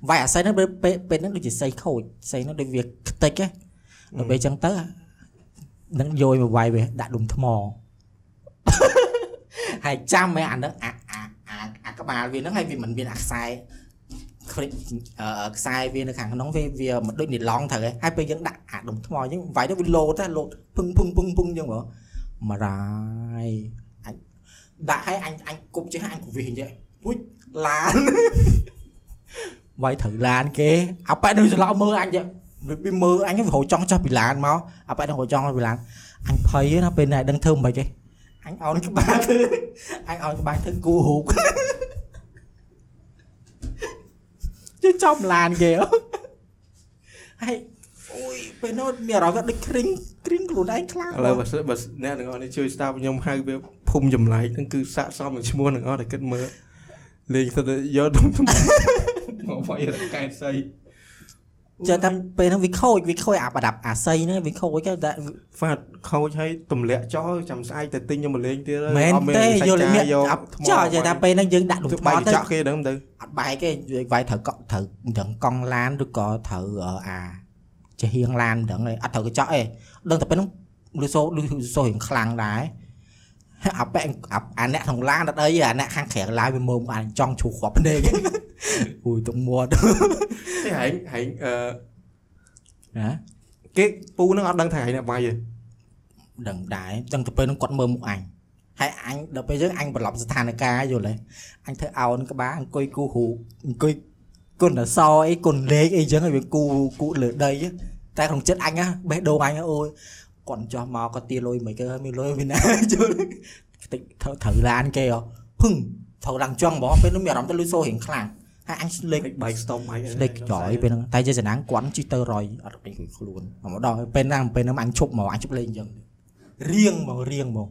វាយអាសៃហ្នឹងពេលពេលហ្នឹងដូចជាសៃខូចសៃហ្នឹងដូចវាខ្ទេចហ្នឹងដល់ពេលអញ្ចឹងទៅនឹងយោយមកវាយវាដាក់ដុំថ្មហើយចាំមែនអាហ្នឹងអាអាអាក្បាលវាហ្នឹងហើយវាមិនមានអាខ្សែ ខ្សែវានៅខាងក្នុងវាវាមិនដូចនីឡង់ត្រូវហ៎ហើយពេលយើងដាក់អាដុំថ្មអញ្ចឹងវាយទៅវាលោតតែលោតពឹងពឹងពឹងពឹងអញ្ចឹងបងមរាយអញដាក់ឲ្យអញអញគប់ចេះអញគវិសអញ្ចឹងពុជឡានវាយត្រូវឡានគេអាប៉ែនឹងច្រឡំមើលអញចឹងវាមើលអញវារហូតចង់ចោះពីឡានមកអាប៉ែនឹងរហូតចង់ពីឡានអញភ័យណាពេលណាដឹងធ្វើមិនទេអញអោនក្បាលធ្វើអញអោនក្បាលធ្វើគូរូប ជិះចំឡានគេហ៎ហើយអូយពេលនោះមានអារម្មណ៍ថាដូចគ្រីងគ្រីងខ្លួនឯងខ្លាំងឥឡូវបើសិនបើអ្នកទាំងអស់នេះជួយស្ដាប់ខ្ញុំហៅវាភូមិចម្លែកហ្នឹងគឺស័កសមនឹងឈ្មោះទាំងអស់ដែលគិតមើលលេងទៅយកដុំថ្មមកវាយរកែសៃ ចេះតែពេលហ្នឹងវាខូចវាខូចអាប្រដាប់អាស័យហ្នឹងវាខូចទៅតែហ្វាត់ខូចឲ្យទម្លាក់ចោលចាំស្អែកទៅទិញខ្ញុំមកលេងទៀតមែនទេយល់មានយកអត់ចោះចេះតែពេលហ្នឹងយើងដាក់ដុំទៅថ្មបាយទៅចាក់គេហ្នឹងទៅអត់បែកទេយើងវាយត្រូវកក់ត្រូវដឹងកង់ឡានឬក៏ត្រូវអាជាហៀងឡានដឹងឯងអត់ត្រូវកញ្ចក់ឯងដឹងតែពេលហ្នឹងលឺសូលឺសូរៀងខ្លាំងដែរហើយអាប៉ែអាអាអ្នកក្នុងឡានអត់អីអាអ្នកខាងក្រៅឡានវាមើលមកអាចង់ឈូសគ្រាប់ភ្នែក អូយទុកមាត់ទេហែងហែងអឺណាគេពូហ្នឹងអត់ដឹងថាហែងអ្នកវាយទេដឹងដែរដឹងតែពេលហ្នឹងគាត់មើលមុខអញហើយអញដល់ពេលយើងអញប្រឡប់ស្ថានភាពយល់ទេអញធ្វើអោនក្បាលអង្គុយគូរូបអង្គុយគុណអសរអីគុណលេខអីចឹងហើយវាគូគូលើដីហ៎តែក្នុងចិត្តអញហ៎បេះដូងអញហ៎អូយគាត់ចោះមកគាត់ទាលុយមិនគេហើយមានលុយពីណាយល់តិចត្រូវត្រូវឡានគេហ៎ភឹងត្រូវឡើងចង់ហ្មងពេលនោះមានអារម្មណ៍ទៅលុយសូរៀងខ្លាំង ហើយអញស្លេកបែកស្តុំហើយស្លេកចយពេលហ្នឹងតែជាចំណាំងគាត់ជិះទៅរយអត់ពេញខ្លួនម្ដងពេលហ្នឹងពេលហ្នឹងអញឈប់មកអញឈប់លេងអញ្ចឹងរៀងមករៀងមក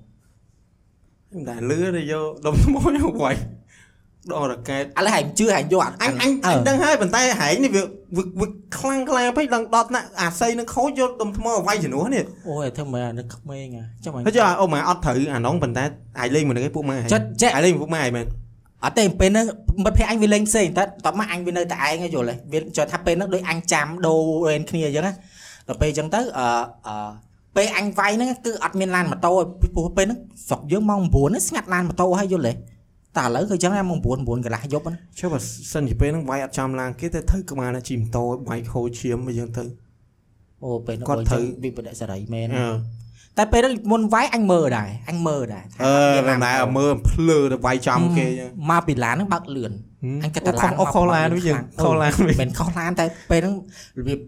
មិនដែលលឺទេយកដុំថ្មយកវាយដល់រកែតឥឡូវហែងជឿហែងយកអអញអញអញដឹងហើយប៉ុន្តែហែងនេះវាវាវាខ្លាំងខ្លាំងពេកដល់ដល់ថ្នាក់អាស័យនឹងខូចយកដុំថ្មវាយជំនួសនេះអូយធ្វើមើលនៅក្មេងហ៎ចាំហើយចុះអូម៉ែអត់ត្រូវអានងប៉ុន្តែអាចលេងមួយនឹងឯងពួកម៉ែចិត្តចេះអាចលេងមួយពួកម៉ែឯងមែន អត់ទេពេលហ្នឹងមិត្តភក្តិអញវាលេងផ្សេងតែតោះមកអញវានៅតែឯងហ៎យល់ទេវាចុះថាពេលហ្នឹងដូចអញចាំដូររែនគ្នាអញ្ចឹងណាដល់ពេលអញ្ចឹងទៅអឺអឺពេលអញវាយហ្នឹងគឺអត់មានឡានម៉ូតូទេព្រោះពេលហ្នឹងស្រុកយើងម៉ោង9ហ្នឹងស្ងាត់ឡានម៉ូតូហើយយល់ទេតែឥឡូវគឺអញ្ចឹងម៉ោង9 9កន្លះយប់ហ្នឹងចុះបើសិនជាពេលហ្នឹងវាយអត់ចាំឡើងគេទៅធ្វើក្បាលណាជីម៉ូតូវាយខូចឈាមអីចឹងទៅអូពេលហ្នឹងគាត់បើអញ្ចឹងត្រូវវិបដិសេរីមែនអឺ តែពេលហ្នឹងមុនវាយអញមើលដែរអញមើលដែរថាអឺមានមិនឡានដែរមើលភ្លើទៅវាយចំគេចឹងមកពីឡានហ្នឹងបើកលឿនអញគិតថាឡានអូខុសឡានវិញយើងខុសឡានវិញមិនខុសឡានតែពេលហ្នឹងរបៀប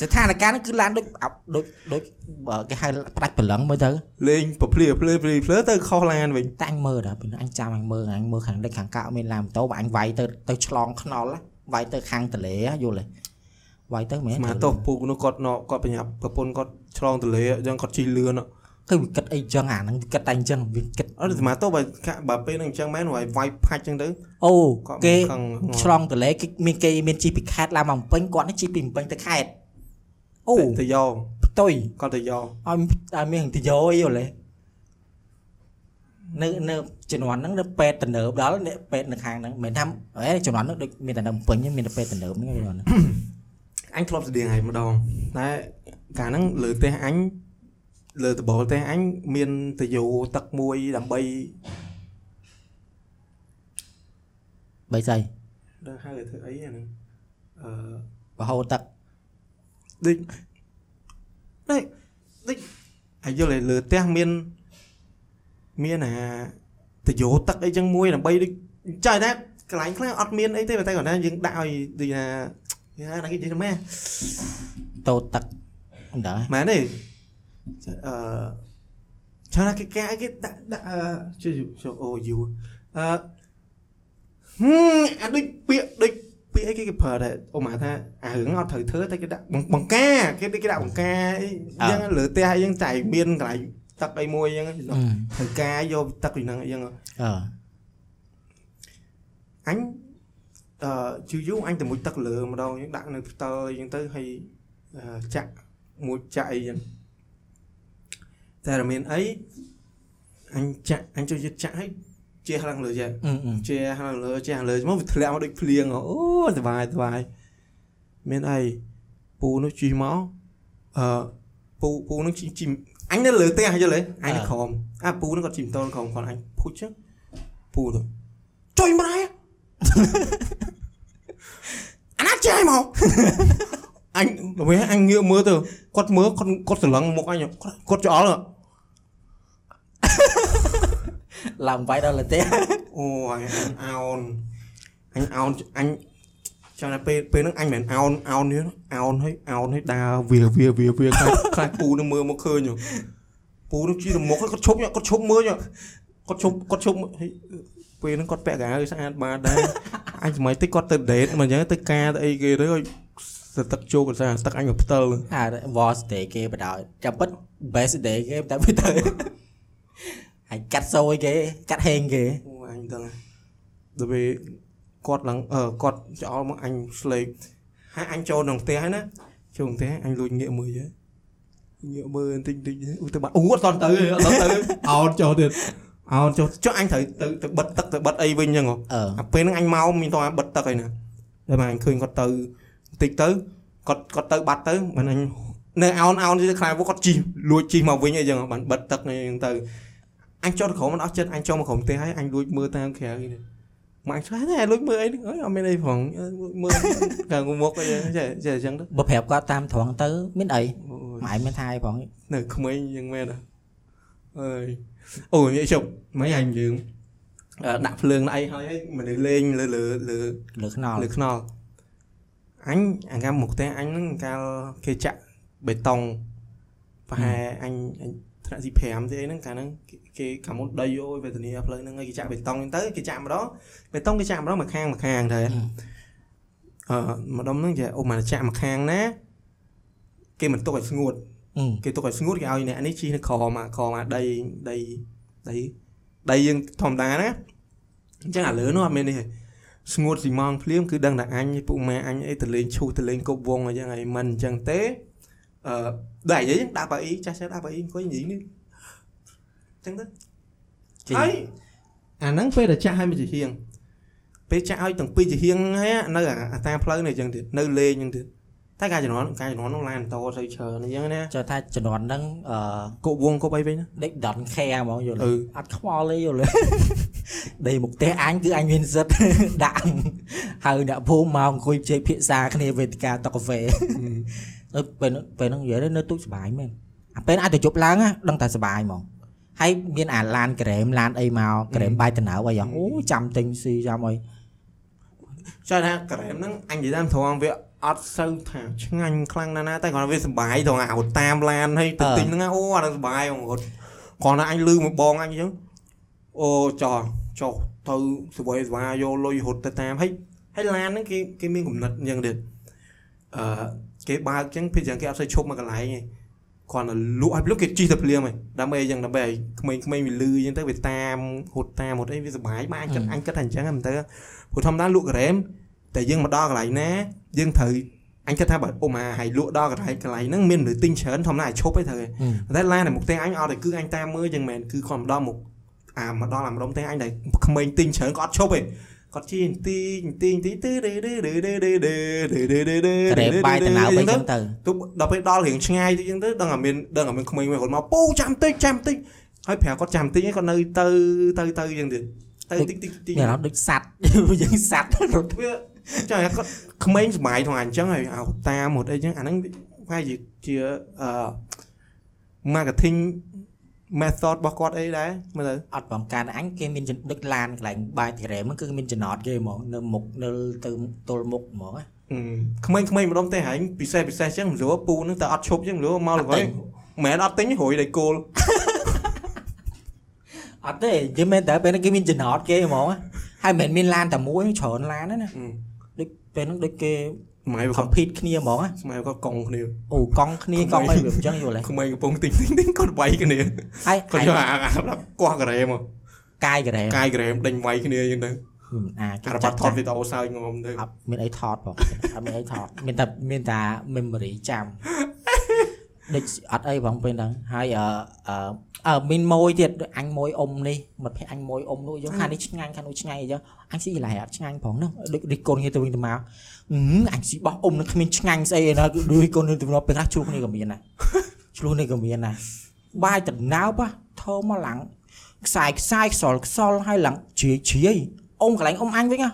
ស្ថានភាពហ្នឹងគឺឡានដូចអាប់ដូចដូចបើគេហៅផ្ដាច់ព្រលឹងមើលទៅលេងប្រភ្លៀភ្លឺភ្លឺភ្លឺទៅខុសឡានវិញតែអញមើលដែរពេលហ្នឹងអញចាំអញមើលអញមើលខាងលិចខាងកៅមានឡានម៉ូតូបើអញវាយទៅទៅឆ្លងខ្នល់ណាវាយទៅខាងតលេហ៎យល់ទេ វាយទៅមែនស្មានទោសពូនោះគាត់ណគាត់ប្រញាប់ប្រពន្ធគាត់ឆ្លងទន្លេអញ្ចឹងគាត់ជិះលឿនគឺវាគិតអីចឹងអាហ្នឹងវាគិតតែអញ្ចឹងវាគិតអត់ស្មានទោសបើបើពេលហ្នឹងអញ្ចឹងមែនវាយវាយផាច់អញ្ចឹងទៅអូគាត់គេខឹងឆ្លងតលេគេមានគេមានជីពីខេត្តឡើងមកពេញគាត់នេះជីពីពេញទៅខេត្តអូទៅយកផ្ទុយគាត់ទៅយកឲ្យឲ្យមានទៅយោអីយល់ទេនៅនៅជំនាន់ហ្នឹងនៅពេទ្យតំណើបដល់អ្នកពេទ្យនៅខាងហ្នឹងមិនថាអេជំនាន់ហ្នឹងដូចមានតែនៅពេញហ្នឹងមានតែពេទ្យតំណើបហ្នឹងជំនាន់ហ្នឹង អញធ្លាប់ស្តៀងហើយម្ដងតែកាលហ្នឹងលើផ្ទះអញលើដបផ្ទះអញមានតយោទឹកមួយដើម្បីបីស្អីដល់ហៅធ្វើអីអាហ្នឹងអឺបហូរទឹកដូចដូចដូចអាយល់ឲ្យលើផ្ទះមានមានអាតយោទឹកអីចឹងមួយដើម្បីដូចចៃណាកន្លែងខ្លះអត់មានអីទេតែគាត់ថាយើងដាក់ឲ្យដូចថា គេហៅថាគេនិយាយថាម៉ែតូតទឹកមិនដឹងមែនទេអឺឆានគេកែគេដាក់ដាក់អឺជួយជួយអូយូអឺហឹមអាដូចពាក្យដូចពាក្យអីគេគេប្រើដែរអូម៉ាថាអារឿងអត់ត្រូវធ្វើតែគេដាក់បង្បង្ការគេគេដាក់បង្ការអីយ៉ាងលើផ្ទះអីយ៉ាងចៃមានកន្លែងទឹកអីមួយយ៉ាងអឺត្រូវការយកទឹកពីហ្នឹងអីយ៉ាងអឺអញ អឺយូរយូរអញទៅមួយទឹកលើម្ដងយើងដាក់នៅផ្ទើអីចឹងទៅហើយចាក់មួយចាក់អីចឹងតែរមានអីអញចាក់អញចូលយឺតចាក់ហើយជាខាងលើចាជាខាងលើជាខាងលើមកវាធ្លាក់មកដូចភ្លៀងអូសុបាយសុបាយមានអីពូនោះជីមកអឺពូពូនោះជីជីអញនៅលើផ្ទះយល់ទេអញនៅក្រោមអាពូនោះគាត់ជីមតលក្រោមគាត់អញភុចចឹងពូទៅចុយម្ដាយ អាណាចាយមកអញវិញអញងាកមើលទៅគាត់មើលគាត់គាត់ស្រឡឹងមុខអញគាត់គាត់ច្អល់ឡើងវាយដល់លទេអូអញអោនអញអោនអញចាំតែពេលពេលហ្នឹងអញមិនមែនអោនអោននេះអោនហើយអោនហើយដើរវាវាវាវាខ្លាចខ្លាចពូនឹងមើលមកឃើញហ៎ពូនឹងជីទៅមុខគាត់ឈប់គាត់ឈប់មើលគាត់ឈប់គាត់ឈប់ហើយ ពេលហ្នឹងគាត់ពាក់កៅអៅស្អាតបាតដែរអញសម័យតិចគាត់ទៅដេតមកអញ្ចឹងទៅការទៅអីគេទៅឲ្យសទឹកជោគកសាទឹកអញមកផ្ទិលអា war stay គេបដ ாய் ចាំពិត best day គេតែវាទៅហើយកាត់សោយគេកាត់ហេងគេអូអញដឹងដល់ពេលគាត់ឡើងអឺគាត់ចោលមកអញស្លេកហើយអញចូលក្នុងផ្ទះហើយណាចូលក្នុងផ្ទះអញលួចងាកមើលទៅងាកមើលបន្តិចបន្តិចអូទៅបាត់អូអត់តន់ទៅអត់តន់ទៅអោតចូលទៀត អោតចូលចុះអញត្រូវទៅទៅបិទទឹកទៅបិទអីវិញអញ្ចឹងហ៎អឺអាពេលហ្នឹងអញមកមានតោះបិទទឹកហើយណាតែមកអញឃើញគាត់ទៅបន្តិចទៅគាត់គាត់ទៅបាត់ទៅមិនអញនៅអោនអោនទៅខ្លាចពួកគាត់ជីលួចជីមកវិញអីចឹងបានបិទទឹកអីចឹងទៅអញចូលទៅក្រុមមិនអស់ចិត្តអញចូលមកក្រុមផ្ទះហើយអញលួចមើលតាមក្រៅនេះមកអញឆ្លាតតែលួចមើលអីហ្នឹងអើយអត់មានអីផងអើយលួចមើលកាងមុខអីចេះចេះអញ្ចឹងទៅបើប្រាប់គាត់តាមត្រង់ទៅមានអីអូយម៉ែមានថាអីផងនៅក្មេងយ៉ាងមែនហ៎អើយ អូយនិយាយជប់មិនអញយើងអឺដាក់ភ្លើងដាក់អីហើយហើយមនុស្សលេងលើលើលើលើខ្នល់លើខ្នល់អញអង្កាមមុខផ្ទះអញហ្នឹងកាលគេចាក់បេតុងប្រហែលអញអញថ្នាក់ទី5ទេអីហ្នឹងកាលហ្នឹងគេគេកាលមុនដីអូយវេទនាផ្លូវហ្នឹងហើយគេចាក់បេតុងហ្នឹងទៅគេចាក់ម្ដងបេតុងគេចាក់ម្ដងមួយខាងមួយខាងទៅអឺម្ដុំហ្នឹងចេះអូមកចាក់មួយខាងណាគេមិនទុកឲ្យស្ងួតអឺ គេទុកឲ្យស្ងួតគេឲ្យអ្នកនេះជីនៅក្រមកក្រមកដីដីដីដីយើងធម្មតាណាអញ្ចឹងអាលើនោះអត់មាននេះទេស្ងួតស៊ីម៉ងភ្លាមគឺដឹងតែអញពួកម៉ែអញអីទៅលេងឈូសទៅលេងគប់វងអញ្ចឹងហើយមិនអញ្ចឹងទេអឺដែរនិយាយដាក់ប៉ាអ៊ីចាស់ចាស់ដាក់ប៉ាអ៊ីអង្គុយនិយាយនេះអញ្ចឹងទៅជីហើយអាហ្នឹងពេលដែលចាស់ឲ្យមកជាហៀងពេលចាស់ឲ្យទាំងពីរជាហៀងហើយនៅអាអាតាមផ្លូវនេះអញ្ចឹងទៀតនៅលេងអញ្ចឹងទៀត តែការជំនាន់ការជំនាន់នោះឡានតោទៅច្រើនអញ្ចឹងណាចូលថាជំនាន់ហ្នឹងអឺគប់វងគប់អីវិញណាដេក don't care ហ្មងយល់អឺអត់ខ្វល់ទេយល់ដីមុខផ្ទះអញគឺអញមានសិទ្ធដាក់ហៅអ្នកភូមិមកអង្គុយជែកភាសាគ្នាវេទិកាតុកកាហ្វេទៅពេលហ្នឹងពេលហ្នឹងនិយាយទៅនៅទូកសុបាយមែនអាពេលអាចទៅជប់ឡើងណាដឹងតែសុបាយហ្មងហើយមានអាឡានក្រែមឡានអីមកក្រែមបាយតណៅអីហ៎អូចាំទិញស៊ីចាំអីចង់ថាក្រែមហ្នឹងអញនិយាយតាមត្រង់វា អត់សូវថាឆ្ងាញ់ខ្លាំងណាស់ណាតែគាត់វាសុបាយត្រង់អារត់តាមឡានហើយទៅទិញហ្នឹងណាអូអាហ្នឹងសុបាយហ្មងរត់គាត់ណាអញលឺមួយបងអញអញ្ចឹងអូចោះចុះទៅសុបាយសុបាយយកលុយរត់ទៅតាមហើយហើយឡានហ្នឹងគេគេមានកំណត់អញ្ចឹងទៀតអឺគេបើកអញ្ចឹងពេលអញ្ចឹងគេអត់សូវឈប់មកកន្លែងទេគាត់ទៅលក់ឲ្យភ្លុកគេជីទៅភ្លាមហើយដើម្បីអញ្ចឹងដើម្បីឲ្យក្មេងៗវាលឺអញ្ចឹងទៅវាតាមរត់តាមរត់អីវាសុបាយបាទអញគិតអញគិតថាអញ្ចឹងហ្នឹងទៅព្រោះធម្មតាលក់ក្រែម តែយើងមកដល់កន្លែងណាយើងត្រូវអញគិតថាបើអ៊ុំអាហើយលក់ដល់កន្លែងកន្លែងហ្នឹងមានមនុស្សទិញច្រើនធម្មតាឲ្យឈប់ឯត្រូវឯងតែឡានតែមុខផ្ទះអញអត់តែគឺអញតាមមើលចឹងមែនគឺគាត់មកដល់មុខអាមកដល់អាម្ដុំផ្ទះអញតែក្មេងទិញច្រើនគាត់អត់ឈប់ឯងគាត់ជីនទីនទីនទីទីដេដេដេដេដេដេដេដេដេដេ ក្រែមបាយតណៅអីចឹងទៅ ទុកដល់ពេលដល់រៀងឆ្ងាយទៅចឹងទៅដឹងតែមានដឹងតែមានក្មេងមួយគាត់មកពូចាំតិចចាំតិចហើយប្រាប់គាត់ចាំតិចឯងគាត់នៅទៅទៅទៅចឹងទៀតទៅតិចតិចតិច មានអារម្មណ៍ដូចសัตว์ យើងសัตว์រត់ វា ចាគាត់ក្មេងសម័យថងអញ្ចឹងហើយអោតាមហត់អីចឹងអាហ្នឹងប្រហែលជាជាអឺ marketing method របស់គាត់អីដែរមើលទៅអត់បងការអញគេមានចដឹកឡានកន្លែងបាយទីរ៉េមហ្នឹងគឺមានចំណតគេហ្មងនៅមុខនៅទៅទល់មុខហ្មងណាអឺក្មេងៗម្ដងទេហែងពិសេសពិសេសចឹងមិនรู้ពូនឹងតែអត់ឈប់ចឹងមិនรู้មកល្អត់ទិងញមិនមែនអត់ទិញរួយដៃគោលអត់ទេនិយាយមែនតើពេលហ្នឹងគេមានចំណតគេហ្មងណាហើយមិនមែនមានឡានតែមួយច្រើនឡានណាណាដូច ពេលហ្នឹងដូចគេស្មៃគាត់ compete គ្នាហ្មងណាស្មៃគាត់កង់គ្នាអូកង់គ្នាកង់អីវាអញ្ចឹងយល់ទេក្មេងកំពុងទិញទិញទិញគាត់វាយគ្នាហើយគាត់យកអាអាប្រាប់កោះការ៉េមកកាយការ៉េកាយការ៉េដេញវាយគ្នាចឹងទៅមិនអាចអារបាត់ថតវីដេអូសើចងំទៅអត់មានអីថតបងអត់មានអីថតមានតែមានតែ memory ចាំ ដូចអត់អីបងពេលហ្នឹងហើយអឺអឺអឺមានមួយទៀតដូចអញមួយអ៊ំនេះមិត្តភក្តិអញមួយអ៊ំនោះអញ្ចឹងខាងនេះឆ្ងាញ់ខាងនោះឆ្ងាញ់អញ្ចឹងអញស៊ីកន្លែងអត់ឆ្ងាញ់ផងហ្នឹងដូចដូចកូនគ្នាទៅវិញទៅមកអឺអញស៊ីបោះអ៊ំនឹងគ្មានឆ្ងាញ់ស្អីឯណាដូចកូនគ្នាទៅវិញទៅមកពេលខ្លះជួបគ្នាក៏មានដែរឆ្លោះនេះក៏មានដែរបាយតណៅបោះធំមកឡើងខ្សែខ្សែខ្សលខ្សលហើយឡើងជ្រាយជ្រាយអ៊ំកន្លែងអ៊ំអញវិញហ៎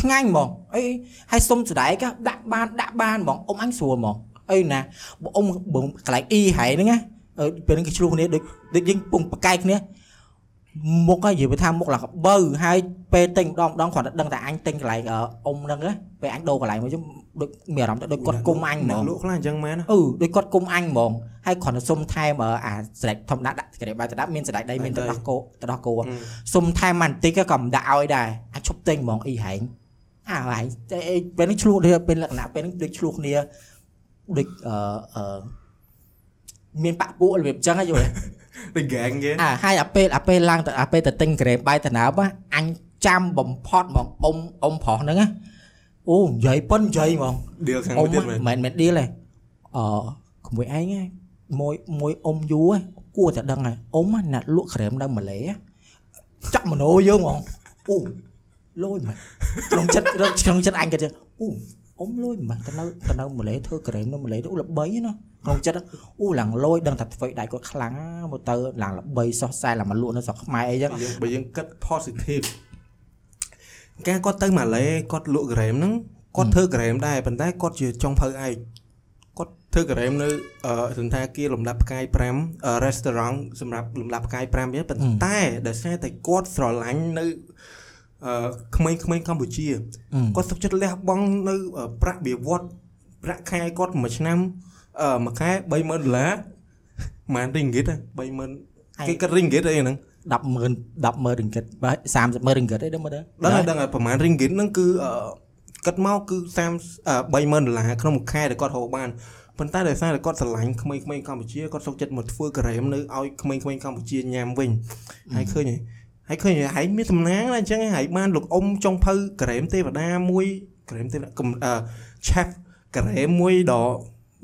ឆ្ងាញ់ហ្មងអីហើយសុំស្ដែកហ៎ដាក់បានដាក់បានហ្មងអ៊ំអញស្រួលហ្មង អីណាបើអ៊ំបើកន្លែងអ៊ីហែហ្នឹងណាអឺពេលហ្នឹងគេឆ្លោះគ្នាដូចដូចយើងពងប្រកែកគ្នាមុខហើយនិយាយថាមុខឡើងកបើហើយពេលទិញម្ដងម្ដងគ្រាន់តែដឹងតែអញទិញកន្លែងអឺអ៊ំហ្នឹងណាពេលអញដូរកន្លែងមកខ្ញុំដូចមានអារម្មណ៍ថាដូចគាត់គុំអញហ្មអ្នកងលក់ខ្លះអញ្ចឹងមែនណាអឺដូចគាត់គុំអញហ្មងហើយគ្រាន់តែសុំថែមអឺអាស្រេចធម្មតាដាក់ក្រេបាយទៅដាក់មានស្រេចដីមានទៅដោះគោទៅដោះគោសុំថែមបន្តិចក៏មិនដាក់ឲ្យដែរអាចឈប់ទិញហ្មងអ៊ីហែងអើហើយតែពេលនេះឆ្លោះគ្នាពេលលក្ខណៈពេលនេះដូចឆ្លោះគ្នា ដូចអឺអឺមានបាក់ពួករបៀបអញ្ចឹងហ៎យល់ទេដូចហ្គេងគេអាហើយអាពេលអាពេលឡើងទៅអាពេលទៅទិញក្រេបាយតំណើបណាអញចាំបំផុតហ្មងអ៊ំអ៊ំប្រុសហ្នឹងណាអូនិយាយប៉ុននិយាយហ្មងដៀលខាងអ៊ំមួយទៀតមែនមិនមែនមែនឌីលទេអឺក្មួយឯងហ៎មួយមួយអ៊ំយូរហ៎គួរតែដឹងហើយអ៊ំហ៎ណាត់លក់ក្រែមនៅម៉ាឡេហ៎ចាក់មโนយើងហ្មងអូលុយមែនក្នុងចិត្តក្នុងចិត្តអញក៏ចឹងអូ អ៊ំលុយមែនទៅនៅទៅនៅម៉ាឡេធ្វើក្រែមនៅម៉ាឡេទៅអូល្បីណាក្នុងចិត្តអូឡើងលុយដឹងថាធ្វើដៃគាត់ខ្លាំងណាមកទៅឡើងល្បីសោះសែឡើងមកលក់នៅស្រុកខ្មែរអីចឹងយើងបើយើងគិត positive ការគាត់ទៅម៉ាឡេគាត់លក់ក្រែមហ្នឹងគាត់ធ្វើក្រែមដែរប៉ុន្តែគាត់ជាចុងភៅឯកគាត់ធ្វើក្រែមនៅអឺសន្តាគារលំដាប់ផ្កាយ5អឺ restaurant សម្រាប់លំដាប់ផ្កាយ5ទៀតប៉ុន្តែដោយសារតែគាត់ស្រឡាញ់នៅអឺ ក្មេងៗកម្ពុជាគាត់សុខចិត្តលះបង់នៅអឺប្រាក់បៀវត្តប្រាក់ខែគាត់មួយឆ្នាំអឺមួយខែ30000ដុល្លារម៉ានរីងហ្គីត30000គេគិតរីងហ្គីតអីហ្នឹង100,000 100,000រិងគិតបើ30,000រិងគិតអីដឹងមើលដឹងហើយដឹងហើយប្រហែលរីងហ្គីតហ្នឹងគឺអឺគិតមកគឺ30អឺ30000ដុល្លារក្នុងមួយខែដែលគាត់រកបានប៉ុន្តែដោយសារតែគាត់ស្រឡាញ់ក្មេងៗកម្ពុជាគាត់សុខចិត្តមកធ្វើការ៉េមនៅឲ្យក្មេងៗកម្ពុជាញ៉ាំវិញហើយឃើញហើយ ហើយឃើញហើយមានសំណាងណាស់អញ្ចឹងហើយបានលោកអ៊ំចុងភៅការ៉េមទេវតាមួយការ៉េមទេវតាកុំអឺ chef ការ៉េមមួយដ៏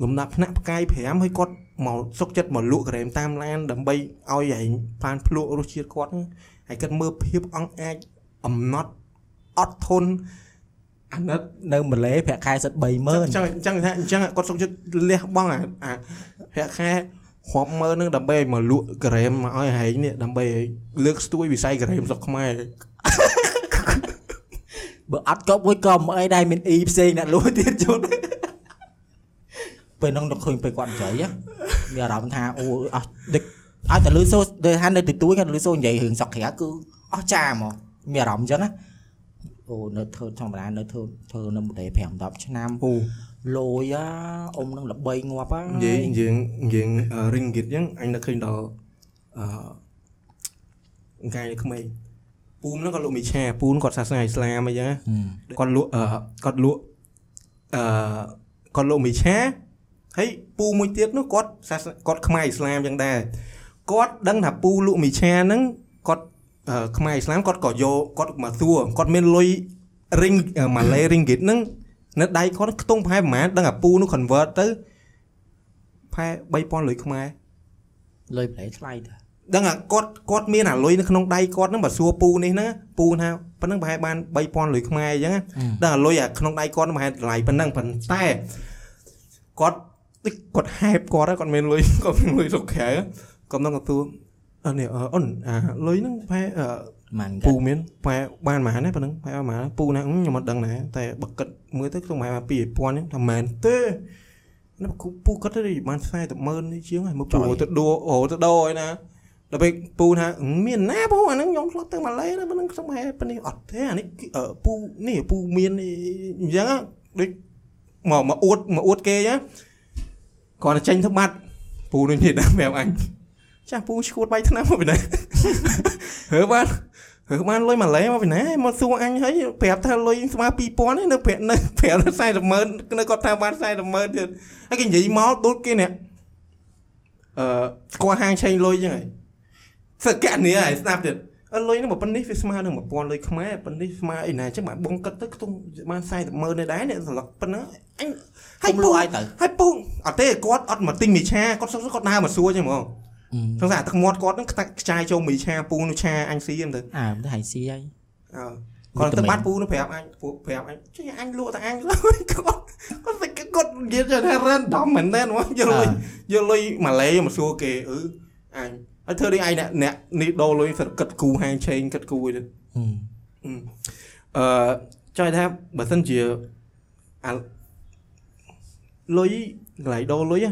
លំដាប់ថ្នាក់ផ្កាយ5ហើយគាត់មកសុកចិត្តមកលក់ការ៉េមតាមឡានដើម្បីឲ្យឯងផានភ្លក់រសជាតិគាត់ហ្នឹងហើយគាត់មើលភាពអង្អាចអំណត់អត់ធន់អាណិតនៅម៉ាឡេប្រាក់ខែសិត30000អញ្ចឹងអញ្ចឹងថាអញ្ចឹងគាត់សុកចិត្តលះបង់អាអាប្រាក់ខែ រាប់ម៉ឺនហ្នឹងដើម្បីឲ្យមកលក់ការ៉េមមកឲ្យហែងនេះដើម្បីឲ្យលើកស្ទួយវិស័យការ៉េមស្រុកខ្មែរបើអត់ក៏មួយក៏មិនអីដែរមានអ៊ីផ្សេងអ្នកលួចទៀតជូនពេលហ្នឹងទៅឃើញពេលគាត់និយាយហ៎មានអារម្មណ៍ថាអូអស់ដឹកឲ្យតែលឺសូដូចថានៅទីទួយគាត់លឺសូនិយាយរឿងសក់ក្រៅគឺអស់ចាហ្មងមានអារម្មណ៍អញ្ចឹងណាអូនៅធ្វើធម្មតានៅធ្វើធ្វើនៅប្រទេស5 10ឆ្នាំអូ លយអាអ៊ំនឹងល្បីងាប់ហ่าនិយាយយើងយើងរីងហ្គីតអញ្ចឹងអញនឹកឃើញដល់អឺកាយក្មេងពូមហ្នឹងគាត់លក់មីឆាពូនគាត់សាសនាអ៊ីស្លាមអីចឹងណាគាត់លក់អឺគាត់លក់អឺគាត់លក់មីឆាហើយពូមួយទៀតនោះគាត់សាសនាគាត់ខ្មែរអ៊ីស្លាមចឹងដែរគាត់ដឹងថាពូលក់មីឆាហ្នឹងគាត់អឺខ្មែរអ៊ីស្លាមគាត់ក៏យកគាត់មកសួរគាត់មានលុយរីងម៉ាឡេរីងហ្គីតហ្នឹង នៅដៃគាត់ខ្ទង់ប្រហែលប្រហែលដឹងថាពូនោះ convert ទៅផែ3000លុយខ្មែរលុយប្រេថ្លៃតាដឹងថាគាត់គាត់មានអាលុយនៅក្នុងដៃគាត់ហ្នឹងបើសួរពូនេះហ្នឹងពូថាប៉ុណ្ណឹងប្រហែលបាន3000លុយខ្មែរអញ្ចឹងណាដឹងអាលុយអាក្នុងដៃគាត់ហ្នឹងប្រហែលតម្លៃប៉ុណ្ណឹងប៉ុន្តែគាត់តិចគាត់ហេបគាត់ហើយគាត់មានលុយគាត់មានលុយសុខក្រៅគាត់នឹងគាត់សួរអឺនេះអឺអូនអាលុយហ្នឹងប្រហែលអឺមិន ពូមានប្រហែលបានប៉ុន្មានណាប៉ុណ្ណឹងប្រហែលប៉ុន្មានពូណាអឺខ្ញុំអត់ដឹងដែរតែបើគិតមើលទៅក្នុងប្រហែល2000ហ្នឹងថាមែនទេណាពូគិតទៅបាន40ម៉ឺននេះជាងហើយមកពូទៅដួអូទៅដោហើយណាដល់ពេលពូថាអឺមានណាពូអាហ្នឹងខ្ញុំធ្លាប់ទៅម៉ាឡេណាប៉ុណ្ណឹងខ្ញុំហែប៉ុណ្នេះអត់ទេអានេះគឺអឺពូនេះពូមានអញ្ចឹងណាដូចមកមកអួតមកអួតគេណាគាត់តែចេញទៅបាត់ពូនឹងនិយាយដល់ប្រាប់អញចាស់ពូឈួតបាយឆ្នាំមកពីណាហើបាន ហើបានលុយម៉ាឡេមកពីណាមកសួរអញហើយប្រាប់ថាលុយស្មើ2000ឯងនៅប្រាប់នៅប្រាប់40ម៉ឺននៅគាត់ថាបាន40ម៉ឺនទៀតហើយគេនិយាយមកដូចគេនេះអឺស្គាល់ហាងឆេងលុយចឹងហើយសឹកកណនីហើយស្ដាប់ទៀតអើលុយនឹងប៉ុណ្នេះវាស្មើនឹង1000លុយខ្មែរប៉ុណ្នេះស្មើអីណាចឹងបានបងគិតទៅខ្ទង់បាន40ម៉ឺននេះដែរនេះសន្លឹកប៉ុណ្ណឹងអញគុំលក់ឲ្យទៅហើយពូអត់ទេគាត់អត់មកទិញមីឆាគាត់សឹកគាត់ដើរមកសួរចឹងហ្មង សង្សារទឹកមាត់គាត់នឹងខ្តាក់ខ្ចាយចូលមីឆាពូនោះឆាអញស៊ីហ្នឹងទៅអើទៅហើយស៊ីហើយអើគាត់ទៅបាត់ពូនោះប្រាប់អញពូប្រាប់អញចេះអញលក់តែអញលើគាត់គាត់តែគាត់និយាយថា random មែនតើមកយកលុយយកលុយម៉ាឡេមកសួរគេអឺអញហើយធ្វើនេះឯងអ្នកអ្នកនេះដូរលុយសិតគិតគូហាងឆេងគិតគូទៅអឺចង់ថាបើសិនជាអាលុយកន្លែងដូរលុយ á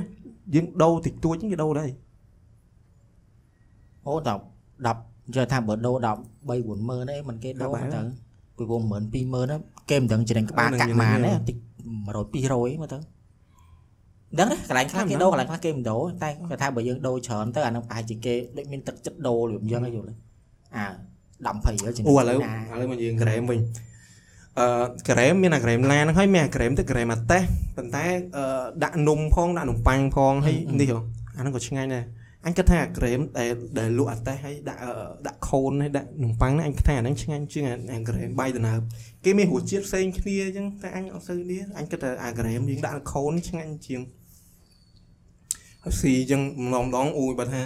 យើងដូរតិចតួចហ្នឹងគេដូរដែរ អូ10 10យកថាបើដូរ10 3 4ម៉ឺនអីមិនគេដូរបាទទៅពី1ម៉ឺន2ម៉ឺនគេមិនដឹងច្រេងក្បាលហ្នឹងកាក់យើងម៉ានហ្នឹងទេតិច100 200មើលទៅដឹងទេកន្លែងខ្លះគេដូរកន្លែងខ្លះគេមិនដូរតែគាត់ថាបើយើងដូរច្រើនទៅអានឹងប្រហែលជាគេដូចមានទឹកចិត្តដូរលឿមយ៉ាងហ្នឹងយល់ទេអើ10 20រៀលជាងអូឥឡូវណាឥឡូវមកយើងក្រែមវិញអឺក្រែមមានអាក្រែមឡានហ្នឹងហើយមានអាក្រែមទៅក្រែមអាតេសប៉ុន្តែអឺដាក់នំផងដាក់នំប៉័ងផងហើយនេះហ៎អាហ្នឹងក៏ឆ្ងាញ់ដែរ អញគិតថាអាក្រែមដែលដែលលក់អាតេសហើយដាក់អឺដាក់ខូនហើយដាក់នំប៉័ងហ្នឹងអញគិតថាអាហ្នឹងឆ្ងាញ់ជាងអាអាក្រែមបាយដំណើបគេមានរសជាតិផ្សេងគ្នាអញ្ចឹងតែអញអត់សូវនេះអញគិតថាអាក្រែមយើងដាក់ខូននេះឆ្ងាញ់ជាងហើយស៊ីអញ្ចឹងម្ដងម្ដងអ៊ូយបើថា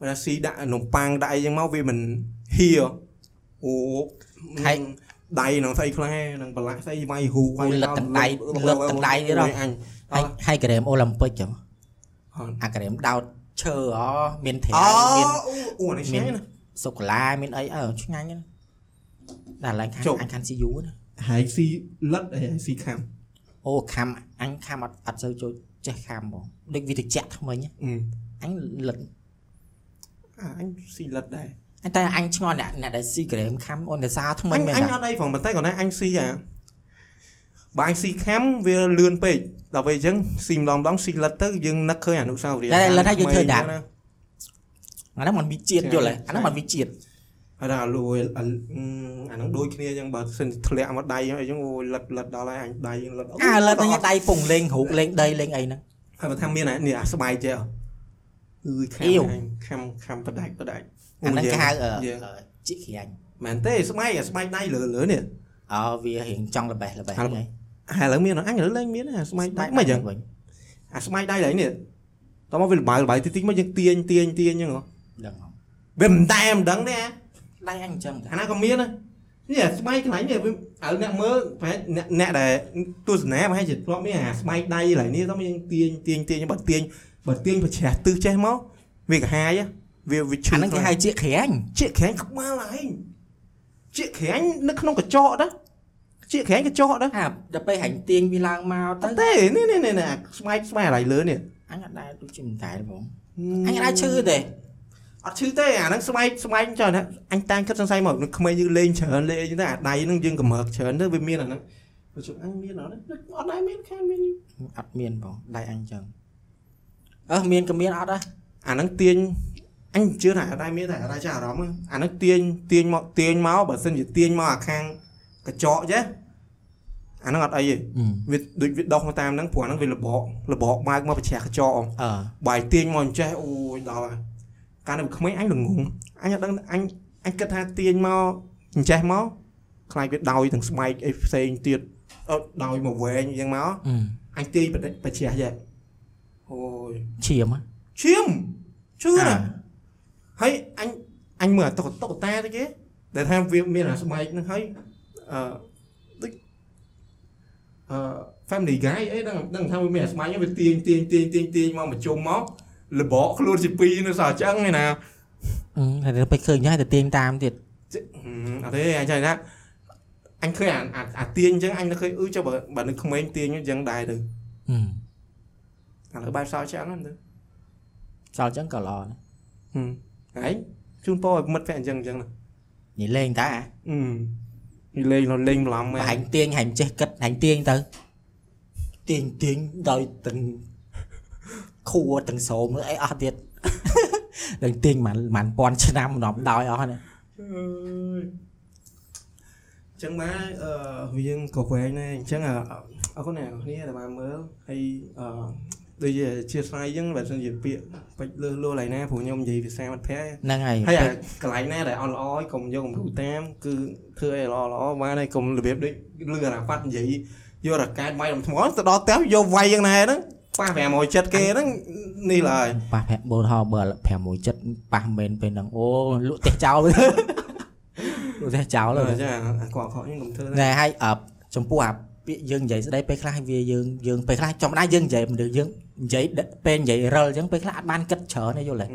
បើថាស៊ីដាក់នំប៉័ងដាក់អីអញ្ចឹងមកវាមិនហៀអូហើយដៃនឹងស្អីខ្លះនឹងប្រឡាក់ស្អីវាយហ៊ូអូលឹកទាំងដៃលឹកទាំងដៃទៀតហ៎អញហើយហើយក្រែមអូឡ িম্প ពិកចឹងអត់អាក្រែមដោត ឈើអមានត្រាអូវមានអូអានេះឆ្ងាញ់ណាស់សូកូឡាមានអីអើឆ្ងាញ់ណាស់ដល់ឡើងខាងចុះអញខានស៊ីយូណាហើយស៊ីលិតហើយស៊ីខាំអូខាំអញខាំអត់អត់សូវចូលចេះខាំបងដូចវាតិចថ្មិញណាអឺអញលឹកអាអញស៊ីលិតដែរអញតែអញឆ្ងល់អ្នកអ្នកដែលស៊ីក្រែមខាំអូនតែសារថ្មិអញញមែនអញតាអត់អីផងប៉ុន្តែគាត់ណាអញស៊ីអា បើអញស៊ីខាំវាលឿនពេកដល់ពេលអញ្ចឹងស៊ីម្ដងម្ដងស៊ីលិតទៅយើងនឹកឃើញអនុស្សាវរីយ៍ តែលិតហើយយើងធ្វើដាច់ ណា អាហ្នឹងมันវិជាតិយល់ហ៎អាហ្នឹងมันវិជាតិ ហើយដល់លួយអាហ្នឹងដូចគ្នាអញ្ចឹងបើសិនធ្លាក់មកដៃអីអញ្ចឹងអូយលិតលិតដល់ហើយអញដៃលិត អាលិតហ្នឹងដៃពងលេងរូកលេងដីលេងអីហ្នឹង ហើយបើថាមានអានេះអាស្បែកចេះអឺខាំ អ៊ីវ អញខាំខាំបដាច់បដាច់ អាហ្នឹងគេហៅអឺ យើង អឺជីកក្រាញ់ មែនទេស្បែកអាស្បែកដៃលើលើនេះ អូវារៀងចង់ល្បេះល្បេះ ហើ ហ្នឹង យ ហើយឥឡូវមានអញឥឡូវឡើងមានអាស្បែកដៃមិនអញ្ចឹងវិញអាស្បែកដៃឡើយនេះតោះមកវាលបាយលបាយតិចតិចមកយើងទាញទាញទាញអញ្ចឹងហ៎ដឹងហ៎វាមិនតែមិនដឹងទេអាដៃអញអញ្ចឹងតាអាណាក៏មានដែរនេះអាស្បែកកន្លែងនេះវាឥឡូវអ្នកមើលប្រហែលអ្នកអ្នកដែលទស្សនាប្រហែលជាធ្លាប់មានអាស្បែកដៃឡើយនេះតោះមកយើងទាញទាញទាញបើទាញបើទាញប្រជ្រះទិសចេះមកវាកាហាយហ៎វាវាឈឺអាហ្នឹងគេហៅជីកក្រាញ់ជាក្រាញ់ក្បាលឯងជាក្រាញ់នៅក្នុងកញ្ចក់ដែរ ជាក្រែងក៏ចុះដែរអាដល់ពេលហាញ់ទាញវាឡើងមកទៅទេនេះនេះនេះស្បែកស្បែកឡៃលើនេះអញអត់ដែរដូចជាមិនដែរបងអញអត់ដែរឈឺទេអត់ឈឺទេអាហ្នឹងស្បែកស្បែកចុះណាអញតាំងគិតសង្ស័យមកក្មេងយើងលេងច្រើនលេងទៅអាដៃហ្នឹងយើងកម្រើកច្រើនទៅវាមានអាហ្នឹងបើជុំអញមានអត់អត់ដែរមានខានមានអត់មានបងដៃអញចឹងអឺមានក៏មានអត់ដែរអាហ្នឹងទាញអញជឿថាអត់ដែរមានតែអត់ដែរចាអារម្មណ៍អាហ្នឹងទាញទាញមកទាញមកបើសិនជាទាញមកអាខាងកញ្ចក់ចេះ អាហ្នឹងអត់អីទេវាដូចវាដុសមកតាមហ្នឹងព្រោះអាហ្នឹងវាលបកលបកបើកមកប្រជ្រះកញ្ចក់អងអឺបាយទាញមកអញ្ចេះអូយដល់ហើយកាលនៅក្មេងអញល្ងងអញអត់ដឹងអញអញគិតថាទាញមកអញ្ចេះមកខ្លាចវាដោយទាំងស្បែកអីផ្សេងទៀតអត់ដោយមកវែងអញ្ចឹងមកអឺអញទាញបដិបជ្រះចេះអូយឈាមហ៎ឈាមជឿណាហើយអញអញមើលអាតុកតុកតាទៅគេដែលថាវាមានអាស្បែកហ្នឹងហើយអឺដូចអឺ family guy អីដឹងដឹងថាវាមានអាស្បែកហ្នឹងវាទាញទាញទាញទាញទាញមកមកជុំមកលបកខ្លួនជាពីរនៅសោះអញ្ចឹងឯណាអឺហើយទៅពេលឃើញហើយទៅទាញតាមទៀតជិហឹមអត់ទេអញចង់ថាអញឃើញអាអាអាទាញអញ្ចឹងអញនឹកឃើញអឺចុះបើបើនៅក្មេងទាញអញ្ចឹងដែរទៅអឺឥឡូវបែបសោះអញ្ចឹងហ្នឹងទៅសល់អញ្ចឹងក៏ល្អណាស់ហឹមហើយជូនពរឲ្យមិត្តភក្តិអញ្ចឹងអញ្ចឹងណានិយាយលេងតាអឺនេះ លេង nó លេងម្លំមែនហាញ់ទៀងហាញ់ចេះគិតហាញ់ទៀងទៅទៀងទៀងដោយទាំងខួរទាំងស្រោមអីអស់ទៀតដល់ទៀងមិនមិនពាន់ឆ្នាំម្ដងដោយអស់នេះអើយអញ្ចឹងមកអឺវាងក៏វែងដែរអញ្ចឹងអអរគុណអ្នកនរគ្នាដែលបានមើលហើយអឺ ដូចជាជាស្អីអញ្ចឹងបើសិនជាពាក្យពេចលើសលួសឡើយណាព្រោះខ្ញុំនិយាយភាសាមិត្តភក្តិហ្នឹងហើយហើយអាកន្លែងណាដែលអន់ល្អឲ្យកុំយកគំរូតាមគឺធ្វើអីល្អល្អបានហើយកុំរបៀបដូចលឺអារ៉ាហ្វាត់និយាយយករ៉ាកែតវាយដំថ្មទៅដល់ផ្ទះយកវាយយ៉ាងណាហ្នឹងប៉ះ500ចិត្តគេហ្នឹងនេះឡើយប៉ះប្រាក់បូនហោបើ6ចិត្តប៉ះមែនពេលហ្នឹងអូលក់ផ្ទះចោលលក់ផ្ទះចោលអហើយឺចាអាកក់ខកខ្ញុំកុំធ្វើណែហើយអបចំពោះអា ពាក្យយើងនិយាយស្ដីពេលខ្លះវាយើងយើងពេលខ្លះចំណាយយើងនិយាយមនុស្សយើងនិយាយដឹកពេលនិយាយរិលអញ្ចឹងពេលខ្លះអត់បានគិតច្រើនទេយល់ទេ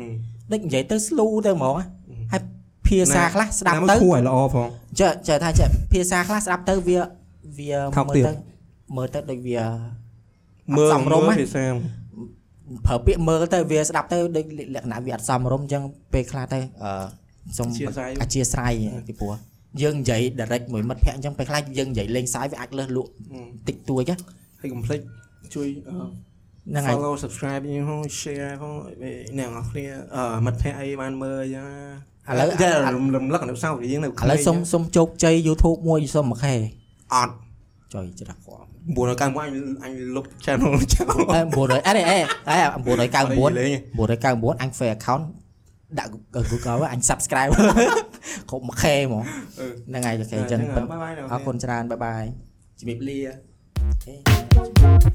ដូចនិយាយទៅស្លូទៅហ្មងណាហើយភាសាខ្លះស្ដាប់ទៅគួរឲ្យល្អផងចេះចេះថាចេះភាសាខ្លះស្ដាប់ទៅវាវាថោកមើទាលបទៅមើលទៅដូចវាមើលសមរម្យមើលណាភាសាប្រើពាក្យមើលទៅវាស្ដាប់ទៅដូចលក្ខណៈវាអត់សមរម្យអញ្ចឹងពេលខ្លះទៅអឺសូមអធ្យាស្រ័យអធិស្ឋានពីព្រោះ យើងនិយាយ direct មួយមិត្តភក្តិអញ្ចឹងពេលខ្លះយើងនិយាយលេងសើចវាអាចលើសលក់តិចតួចណាហើយកុំភ្លេចជួយអឺហ្នឹងហើយ follow subscribe យើងផង share ផងឲ្យអ្នកនរគ្នាអឺមិត្តភក្តិអីបានមើលអញ្ចឹងឥឡូវតែរំលឹកអនុស្សាវរីយ៍យើងនៅឥឡូវសុំសុំជោគជ័យ YouTube មួយសុំមួយខែអត់ចុយច្រាស់គាត់991អញអញលុប channel ចោលអេ900អេអេអេ999លេង999អញ fair account ដាក់ Google អញ subscribe គ្រប់មួយខែហ្មងអឺហ្នឹងហើយអូខេអញ្ចឹងអឺបាយបាយអរគុណច្រើនបាយបាយជំរាបលា Bye.